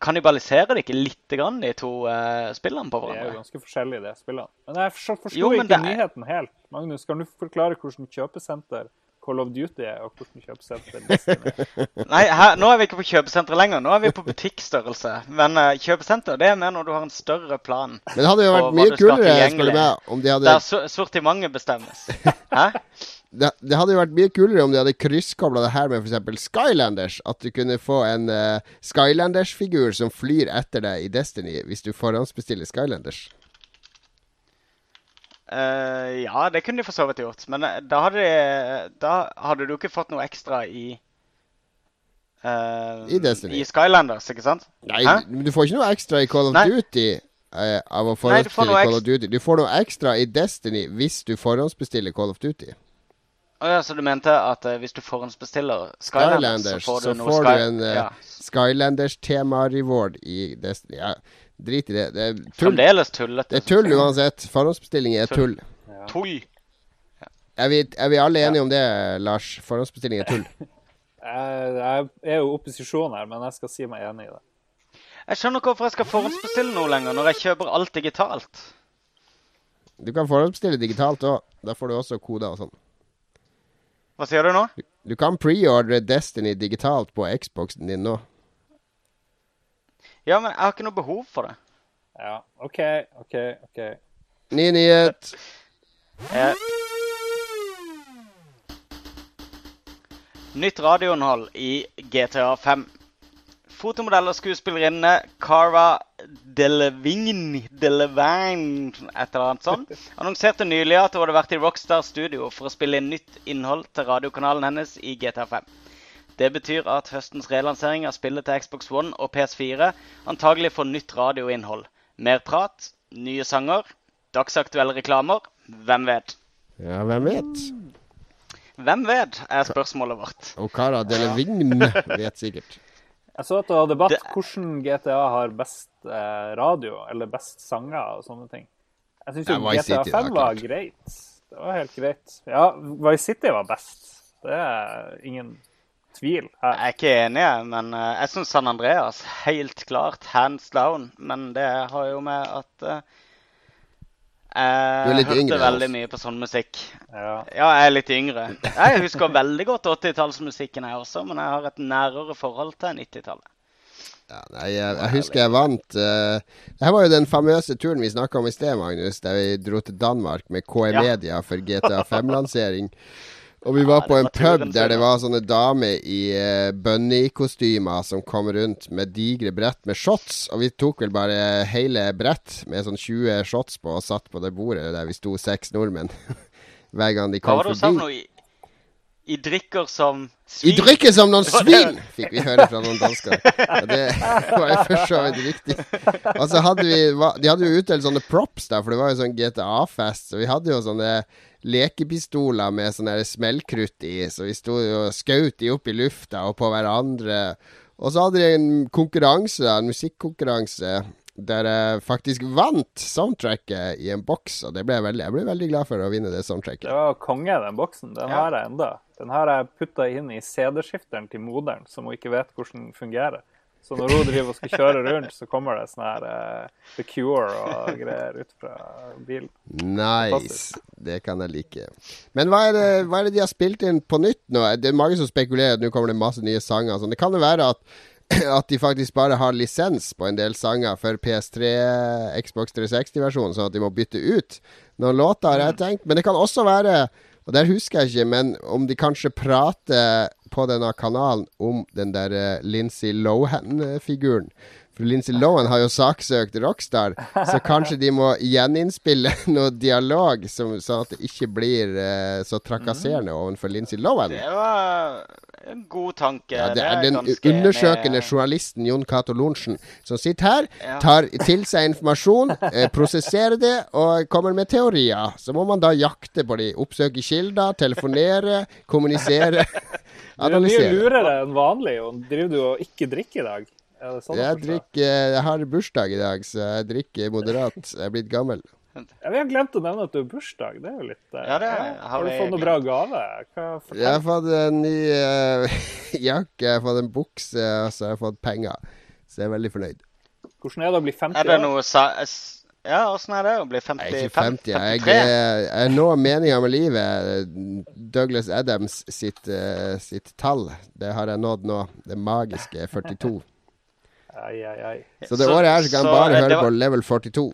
Kannibaliserer det ikke litt grann de to eh, spillene på De er jo ganske forskjellige, de spillene. Men jeg forstår, forstår Jo, men ikke det er- nyheten helt. Magnus, kan du forklare hvordan kjøpesenter Call of Duty er, og hvordan kjøpesenter Destiny er? Nei, her, nå er vi ikke på kjøpesenter lenger. Nå er vi på butikkstørrelse. Men uh, kjøpesenter det er mer når du har en større plan. Men det hadde jo vært mye kulere, meg, om de hadde Der so- sortimentet bestemmes. Hæ? det, det hadde jo vært mye kulere om de hadde krysskobla det her med f.eks. Skylanders. At du kunne få en uh, Skylanders-figur som flyr etter deg i Destiny, hvis du forhåndsbestiller Skylanders. Eh, ja, det kunne de for så vidt gjort. Men eh, da hadde, de, da hadde du ikke fått noe ekstra i uh, I Destiny. I Skylanders, ikke sant? Nei, Hæ? men du får ikke noe ekstra i Call of Nei. Duty Uh, av å Nei, du får Call of Duty. Du får noe ekstra i Destiny hvis du forhåndsbestiller Call of Duty. Å ja, så du mente at uh, hvis du forhåndsbestiller Skylanders, Skylanders, så får du så får du en uh, ja. Skylanders-tema-reward i Destiny. Ja, drit i det. Det er tull. Fremdeles tullete. Det er tull uansett. Forhåndsbestilling er tull. Ja. Tull. Er vi, er vi alle enige om det, Lars? Forhåndsbestilling er tull. Jeg, er jo opposisjon her, men jeg skal si meg enig i det. Jeg skjønner ikke hvorfor jeg skal forhåndsbestille noe lenger når jeg kjøper alt digitalt. Du kan forhåndsbestille digitalt òg. Da får du også koder og sånn. Hva sier du nå? Du kan preordre Destiny digitalt på Xboxen din nå. Ja, men jeg har ikke noe behov for det. Ja, OK, OK, OK. Ny nyhet. Eh, Nytt radioinnhold i GTA 5. Fotomodell og skuespillerinne Cara Delevingne Delevingne, et eller annet sånt, annonserte nylig at hun hadde vært i Rockstar Studio for å spille inn nytt innhold til radiokanalen hennes i GTA 5. Det betyr at høstens relansering av spillet til Xbox One og PS4 antagelig får nytt radioinnhold. Mer prat, nye sanger, dagsaktuelle reklamer. Hvem vet? Ja, hvem vet? Hvem vet, er spørsmålet vårt. Og Cara Delevingne vet sikkert. Jeg så at det var debatt Det- hvordan GTA har best eh, radio, eller best sanger og sånne ting. Jeg syns jo Vice GTA City, 5 var klart. greit. Det var helt greit. Ja, Vice City var best. Det er ingen tvil her. Jeg er ikke enig, men eh, jeg syns San Andreas helt klart hands down. Men det har jo med at eh, jeg hørte yngre, veldig altså. mye på sånn musikk. Ja. Ja, jeg er litt yngre. Jeg husker veldig godt 80-tallsmusikken, jeg også, men jeg har et nærere forhold til 90-tallet. Ja, nei, jeg, jeg husker jeg vant uh, Det her var jo den famøse turen vi snakka om i sted, Magnus, der vi dro til Danmark med KE Ja. Media for GTA 5-lansering. Og vi var Ja, på en pub der det var sånne damer i uh, bunnykostymer som kom rundt med digre brett med shots. Og vi tok vel bare hele brett med sånn 20 shots på og satt på det bordet der vi sto seks nordmenn. Hver gang de kom var det du forbi. I, drikker som svin. I drikker som noen svin, fikk vi høre fra noen dansker. Og det var jo for så vidt riktig. Og så hadde vi De hadde jo utdelt sånne props, da, for det var jo sånn GTA-fest. Så vi hadde jo sånne lekepistoler med sånn der smellkrutt i, så vi sto og skjøt de opp i lufta og på hverandre. Og så hadde de en konkurranse, en musikkonkurranse, der jeg faktisk vant soundtracket i en boks. Og det ble jeg, veldig, jeg ble veldig glad for å vinne det soundtracket. Det var konge, den boksen. Den Ja. har jeg enda. Den har jeg putta inn i CD-skifteren til moderen, som hun ikke vet hvordan den fungerer. Så når hun driver og skal kjøre rundt, så kommer det sånn her uh, The Cure og greier ut fra bilen. Nice. Det kan jeg like. Men hva er, det, hva er det de har spilt inn på nytt nå? Det er mange som spekulerer at nå kommer det masse nye sanger. Sånn. Det kan jo være at, at de faktisk bare har lisens på en del sanger for PS3, Xbox 360-versjonen, sånn at de må bytte ut noen låter, har jeg tenkt. Men det kan også være, og der husker jeg ikke, men om de kanskje prater på denne kanalen om den der Lincy Lindsay Lohan-figuren. For Lindsay Lohan har jo saksøkt Rockstar, så kanskje de må gjeninnspille noe dialog, som, sånn at det ikke blir eh, så trakasserende overfor Lindsay Lohan. Det var en god tanke. Ja, det er den undersøkende med- journalisten Jon Cato Lorentzen som sitter her, Ja. tar til seg informasjon, eh, prosesserer det og kommer med teorier. Så må man da jakte på de. Oppsøke kilder, telefonere, kommunisere, Du er mye lurere enn vanlig. Jon. Driver du og ikke drikker i dag? Er det sånn Jeg, drikker, jeg har bursdag i dag, så jeg drikker moderat. Jeg er blitt gammel. Ja, vi har glemt å nevne at du har bursdag. Det er jo litt eh, Ja, det har Har du fått noen bra gave? Hva. Jeg har fått en ny uh, jakke, jeg har fått en bukse, og så har jeg fått penger. Så jeg er veldig fornøyd. Hvordan er det å bli 50 Er det noe sa... Ja, åssen er det å bli 50? Jeg er ikke 50. Jeg, 53? Jeg, jeg når meninga med livet. Douglas Adams sitt, uh, sitt tall, det har jeg nådd nå. Det magiske 42. Ai, ai, ai. Så det Så- året her så kan så, bare høre var- på level 42.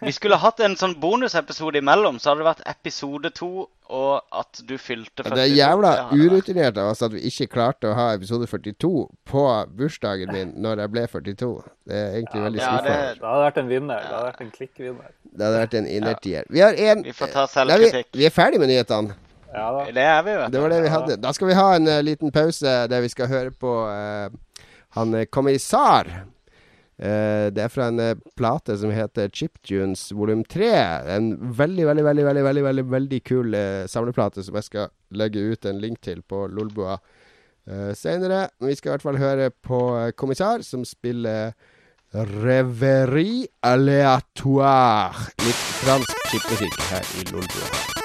Vi skulle hatt en sånn bonusepisode imellom, så hadde det vært episode to og at du fylte 42. Det er jævla urutinert av oss at vi ikke klarte å ha episode 42 på bursdagen min når jeg ble 42. Det er egentlig veldig ja, det- Det hadde vært en vinner. Det hadde vært en klikkvinner. Det hadde vært en innertier. Vi har en Vi får ta selvkritikk. vi, vi er ferdig med nyhetene. Ja da. Det er vi, vet Det var det vi hadde. Da skal vi ha en uh, liten pause der vi skal høre på eh, han er kommissar. Uh, det er fra en eh, plate som heter Chiptunes volum 3. En veldig, veldig, veldig veldig, veldig, veldig, veldig kul uh, samleplate som jeg skal legge ut en link til på Lolbua uh, senere. Men vi skal i hvert fall høre på kommissar, som spiller Reverie aléatoire. Litt fransk chipmusikk her i Lolbua.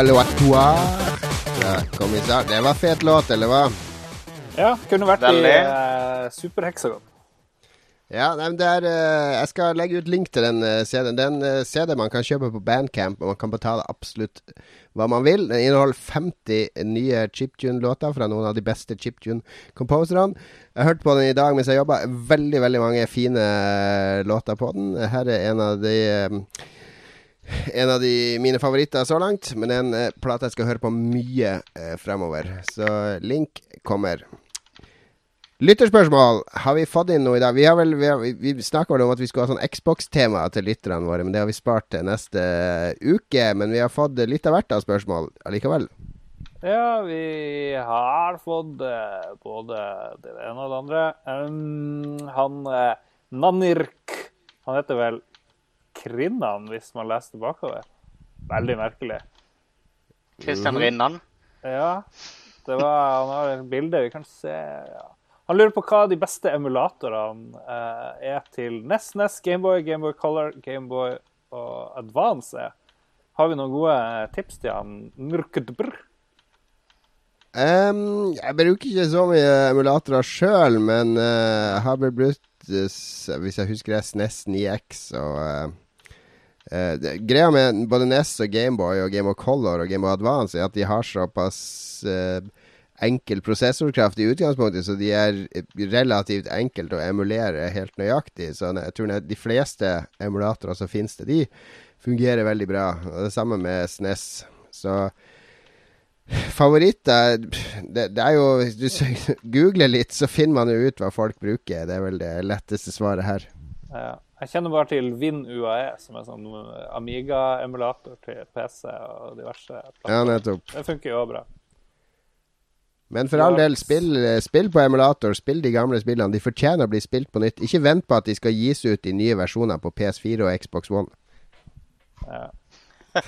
Reverie Ja, Det var fet låt, eller hva? Ja, kunne vært Veldig. i uh, Superheksagon. Ja, nei, men det er uh, Jeg skal legge ut link til den uh, CD-en. Den uh, CD man kan kjøpe på Bandcamp, og man kan betale absolutt hva man vil. Den inneholder 50 nye chiptune-låter fra noen av de beste chiptune-composerne. Jeg hørte på den i dag mens jeg jobba. Veldig, veldig mange fine eh, låter på den. Her er en av de eh, en av de mine favoritter så langt, men en eh, plate jeg skal høre på mye eh, fremover. Så link kommer. Lytterspørsmål. Har vi fått inn noe i dag? Vi, har vel, vi, vi, snakka vel om at vi skulle ha sånn Xbox-tema til lytterne våre, men det har vi spart til neste uke. Men vi har fått litt av hvert av spørsmål allikevel. Ja, vi har fått eh, både det ene og det andre. Um, han eh, Nanirk Han heter vel Krinnan, hvis man leser bakover. Veldig merkelig. Kristian Rinnan. Ja. Det var, han har et bilde vi kan se. Ja. Han lurer på hva de beste emulatorene eh, er til NES, NES, Gameboy, Gameboy Color, Gameboy og Advance er. Har vi noen gode tips til han? Nrkdbr? Um, jeg bruker ikke så mye emulatorer sjøl, men uh, jeg har vel brukt, uh, hvis jeg husker det, SNES 9X og uh, uh, Greia med både NES og Gameboy og Game of Color og Game of Advance er at de har såpass uh, enkel prosessorkraft i utgangspunktet, så de er relativt enkelt å emulere helt nøyaktig. Så jeg tror de fleste emulatorer som finnes det, de fungerer veldig bra. Og det samme med SNES. Så Favoritter det, det er jo Hvis du googler litt, så finner man jo ut hva folk bruker. Det er vel det letteste svaret her. Ja. Jeg kjenner bare til Vin UAE, som er sånn Amiga-emulator til PC og diverse. Ja, nettopp. Det funker jo bra. Men for all del, spill, spill på emulator. Spill de gamle spillene. De fortjener å bli spilt på nytt. Ikke vent på at de skal gis ut i nye versjoner på PS4 og Xbox One. Ja.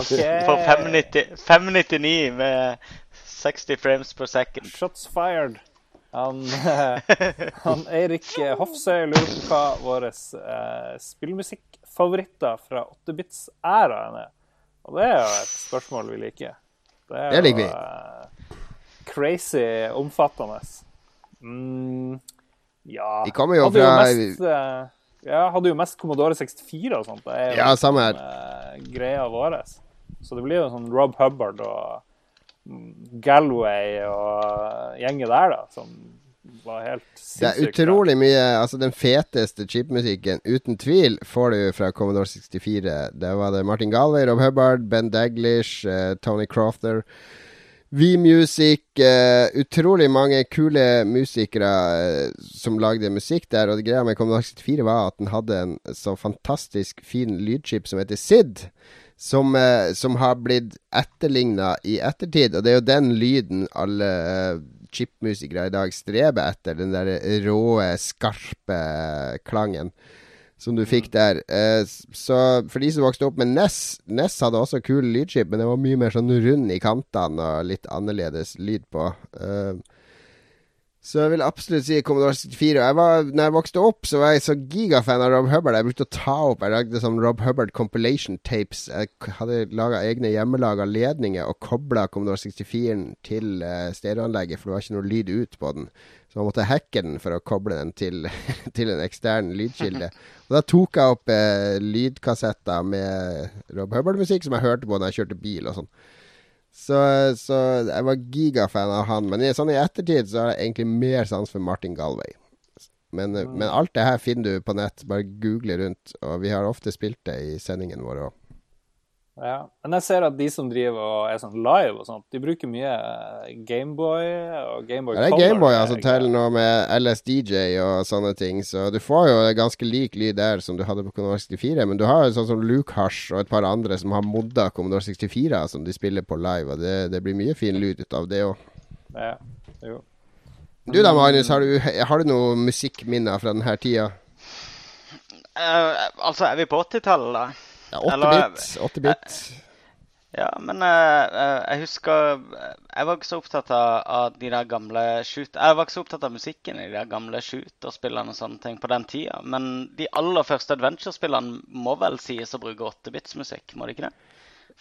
okay. For 599 med 60 frames per second. Shots fired. Han, han Eirik Hofsøy lurer på hva våre eh, spillmusikkfavoritter fra 8-bits-æraen er. Og det er jo et spørsmål vi liker. Det, er Det liker vi. jo, eh, crazy omfattende. Mm, ja Vi kommer jo hadde fra- mest, eh, Ja, hadde jo mest Commodore 64 og sånt. Det er jo Ja, samme her. eh, greia vår. Så det blir jo sånn Rob Hubbard og Galway og gjengen der, da, som var helt Det er sinnssykt bra. utrolig mye Altså, den feteste chipmusikken, uten tvil, får du fra Commodore 64. Det var det Martin Galway, Rob Hubbard, Ben Daglish, eh, Tony Crofter. V-Music. uh, utrolig mange kule musikere uh, som lagde musikk der. Og det greia med Commodore 64 var at den hadde en så fantastisk fin lydchip som heter SID. Som, eh, som har blitt etterligna i ettertid. Og det er jo den lyden alle eh, chipmusikere i dag streber etter. Den der råe, skarpe klangen som du fikk der. Eh, så for de som vokste opp med Ness Ness hadde også kul lydchip, men det var mye mer sånn rund i kantene og litt annerledes lyd på. Eh, så jeg vil absolutt si Commodore 64. Jeg var, når jeg vokste opp, så var jeg så gigafan av Rob Hubbard. Jeg brukte å ta opp Jeg lagde sånn Rob Hubbard compilation tapes. Jeg hadde laga egne hjemmelaga ledninger og kobla Commodore 64-en til uh, stereoanlegget, for det var ikke noe lyd ut på den. Så man måtte hacke den for å koble den til, til en ekstern lydkilde. Og da tok jeg opp uh, lydkassetter med Rob Hubbard-musikk som jeg hørte på når jeg kjørte bil og sånn. Så, så jeg var gigafan av han. Men i, sånn i ettertid så har jeg egentlig mer sans for Martin Galway. Men, men alt det her finner du på nett. Bare google rundt. Og vi har ofte spilt det i sendingen vår òg. Ja. Men jeg ser at de som driver og er sånn live og sånt, de bruker mye eh, Gameboy og Gameboy Ja, det er Color. Gameboy altså, teller til noe med LSDJ og sånne ting. Så du får jo ganske lik lyd der som du hadde på Commodore 64. Men du har jo sånn som Luke Hash og et par andre som har modda Commodore 64 som de spiller på live. Og det, det blir mye fin lyd ut av det òg. Ja, jo. Du da, Magnus. Har du, har du noe musikkminner fra denne tida? Uh, altså, er vi på 80-tallet, da? Ja, Eller- 8-bit. 8-bit. Ja, men eh, eh, jeg husker eh, Jeg var ikke så opptatt av, av de der gamle shoot... Jeg var ikke så opptatt av musikken i de der gamle shooterspillene og sånne ting på den tida. Men de aller første adventure-spillene må vel sies å bruke 8-bits-musikk, må de ikke det?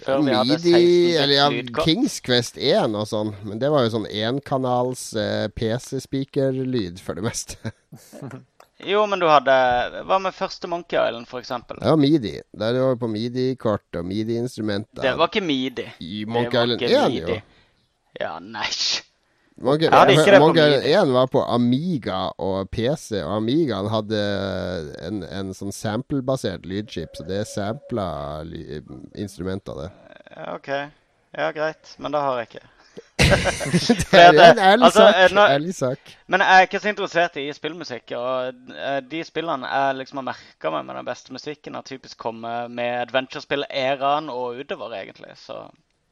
Før vi hadde Midi, 16 eller ja, lydkort. Kings Quest 1 og sånn. Men det var jo sånn enkanals eh, PC-speaker-lyd for det meste. Jo, men du hadde Hva med første Monkey Island, eksempel? Det midi. Der var vi på midi-kort og midi-instrumenter. Det var ikke midi. I Monkey Island ikke 1, jo. Ja, nei. Monkey, Ja, Island 1 var på Amiga og PC, og Amigaen hadde en, en sånn sample-basert lydchip, så det sampla instrumenter, det. OK. Ja, greit. Men det har jeg ikke. Det er en ærlig altså, sak. eh, nå- ærlig sak. Men jeg er ikke så interessert i spillmusikk. Og eh, de spillene jeg liksom har merka meg med den beste musikken, har typisk kommet med adventure-spill-æraen og utover, egentlig. Så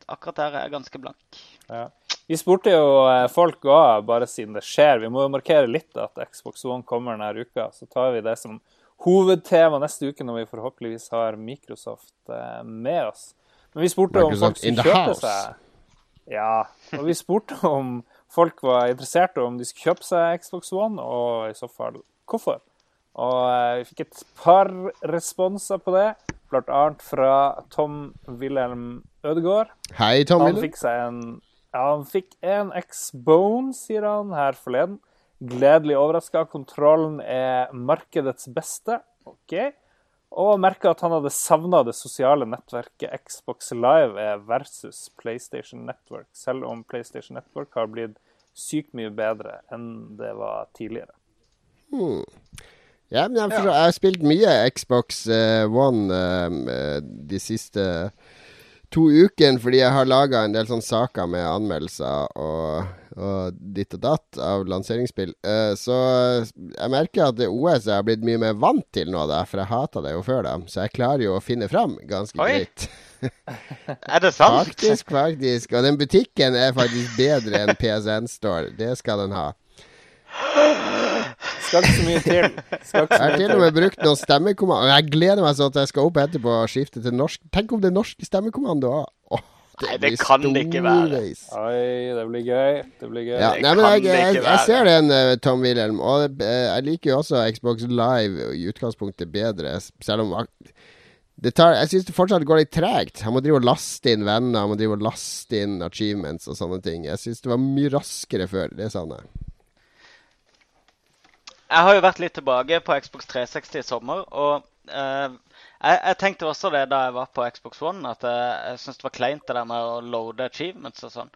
akkurat der er jeg ganske blank. Ja. Vi spurte jo eh, folk òg, bare siden det skjer. Vi må jo markere litt at Xbox One kommer denne uka. Så tar vi det som hovedtema neste uke, når vi forhåpentligvis har Microsoft med oss. Men vi spurte om folk som kjøper seg Ja. Og vi spurte om folk var interessert, og om de skulle kjøpe seg Xbox One, og i så fall hvorfor. Og eh, vi fikk et par responser på det, annet fra Tom Wilhelm Ødegaard. Hei, Tom Han fikk seg en ja, han fikk en X-Bone, sier han her forleden. Gledelig overraska. Kontrollen er markedets beste. OK. Og merka at han hadde savna det sosiale nettverket Xbox Live er versus PlayStation Network, selv om PlayStation Network har blitt sykt mye bedre enn det var tidligere. Ja, men jeg, forstår, jeg har spilt mye Xbox eh, One eh, de siste to ukene fordi jeg har laga en del sånne saker med anmeldelser og, og ditt og datt av lanseringsspill. Eh, så jeg merker at det OS jeg har blitt mye mer vant til nå, da, for jeg hata det jo før, da. Så jeg klarer jo å finne fram ganske Oi. greit. Er det sant? Faktisk, faktisk. Og den butikken er faktisk bedre enn PSN Store. Det skal den ha. Skal ikke så mye til. Skal ikke Jeg har til og med brukt noen stemmekommando. Jeg gleder meg sånn at jeg skal opp etterpå og skifte til norsk. Tenk om det er norsk stemmekommando òg! Nei, det kan det ikke være. Oi, det blir gøy. Det blir gøy. Ja, Det nei, jeg, jeg, jeg ser den, eh, Tom Wilhelm. Og eh, jeg liker jo også Xbox Live i utgangspunktet bedre, selv om det tar, Jeg syns det fortsatt går litt tregt. Han må drive og laste inn venner, han må drive og laste inn achievements og sånne ting. Jeg syns det var mye raskere før. Det savner jeg. Jeg har jo vært litt tilbake på Xbox 360 i sommer, og eh, jeg, jeg tenkte også det da jeg var på Xbox One, at jeg, jeg syntes det var kleint det der med å loade achievements og sånn.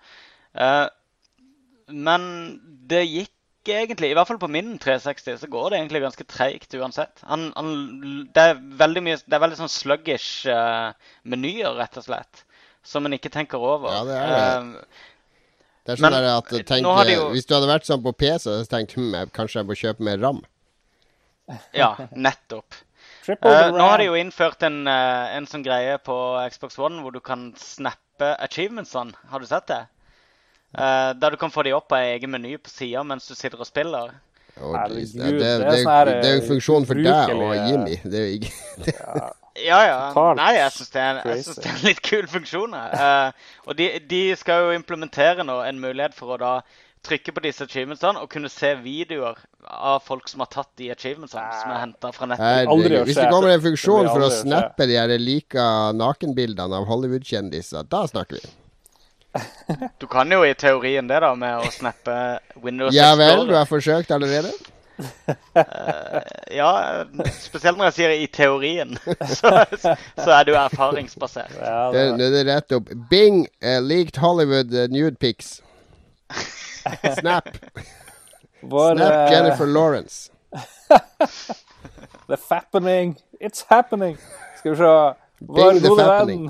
Uh, men det gikk egentlig, i hvert fall på min 360, så går det egentlig ganske treigt uansett. Han, han, det er veldig mye, det er veldig sånn sluggish uh, menyer, rett og slett, som en ikke tenker over. Ja, det er det. Uh, Det er sånn Men, at tenk, jo- Hvis du hadde vært sånn på PC, så hadde jeg tenkt hm, jeg, kanskje jeg må kjøpe mer RAM. ja, nettopp. Eh, nå har de jo innført en, uh, en sånn greie på Xbox One hvor du kan snappe achievementsene. Har du sett det? Uh, der du kan få de opp på ei egen meny på sida mens du sitter og spiller. Oh, Herregud, det, det, det er det, sånn er jo en funksjon for deg og Jimmy. Det er jo ikke Ja, ja. Nei, jeg syns det, er en- synes det er en litt kul funksjon. Eh, og de, de skal jo implementere nå en mulighet for å da trykke på disse achievementsene og kunne se videoer av folk som har tatt de achievementsene som er henta fra nettet. Aldri Hvis det kommer en funksjon for å snappe de her lika nakenbildene av Hollywood-kjendiser, da snakker vi. Du kan jo i teorien det, da, med å snappe Windows Ja vel, du har forsøkt allerede? Ja, spesielt når jeg sier 'i teorien', så, så er det jo erfaringsbasert. Ja, Det, det, nå er det rett opp. Bing uh, leaked Hollywood uh, nude pics. Snap. vår, Snap eh, Jennifer Lawrence. The fappening. It's happening. Skal vi se. Vår gode venn,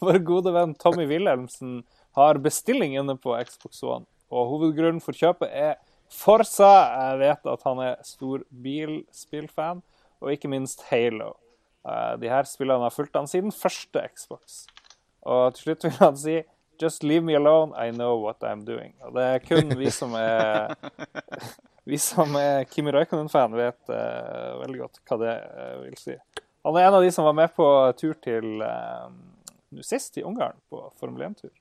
vår gode venn Tommy Wilhelmsen har bestilling inne på Xbox One. Og hovedgrunnen for kjøpet er Forsa. Jeg vet at han er stor bilspillfan. Og ikke minst Halo. Eh, De her spillene har fulgt han siden første Xbox. Og til slutt vil han si Just leave me alone, I know what I'm doing. Og det er kun vi som er Vi som er Kimi Raikonen-fan, vet uh, veldig godt hva det uh, vil si. Han er en av de som var med på tur til uh, sist i Ungarn, på Formel 1-tur.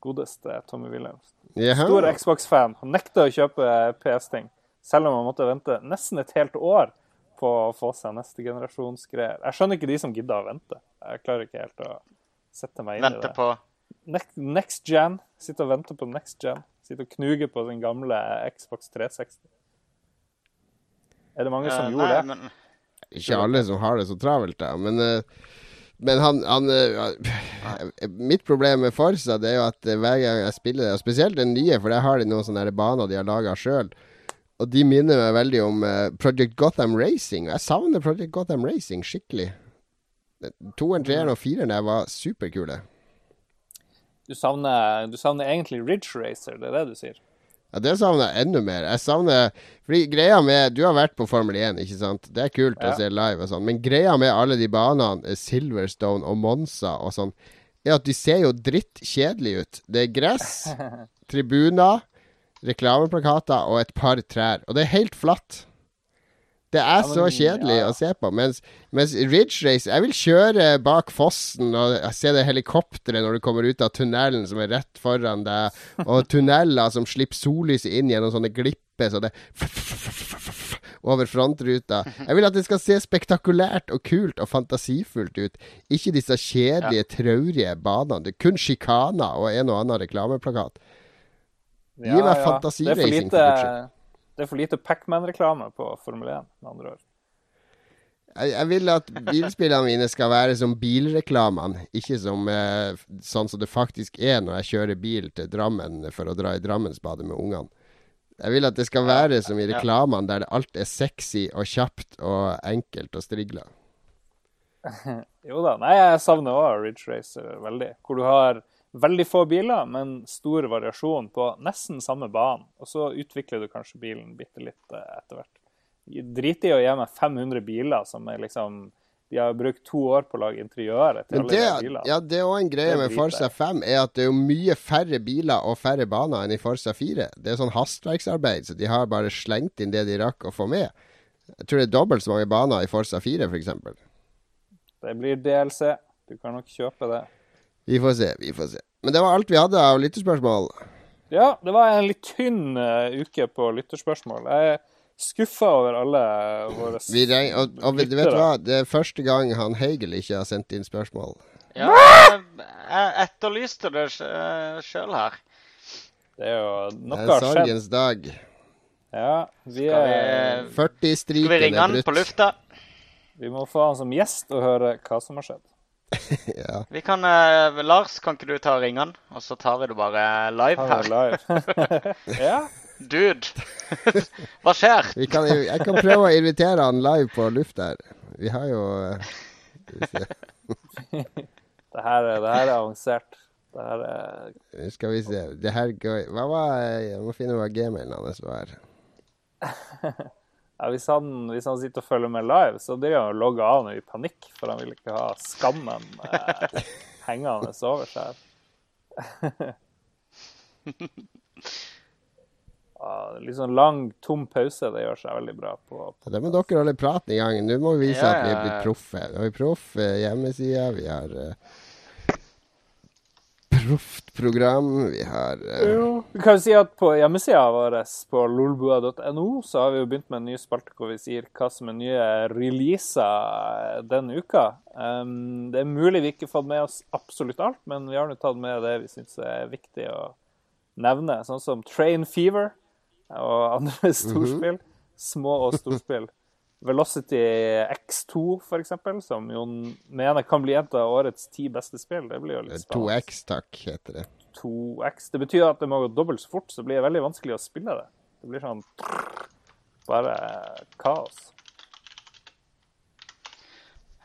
Godeste Tommy Williams. Yeah. Stor Xbox-fan. Han nekta å kjøpe PS-ting, selv om han måtte vente nesten et helt år på å få seg neste generasjons greier. Jeg skjønner ikke de som gidder å vente. Jeg klarer ikke helt å sette meg inn i Vente det. på Next, next gen. Sitter og venter på next gen. Sitter og knuger på sin gamle Xbox 360. Er det mange som uh, gjorde nei, det? men Ikke alle som har det så travelt, da. Men, eh, men han, han eh, Mitt problem med Forsa det er jo at hver gang jeg spiller det, og spesielt den nye, for der har de noen sånne baner de har laga sjøl. Og de minner meg veldig om Project Gotham Racing. Jeg savner Project Gotham Racing skikkelig. Toeren, treeren og fireren der var superkule. Du savner, du savner egentlig Ridge Racer, det er det du sier? Ja, Det savner jeg enda mer. Jeg savner Fordi greia med Du har vært på Formel 1, ikke sant? Det er kult Ja. å se live og sånn, men greia med alle de banene, eh, Silverstone og Monza og sånn, er at de ser jo dritt kjedelige ut. Det er gress, tribuner, reklameplakater og et par trær. Og det er helt flatt. Det er Ja, men- så kjedelig ja. å se på. Mens, mens Ridge Race Jeg vil kjøre bak fossen og se det helikopteret når du kommer ut av tunnelen som er rett foran deg, og tunneler som slipper sollyset inn gjennom sånne glipper så det over frontruta. Jeg vil at det skal se spektakulært og kult og fantasifullt ut. Ikke disse kjedelige, traurige banene. Det kun sjikaner og en og annen reklameplakat. Gi meg Det er for lite. Det er for lite Pacman-reklame på Formel 1, med andre ord. Jeg, vil at bilspillene mine skal være som bilreklamene, ikke som eh, sånn som det faktisk er når jeg kjører bil til Drammen for å dra i Drammensbadet med ungene. Jeg vil at det skal være som i reklamene, der alt er sexy og kjapt og enkelt og strigla. Jo da. Nei, jeg savner òg Ridge Racer veldig. Hvor du har veldig få biler, men stor variasjon på nesten samme banen. Og så utvikler du kanskje bilen bitte litt eh, etter hvert. Drit i å gi meg 500 biler som er liksom De har brukt to år på å lage interiøret til Men alle det, de bilene. ja, det er òg en greie med Forsa Forza 5, er at det er jo mye færre biler og færre baner enn i Forza 4. Det er sånn hastverksarbeid, så de har bare slengt inn det de rakk å få med. Jeg tror det er dobbelt så mange baner i Forza 4, f.eks. Det blir DLC. Du kan nok kjøpe det. Vi får se, vi får se. Men det var alt vi hadde av lyttespørsmål. Ja, det var en litt tynn eh, uke på lytterspørsmål. Jeg er skuffa over alle våre Vi reng, og, og vet du lyttere. hva? Det er første gang han Heigel ikke har sendt inn spørsmål. Ja, jeg, etterlyste det sjøl her. Det er jo Noe er har skjedd. Det er sorgens dag. Ja, vi, Skal vi, er, 40-striken Skal vi ringe er han på lufta? vi må få han som gjest og høre hva som har skjedd. ja. Vi kan, uh, Lars, kan ikke du ta og ringe han? Og så tar vi det bare live er her. live. ja, Dude, hva skjer? Vi kan, jeg kan prøve å invitere han live på luft her. Vi har jo se. det her, er- det her er avansert. Det her er Skal vi se. Det her går Hva var Jeg må finne hva gmailen hans var. Ja, hvis, han, hvis han sitter og følger med live, så driver han og logger av nå i panikk, for han vil ikke ha skammen eh, hengende over seg. Ja, litt sånn lang, tom pause, det gjør seg veldig bra på, på Da må dere holde praten i gang. Nå må vi vise Ja, at vi er ja, blitt proffe. Vi har proff hjemmeside, vi har eh, proft program, vi har uh... Jo, vi kan jo si at på hjemmesida vår på lolbua.no så har vi jo begynt med en ny spalte hvor vi sier hva som er nye releaser denne uka. Um, det er mulig vi ikke har fått med oss absolutt alt, men vi har nå tatt med det vi syns er viktig å nevne. Sånn som Train Fever og andre storspill. Små og storspill. Velocity X2, for eksempel, som jo mener kan bli et av årets ti beste spill. Det blir jo litt spennende. 2X, takk, heter det. 2X. Det betyr at det må gå dobbelt så fort, så blir det veldig vanskelig å spille det. Det blir sånn bare kaos.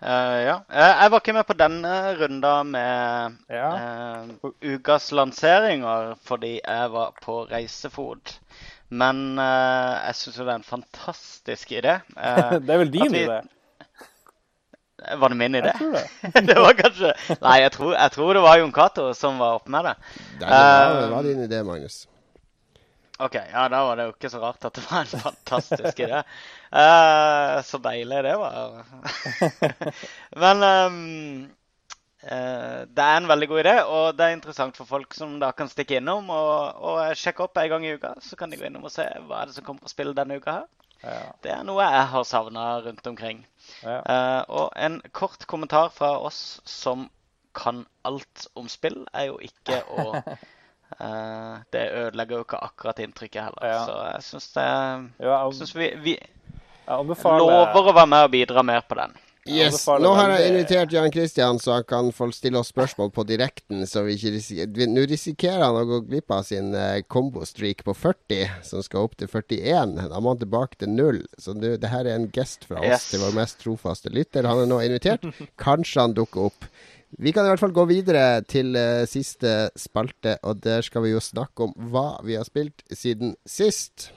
Uh, ja. Eh, jeg var ikke med på denne runda med Ja. uh, ukas lanseringer fordi jeg var på reisefot. Men uh, jeg syns jo det er en fantastisk idé. Uh, Det er vel din vi- idé? Var det min idé? Jeg tror det. det var kanskje Nei, jeg tror, jeg tror det var Jon Cato som var oppe med det. Det, var, det Eh, var din idé, Magnus. OK, ja, da var det jo ikke så rart at det var en fantastisk idé. Uh, så deilig det var. Men ehm, eh, det er en veldig god idé, og det er interessant for folk som da kan stikke innom og, og sjekke opp en gang i uka. Så kan de gå innom og se hva er det som kommer på spill denne uka her. Ja. Det er noe jeg har savna rundt omkring. Ja. Uh, og en kort kommentar fra oss som kan alt om spill, er jo ikke å uh, Det ødelegger jo ikke akkurat inntrykket heller. Ja. Så jeg syns det jeg synes vi, vi lover å være med og bidra mer på den. Yes. Nå har jeg invitert Jan Christian, så han kan få stille oss spørsmål på direkten. Så vi ikke risikerer Nå risikerer han å gå glipp av sin kombostreak på 40, som skal opp til 41. Da må han tilbake til null. Så det, det her er en gest fra oss Yes. til vår mest trofaste lytter. Han er nå invitert. Kanskje han dukker opp. Vi kan i hvert fall gå videre til uh, siste spalte, og der skal vi jo snakke om hva vi har spilt siden sist.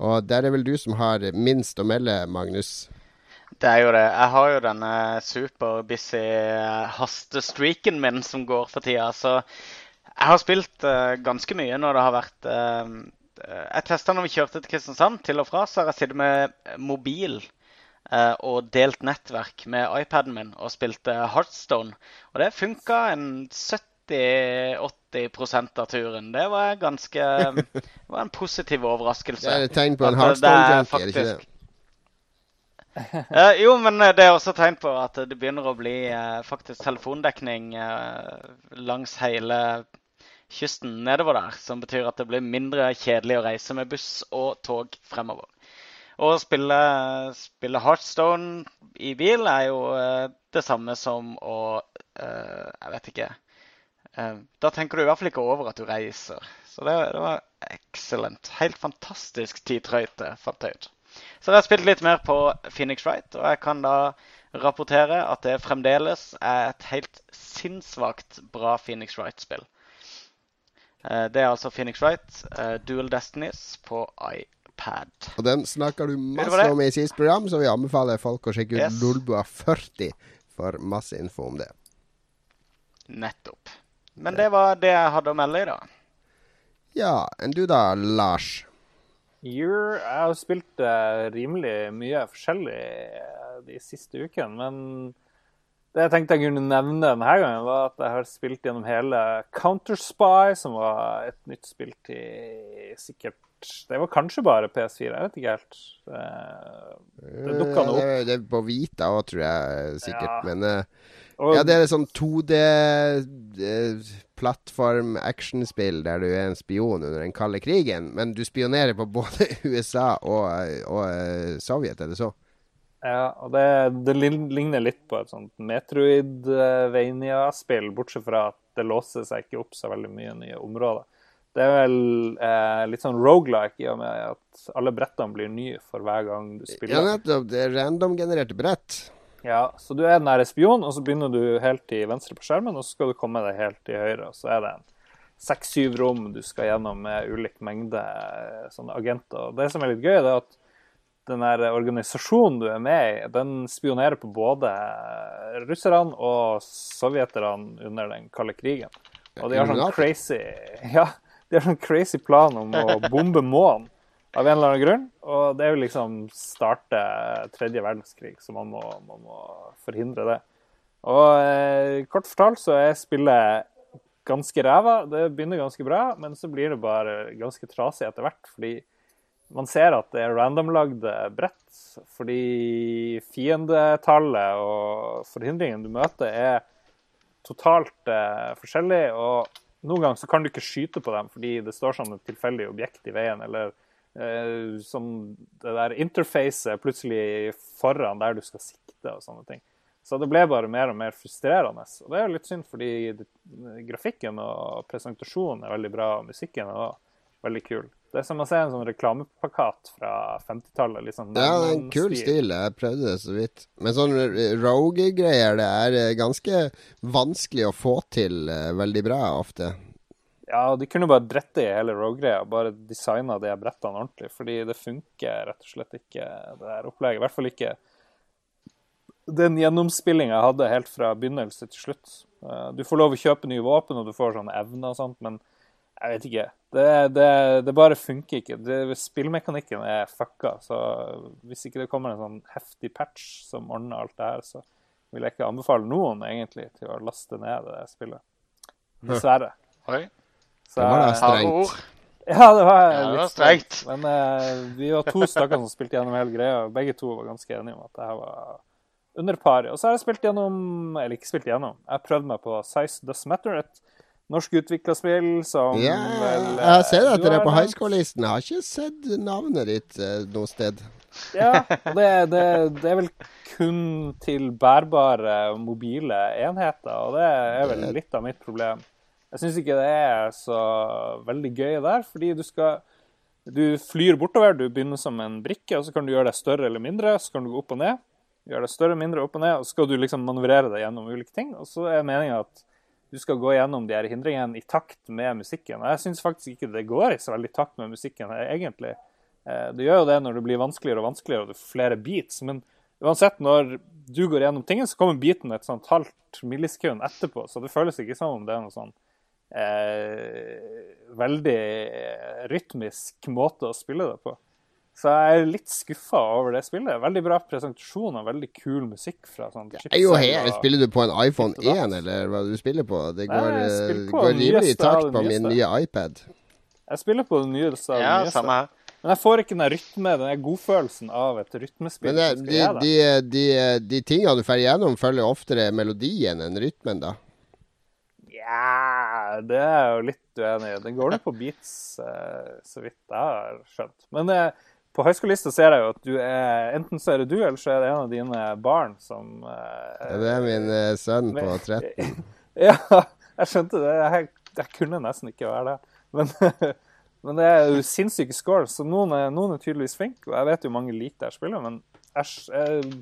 Og der er vel du som har minst å melde, Magnus. Det er jo det. Jeg har jo denne superbusy eh, hastestreaken min som går for tida. Så jeg har spilt uh, ganske mye når det har vært uh, Jeg testa når vi kjørte til Kristiansand, til og fra, så har jeg sittet med mobil uh, og delt nettverk med iPaden min og spilte Heartstone. Og det funka en 70-80 av turen. Det var ganske Det var en positiv overraskelse. Det er et tegn på en Heartstone-junkie, er det ikke det? Eh, jo, men eh, det er også tegn på at det begynner å bli eh, faktisk telefondekning eh, langs hele kysten nedover der. Som betyr at det blir mindre kjedelig å reise med buss og tog fremover. Å spille, spille Heartstone i bil er jo eh, det samme som å eh, Jeg vet ikke. Da tenker du i hvert fall ikke over at du reiser. Så det, det var excellent. Helt fantastisk tidtrøyte, fant jeg ut. Så jeg har spilt litt mer på Phoenix Wright, og jeg kan da rapportere at det fremdeles er et helt sinnssvakt bra Phoenix Wright-spill. Eh, Det er altså Phoenix Wright, eh, Dual Destinies på iPad. Og den snakker du masse om i sist program, så vi anbefaler folk å sjekke ut Yes. Lolbua 40 for masse info om det. Nettopp. Men det var det jeg hadde å melde i dag. Ja, enn du da, Lars? Year, jeg har spilt eh, rimelig mye forskjellig eh, de siste ukene, men det jeg tenkte jeg kunne nevne denne gangen, var at jeg har spilt gjennom hele Counterspy, som var et nytt spill til sikkert Det var kanskje bare PS4, jeg vet ikke helt. Eh, Det dukka nå opp. Det er- på Vita òg, tror jeg sikkert. Ja. Men eh, Og ja, det er sånn 2D-plattform-actionspill der du er en spion under den kalde krigen. Men du spionerer på både USA og, og eh, Sovjet, er det så? Ja, og det, det ligner litt på et sånt Metroid-Vania-spill, bortsett fra at det låser seg ikke opp så veldig mye nye områder. Det er vel eh, litt sånn rogelike i og med at alle brettene blir nye for hver gang du Ja, spiller. nettopp. Det er randomgenererte brett. Ja, Så du er den der spion, og så begynner du helt til venstre på skjermen, og så skal du komme deg helt til høyre. og Så er det en seks-syv rom du skal gjennom med ulik mengde eh, sånne agenter. Og Det som er litt gøy, det er at den der organisasjonen du er med i, den spionerer på både russerne og sovjeterne under den kalde krigen. Og de har sånn crazy Ja, de har sånn crazy plan om å bombe månen av en eller annen grunn. Og det er jo liksom starte tredje verdenskrig, så man må, man må forhindre det. Og eh, kort fortalt så er spillet ganske ræva. Det begynner ganske bra, men så blir det bare ganske trasig etter hvert. Fordi man ser at det er randomlagde brett. Fordi fiendetallet og forhindringen du møter, er totalt eh, forskjellig. Og noen ganger så kan du ikke skyte på dem fordi det står som et tilfeldig objekt i veien. Eller som det der interfacet plutselig foran der du skal sikte og sånne ting. Så det ble bare mer og mer frustrerende. Og det er jo litt synd, fordi grafikken og presentasjonen er veldig bra, og musikken er også veldig kul. Det er som å se en sånn reklameplakat fra 50-tallet. Liksom, Ja, det er en kul stil. Jeg prøvde det så vidt. Men sånn rogue-greier, det er eh, ganske vanskelig å få til eh, veldig bra ofte. Ja, de kunne bare drette i hele Rogue-greia, bare designa de brettene ordentlig. Fordi det funker rett og slett ikke, det der opplegget. I hvert fall ikke den gjennomspillinga jeg hadde helt fra begynnelse til slutt. Eh, Du får lov å kjøpe nye våpen, og du får sånne evner og sånt, men jeg vet ikke. Det, det, det bare funker ikke. Det, spillmekanikken er fucka. Så hvis ikke det kommer en sånn heftig patch som ordner alt det her, så vil jeg ikke anbefale noen egentlig til å laste ned det spillet. Dessverre. Oi, Så, Det var da eh, strengt. ja, det var Ja, det var litt strengt. Men uh, vi var to stykker som spilte gjennom hele greia, og begge to var ganske enige om at det her var under par. Og så har jeg spilt gjennom Eller ikke spilt gjennom. Jeg prøvde meg på Size Does Matter, et norsk utvikla spill som Ja, vel, jeg har sett eh, at dere er på high school-listen. Jeg har ikke sett navnet ditt eh, noe sted. Ja, og det, det, det er vel kun til bærbare mobile enheter, og det er vel litt av mitt problem. Jeg syns ikke det er så veldig gøy der, fordi du skal Du flyr bortover, du begynner som en brikke, og så kan du gjøre deg større eller mindre, så kan du gå opp og ned. Gjøre deg større, mindre, opp og ned, og så skal du liksom manøvrere deg gjennom ulike ting. Og så er meninga at du skal gå gjennom de her hindringene i takt med musikken. Og jeg syns faktisk ikke det går i så veldig takt med musikken, egentlig. Eh, Det gjør jo det når det blir vanskeligere og vanskeligere, og du får flere beats. Men uansett, når du går gjennom tingen, så kommer beaten et sånt halvt millisekund etterpå. Så det føles ikke som om det er noe sånn eh, veldig eh, rytmisk måte å spille det på. Så jeg er litt skuffa over det spillet. Veldig bra presentasjon og veldig kul musikk fra sånn her. Spiller du på en iPhone Ditt og datt. 1, eller hva du spiller på? Det går, jeg eh, på går rimelig i takt på min nye iPad. Jeg spiller på den nyeste av Ja, nyeste. samme her. Men jeg får ikke den rytme, den godfølelsen av et rytmespill. Men det, de, de, de, de tingene du får igjennom, følger oftere melodien enn rytmen, da. Ja, det er jo litt uenig i. Den går nå på beats, eh, så vidt jeg har skjønt. Men eh, på høyskolelista ser jeg jo at du er Enten så er det du, eller så er det en av dine barn som eh, Det er min eh, sønn på 13. Ja, jeg skjønte det. Jeg, jeg kunne nesten ikke være det. Men, men det er jo sinnssyke scores, så noen er, noen er tydeligvis flinke. Og jeg vet jo mange liker det jeg spiller, men jeg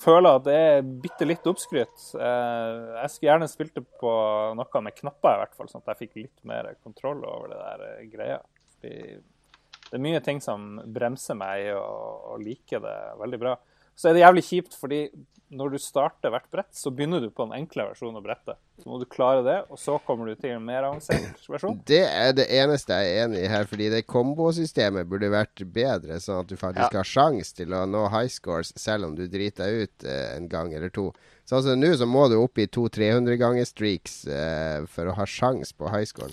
føler at det er bitte litt oppskrytt. Eh, Jeg skulle gjerne spilt det på noe med knapper, i hvert fall, sånn at jeg fikk litt mer kontroll over det der eh, greia. Det er mye ting som bremser meg i å like det veldig bra. Så er det jævlig kjipt, fordi når du starter hvert brett, så begynner du på en enkle versjon av brettet. Så må du klare det, og så kommer du til en mer avansert versjon. Det er det eneste jeg er enig i her, fordi det kombosystemet burde vært bedre, sånn at du faktisk har sjanse til å nå high scores selv om du driter deg ut eh, en gang eller to. Sånn som nå, så må du opp i to 300 ganger streaks eh, for å ha sjans på high score.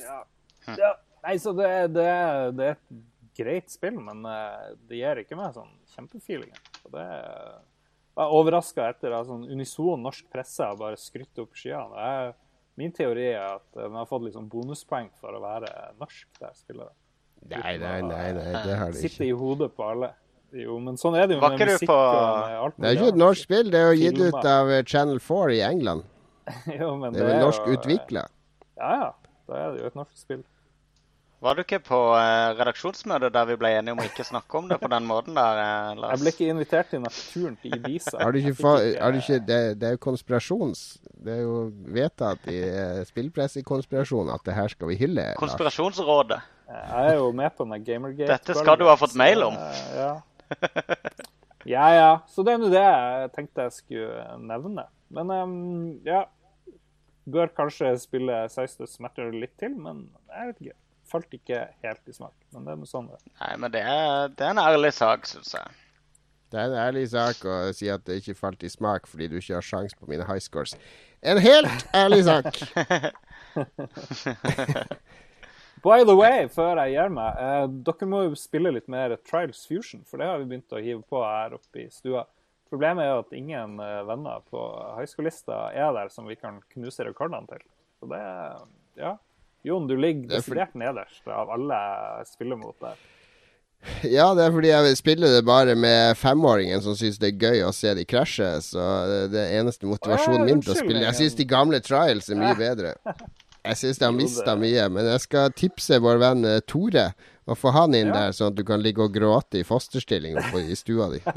Ja. ja. Nei, så det, er- det, det et greit spill, men eh, det gir ikke meg sånn kjempefeelingen. Så det Jeg er overraska etter at sånn unison norsk presse har bare skrytt opp skyene. Jeg- Min teori er at den har fått sånn bonuspoeng for å være norsk, der spillere. Nei, nei, nei, nei, det har det Sitter Sitte i hodet på alle. Jo, men sånn er det jo Var med ikke musikk på- og med alt Det er ikke et norsk spill, det er jo gitt ut av eh, Channel 4 i England. jo, men Det er vel norsk jo- utvikla. Ja, ja. Da er det jo et norsk spill. Var du ikke på eh, redaksjonsmøte der vi ble enige om å ikke snakke om det på den måten der, eh, Lars? Jeg ble ikke invitert til naturen til Ibiza. er det, ikke fa har du ikke, det, det er jo konspirasjons... Det er jo vedtatt i eh, spillpressekonspirasjonen at det her skal vi hylle. Lars. Konspirasjonsrådet. Jeg er jo med på den Gamergate. Dette skal du ha fått mail om. Ja. ja, ja. Så det er nå det jeg tenkte jeg skulle nevne. Men um, ja. Bør kanskje spille Seistus Matter litt til, men jeg vet ikke. Falt ikke helt i smak. Men det er noe sånn det. Nei, men det er, det er en ærlig sak, syns jeg. Det er en ærlig sak å si at det ikke falt i smak fordi du ikke har sjans på mine high scores. En helt ærlig sak. By the way, før jeg gir meg, eh, dere må jo spille litt mer Trials Fusion, for det har vi begynt å hive på her oppe i stua. Problemet er at ingen eh, venner på høyskolelista er der som vi kan knuse rekordene til. Så det Ja. Jon, du ligger er desidert nederst av alle spiller mot der. Ja, det er fordi jeg spiller det bare med femåringen som syns det er gøy å se de krasje. Så det er eneste motivasjonen min til å spille. Jeg syns de gamle Trials er mye bedre. Jeg syns de har mista mye. Men jeg skal tipse vår venn eh, Tore og få han inn der, sånn at du kan ligge og gråte i fosterstilling oppe i stua di.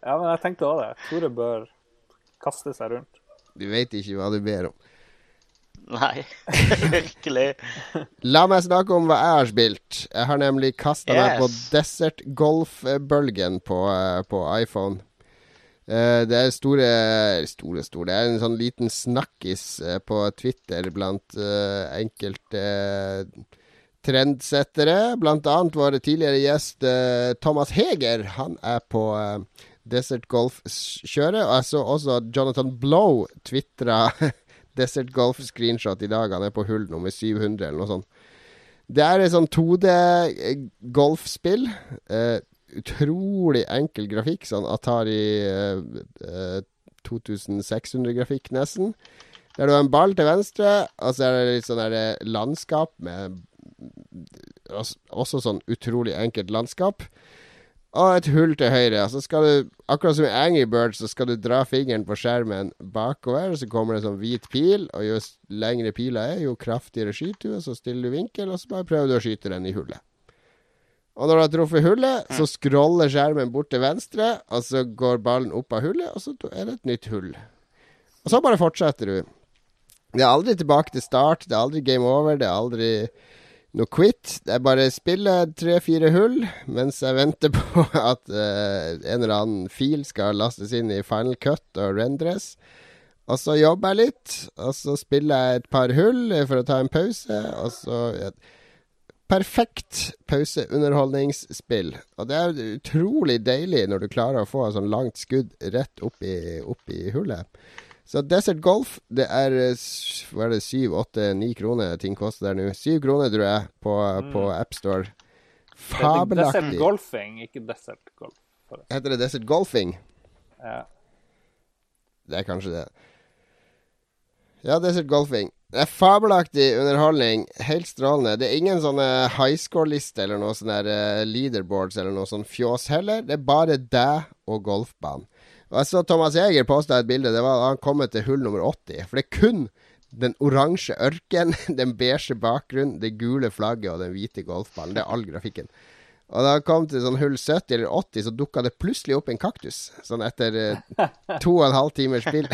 Ja, men jeg tenkte òg det. Tore bør kaste seg rundt. Du vet ikke hva du ber om. Nei, virkelig. La meg snakke om hva jeg har spilt. Jeg har nemlig kasta meg på Desert Golf-bølgen på, eh, på iPhone. Eh, det er store Store, store Det er en sånn liten snakkis eh, på Twitter blant enkelte trendsettere. Blant annet vår tidligere gjest Thomas Heger. Han er på Desert Golf-kjøret. Og jeg så også Jonathan Blow tvitra Desert Golf-screenshot i dag. Han er på hull nummer 700 eller noe sånt. Det er et sånn 2D-golfspill. Eh, utrolig enkel grafikk. Sånn Atari eh, eh, 2600-grafikk, nesten. Der du har en ball til venstre, og så er det litt sånn eh, landskap med Også sånn utrolig enkelt landskap. Og et hull til høyre. Så skal du, akkurat som i Angry Birds, så skal du dra fingeren på skjermen bakover, og så kommer det en sånn hvit pil, og jo lengre pila er, jo kraftigere skyter du, og så stiller du vinkel, og så bare prøver du å skyte den i hullet. Og når du har truffet hullet, så scroller skjermen bort til venstre, og så går ballen opp av hullet, og så er det et nytt hull. Og så bare fortsetter du. Det er aldri tilbake til start, det er aldri game over, det er aldri noe quit. Er bare spille tre-fire hull mens jeg venter på at uh, en eller annen fil skal lastes inn i Final Cut og rendres. Og så jobber jeg litt, og så spiller jeg et par hull for å ta en pause, og så ja, Perfekt pauseunderholdningsspill. Og det er utrolig deilig når du klarer å få et sånn langt skudd rett opp i, opp i hullet. Så Desert Golf, det er eh, hva er det, syv, åtte, ni kroner ting koster der nå. Syv kroner, tror jeg, på, mm. på AppStore. Fabelaktig. Desert Golfing, ikke Desert Golf. Forresten. Heter det Desert Golfing? Ja. Det er kanskje det. Ja, Desert Golfing. Det er fabelaktig underholdning. Helt strålende. Det er ingen sånne high score-liste eller noe sånne uh, leaderboards eller noe sånn fjås heller. Det er bare deg og golfbanen. Og jeg så Thomas Jæger posta et bilde. Det var da han kom til hull nummer 80. For det er kun den oransje ørken, den beige bakgrunnen, det gule flagget og den hvite golfballen. Det er all grafikken. Og da han kom til sånn hull 70 eller 80, så dukka det plutselig opp en kaktus. Sånn etter eh, to og en halv timers spill.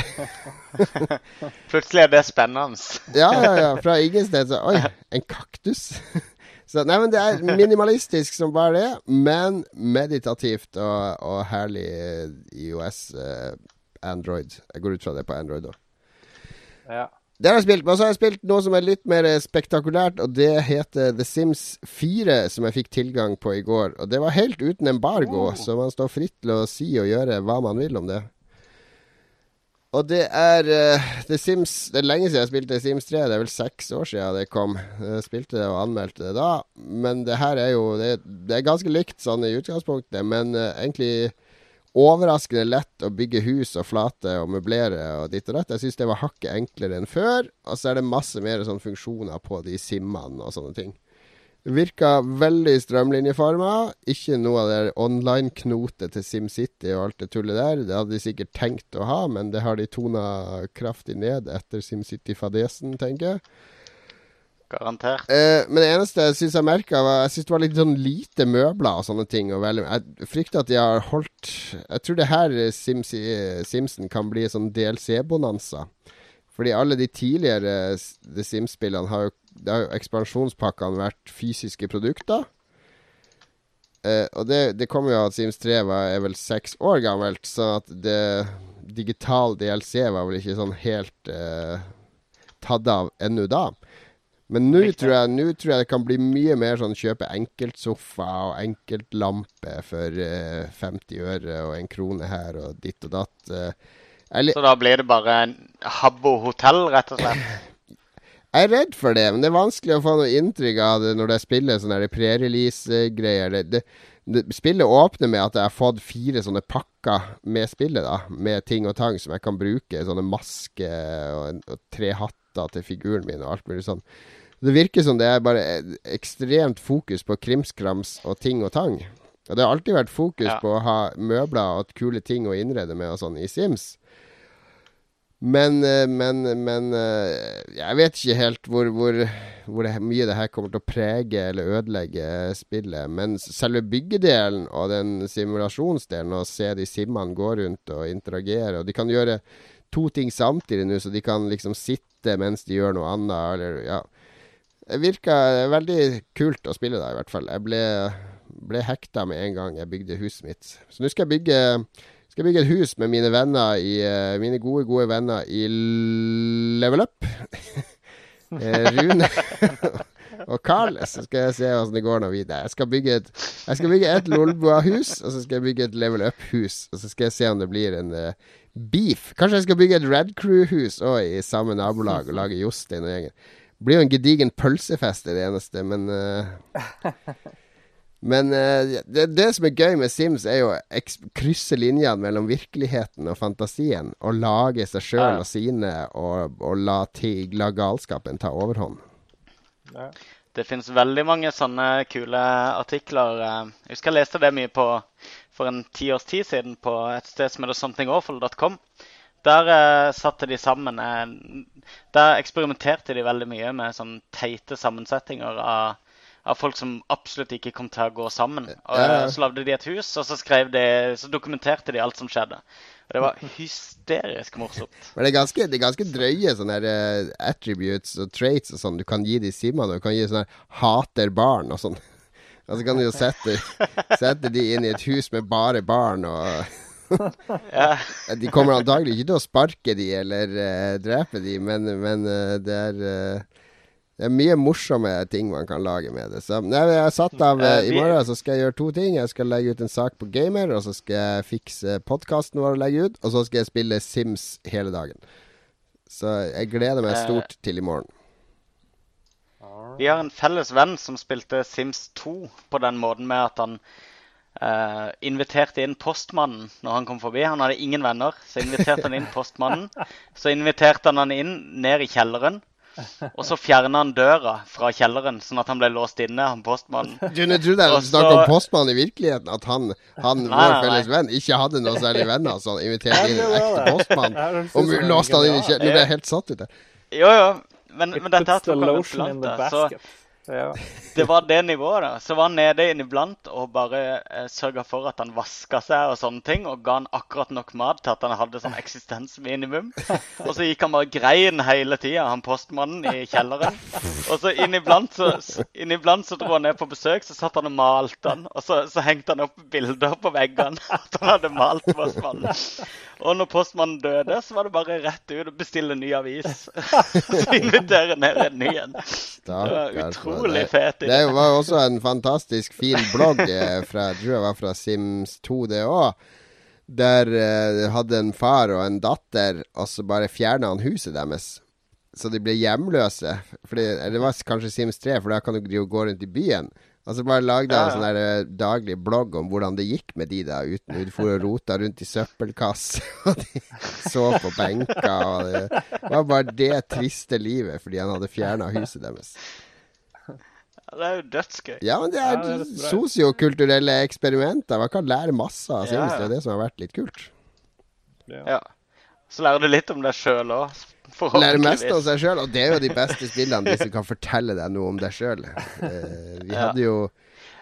plutselig er det spennende. ja, ja, ja. Fra ingen sted så Oi, en kaktus? Så, nei, men Det er minimalistisk som bare det, men meditativt og, og herlig IOS uh, Android. Jeg går ut fra det på Android òg. Ja. Det har jeg spilt, men så har jeg spilt noe som er litt mer spektakulært, og det heter The Sims 4, som jeg fikk tilgang på i går. Og det var helt uten embargo, oh. så man står fritt til å si og gjøre hva man vil om det. Og det er uh, The Sims Det er lenge siden jeg spilte Sims 3. Det er vel seks år siden det kom. Jeg spilte det og anmeldte det da. Men det her er jo Det, det er ganske likt sånn i utgangspunktet, men uh, egentlig overraskende lett å bygge hus og flate og møblere og ditt og datt. Jeg syns det var hakket enklere enn før. Og så er det masse mer sånn funksjoner på de simmene og sånne ting. Virka veldig strømlinjeforma. Ikke noe av det online-knotet til SimCity og alt det tullet der. Det hadde de sikkert tenkt å ha, men det har de tona kraftig ned etter SimCity-fadesen, tenker jeg. Garantert. Eh, men det eneste jeg syns jeg merka, var Jeg syns det var litt sånn lite møbler og sånne ting. Og jeg frykter at de har holdt Jeg tror det her Sims, Simsen kan bli sånn DLC-bonanza. Fordi alle de tidligere The Sims-spillene har jo det har jo ekspansjonspakkene vært fysiske produkter. Eh, og det, det kommer jo av at Sims 3 var, er vel seks år gammelt, så at det digital DLC var vel ikke sånn helt eh, tatt av ennå da. Men nå tror, tror jeg det kan bli mye mer sånn kjøpe enkeltsofa og enkeltlampe for eh, 50 øre og en krone her og ditt og datt. Eh. Så da blir det bare en Habbo hotell, rett og slett? Jeg er redd for det, men det er vanskelig å få noe inntrykk av det når jeg spiller sånne pre-release-greier. Spillet åpner med at jeg har fått fire sånne pakker med spillet, da. Med ting og tang som jeg kan bruke. Sånne masker og, og tre hatter til figuren min og alt mulig sånn. Det virker som det er bare ekstremt fokus på krimskrams og ting og tang. Og det har alltid vært fokus ja. på å ha møbler og kule ting å innrede med og sånn i Sims. Men, eh, men, men eh, jeg vet ikke helt hvor, hvor, hvor det, mye det her kommer til å prege eller ødelegge spillet. Men selve byggedelen og den simulasjonsdelen, å se de simmene gå rundt og interagere Og de kan gjøre to ting samtidig nå, så de kan liksom sitte mens de gjør noe annet. Eller, ja. Det virka veldig kult å spille da, i hvert fall. Jeg ble, ble hekta med en gang jeg bygde huset mitt. Så nå skal jeg bygge skal bygge et hus med mine venner i uh, Mine gode, gode venner i Level Up. Eh, Rune og Carl. Så skal jeg se hvordan det går når vi der. Jeg skal bygge et, jeg skal bygge et Lolbua-hus, og så skal jeg bygge et Level Up-hus. Og så skal jeg se om det blir en uh, beef. Kanskje jeg skal bygge et Red Crew-hus òg i samme nabolag og lage Jostein og gjengen. Blir jo en gedigen pølsefest, det eneste, men uh, Men uh, det, det som er gøy med Sims, er jo å krysse linjene mellom virkeligheten og fantasien. Og lage seg sjøl Ja. og sine, og, og la, tig, la galskapen ta overhånd. Ja. Det finnes veldig mange sånne kule artikler. eh, Jeg husker jeg leste det mye på for en ti års tid siden på et sted som heter somethingawful.com. Der eh, satte de sammen eh, Der eksperimenterte de veldig mye med sånn teite sammensetninger av, av folk som absolutt ikke kom til å gå sammen. Og, Ja, ja. Så lagde de et hus, og så, de, så dokumenterte de alt som skjedde. Og det var hysterisk morsomt. Men det er ganske, det er ganske drøye sånne her, eh, attributes og traits og sånn du kan gi de simmene. Du kan gi sånn her 'hater barn' og sånn. Og så kan du jo sette, sette de inn i et hus med bare barn og Ja. De kommer antagelig ikke til å sparke de eller uh, drepe de, men, men uh, det er det er mye morsomme ting man kan lage med det. Så nei, jeg har satt av eh, Eh, I morgen så skal jeg gjøre to ting. Jeg skal legge ut en sak på Gamer, og så skal jeg fikse podkasten vår og legge ut. Og så skal jeg spille Sims hele dagen. Så jeg gleder meg Eh, stort til i morgen. Vi har en felles venn som spilte Sims 2 på den måten med at han eh, inviterte inn postmannen når han kom forbi. Han hadde ingen venner, så inviterte han inn postmannen. Så inviterte han han inn ned i kjelleren. Og så fjerna han døra fra kjelleren, sånn at han ble låst inne, han postmannen. Du, jeg tror det er snakk om postmannen i virkeligheten. At han, han Nei, vår nei, felles nei. venn, ikke hadde noe særlig venner. Så han inviterte inn en ekte postmann. Ut Og låste han inn i kjelleren. Nå ble jeg helt satt ut der. Jo, jo. Men, men dette her tok han. Så basket. Ja. det var det nivået, da. Så var han nede inniblant og bare eh, sørga for at han vaska seg og sånne ting. Og ga han akkurat nok mat til at han hadde sånn eksistensminimum. Og så gikk han bare grein hele tida, han postmannen i kjelleren. Og så inniblant så, inniblant så dro han ned på besøk, så satt han og malte han. Og så, så hengte han opp bilder på veggene at han hadde malt postmannen. Og når postmannen døde, så var det bare rett ut og bestille ny avis. så invitere ned en ny en. Det var mann. Utrolig fet. Det var jo også en fantastisk fin blogg eh, fra, jeg tror jeg var fra Sims 2, det òg. Der uh, hadde en far og en datter, og så bare fjerna han huset deres. Så de ble hjemløse. Fordi, det var kanskje Sims 3, for da kan du jo gå rundt i byen. Og så bare lagde han Ja, en ja. sånn der eh, daglig blogg om hvordan det gikk med de da uten Du for og rota rundt i søppelkasse, og de så på benker. Og det var bare det triste livet fordi han hadde fjerna huset deres. Ja, Det er jo dødsgøy. Ja, men det Ja, er det høres sosiokulturelle eksperimenter. Man kan lære masse av Ja, ja. Det er det som har vært litt kult. Ja. Så lærer du litt om deg sjøl òg, Lærer mest om seg sjøl, og det er jo de beste spillene, de som kan fortelle deg noe om deg sjøl. vi hadde jo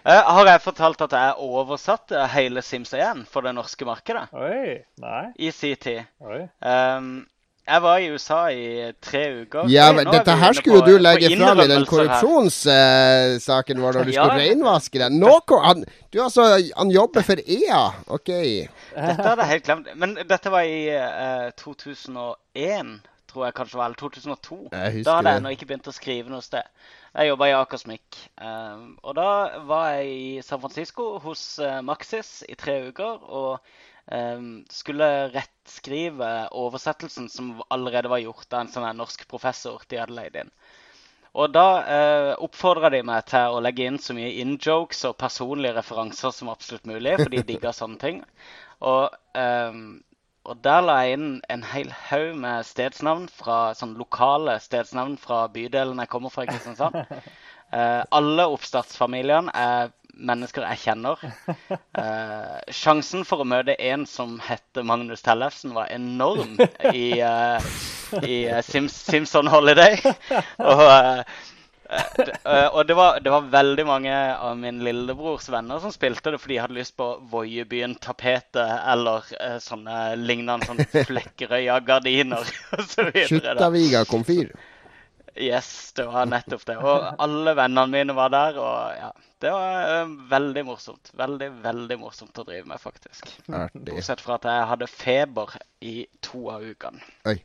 Eh, Har jeg fortalt at jeg oversatte hele Sims 1 for det norske markedet Oi. Nei. i sin tid? Oi. Um, jeg var i USA i tre uker. Ja, men dette her skulle på- du legge fram i den korrupsjonssaken vår når du Ja. skulle renvaske den. Nå han Du, altså, han jobber for EA. OK. Dette hadde jeg helt glemt. Men dette var i uh, 2001, tror jeg kanskje var. Eller 2002. Jeg Da hadde jeg ennå ikke begynt å skrive noe sted. Jeg jobba i Akersmik. Um, og da var jeg i San Francisco hos uh, Maxis i tre uker og skulle rettskrive oversettelsen som allerede var gjort av en sånn norsk professor de hadde leid inn. Og da eh, oppfordra de meg til å legge inn så mye in-jokes og personlige referanser som absolutt mulig, for de digga sånne ting. Og, eh, og der la jeg inn en hel haug med stedsnavn fra sånn lokale stedsnavn fra bydelen jeg kommer fra i Kristiansand. Eh, alle oppstartsfamiliene er mennesker jeg kjenner. Eh, sjansen for å møte en som heter Magnus Tellefsen, var enorm i, eh, i eh, Sims, Simpson Holiday. Og, eh, eh, eh, og det var, det var veldig mange av min lillebrors venner som spilte det for de hadde lyst på Voiebyen-tapetet eller sånne lignende sånn Flekkerøya-gardiner osv. Skjuttaviga komfyr. Yes, det var nettopp det. Og alle vennene mine var der. Og ja, det var eh, veldig morsomt. Veldig, veldig morsomt å drive med, faktisk. Artig. Bortsett fra at jeg hadde feber i to av ukene. Oi.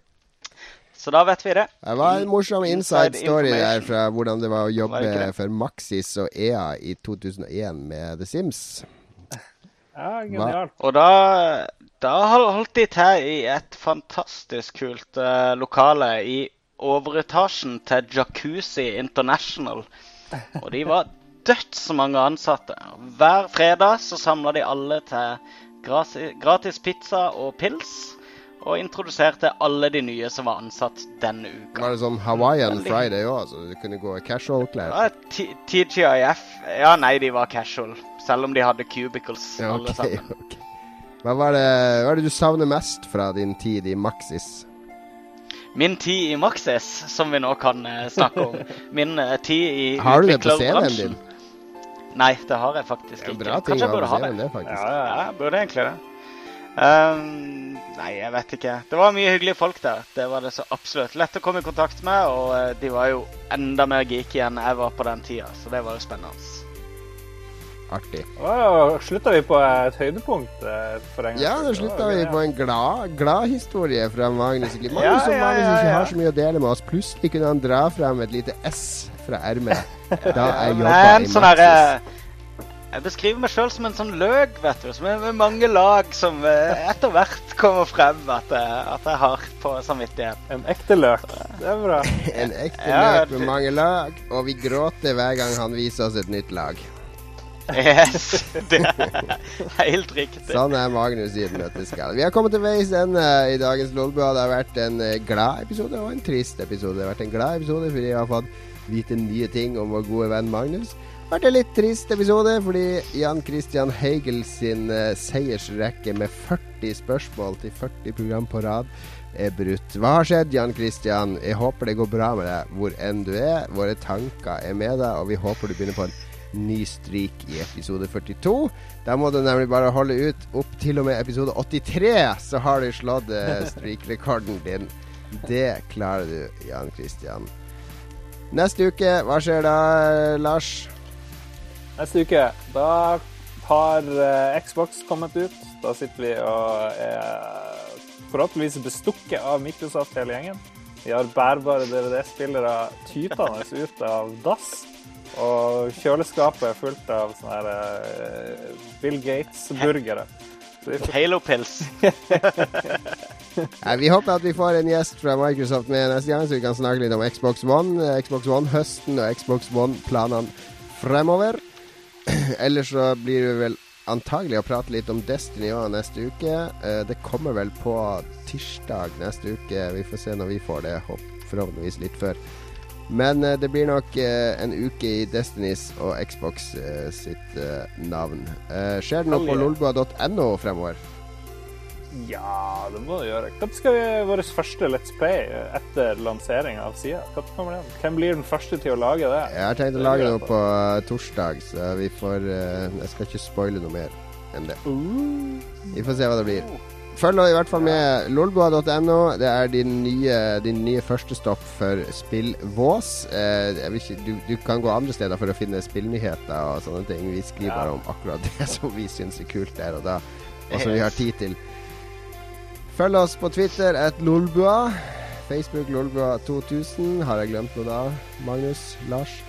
Så da vet vi det. Det var en morsom inside story der fra hvordan det var å jobbe var for Maxis og EA i 2001 med The Sims. Ja, genialt. Og da, da hol- holdt de til i et fantastisk kult uh, lokale i overetasjen til Jacuzzi International. Og de var dødsmange ansatte. Hver fredag så samla de alle til gratis, pizza og pils. Og introduserte alle de nye som var ansatt denne uka. Var det sånn Hawaiian Friday òg, så du kunne gå i casual-klær? Ja, TGIF Ja, nei, de var casual. Selv om de hadde cubicles, Ja, alle sammen. Okay. Hva var det, hva er det du savner mest fra din tid i Maxis? Min tid i Maxis, som vi nå kan eh, snakke om. Min eh, tid i Har du det på CV-en din? Nei, det har jeg faktisk ikke. bra ting Kanskje jeg ha burde ha det. det, faktisk. Ja, ja. Ja, jeg burde egentlig det. Um, nei, jeg vet ikke. Det var mye hyggelige folk der. Det var det så absolutt. Lett å komme i kontakt med, og eh, de var jo enda mer geeky enn jeg var på den tida, så det var jo spennende. Artig. Slutta vi på et høydepunkt eh, for en gangs Ja, nå slutta vi på en glad, glad historie fra Magnus. Magnus Ja, som ja, ja, ikke har så mye å dele med oss. Plutselig kunne han dra frem et lite S fra ermet. Da jeg jobba en i sånn Maxis. Jeg beskriver meg sjøl som en sånn løk, vet du. Som er med mange lag som eh, etter hvert kommer frem at, jeg- at jeg har på samvittigheten. En ekte løk. Det er bra. En ekte Ja, løk med mange lag, og vi gråter hver gang han viser oss et nytt lag. Yes, det er helt riktig. Sånn er Magnus i et nøtteskall. Vi har kommet til veis ende i dagens Lolbua. Det har vært en eh, glad episode og en trist episode. Det har vært en glad episode fordi jeg har fått vite nye ting om vår gode venn Magnus. Det har vært en litt trist episode fordi Jan Christian Heigel sin eh, seiersrekke med 40 spørsmål til 40 program på rad er brutt. Hva har skjedd, Jan Christian? Jeg håper det går bra med deg hvor enn du er. Våre tanker er med deg, og vi håper du begynner på en ny strik i episode 42. Da må du nemlig bare holde ut opp til og med episode 83, så har du slått strikrekorden streak-rekorden din. Det klarer du, Jan Christian. Neste uke, hva skjer da, Lars? Neste uke, da har eh, Xbox kommet ut. Da sitter vi og er forhåpentligvis bestukket av Microsoft hele gjengen. Vi har bærbare DVD-spillere tytende ut av dass. Og kjøleskapet er fullt av sånne her eh, Bill Gates-burgere. Halo-pils. Vi håper at vi får en gjest fra Microsoft med neste gang, så vi kan snakke litt om Xbox One, eh, Xbox One-høsten og Xbox One-planene fremover. Ellers så blir det vel antagelig å prate litt om Destiny òg neste uke. Eh, Det kommer vel på tirsdag neste uke. Vi får se når vi får det. Håp, forhåpentligvis litt før. Men eh, det blir nok eh, en uke i Destinys og Xbox eh, sitt navn. Skjer det noe på lolboa.no fremover? Ja, det må det gjøre. Når skal vi vår første Let's Play etter lansering av sida? Hvem blir den første til å lage det? Jeg har tenkt å lage noe på torsdag, så vi får Jeg skal ikke spoile noe mer enn det. Vi får se hva det blir. Følg i hvert fall med lolbua.no. Det er din nye, din nye førstestopp for spillvås. Eh, ikke, du, du kan gå andre steder for å finne spillnyheter og sånne ting. Vi skriver Ja. bare om akkurat det som vi syns er kult der og da, og som vi har tid til. Følg oss på Twitter at lolbua. Facebook lolbua2000. Har jeg glemt noe da? Magnus? Lars?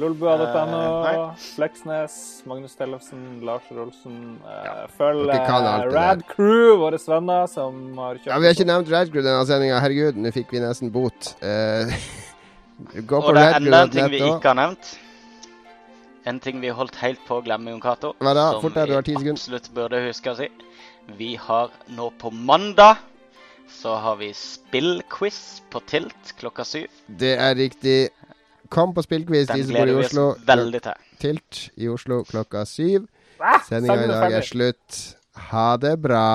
Lolbua.no, Eh, nei. Fleksnes, Magnus Tellefsen, Lars Rolsen. Eh, følg kan alt eh, det Rad Crew, våre venner som har kjøpt Ja, Vi har ikke nevnt Rad Crew denne sendinga. Herregud, nå fikk vi nesten bot. Eh, gå på Og det er enda en ting vi ikke har nevnt. En ting vi holdt helt på å glemme, Jon Cato. Hva da? som Fort deg, du har ti vi absolutt burde huske å si. Vi har nå på mandag så har vi spillquiz på Tilt klokka syv. Det er riktig. Kom på spillquiz, de som bor i Oslo. veldig til. Tilt i Oslo klokka syv. Sendinga i dag er slutt. Ha det bra.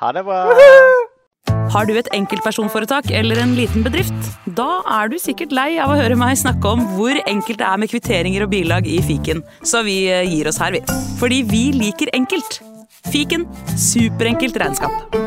Ha det bra. Har du et enkeltpersonforetak eller en liten bedrift? Da er du sikkert lei av å høre meg snakke om hvor enkelt det er med kvitteringer og bilag i fiken, så vi eh, gir oss her, vi. Fordi vi liker enkelt. Fiken superenkelt regnskap.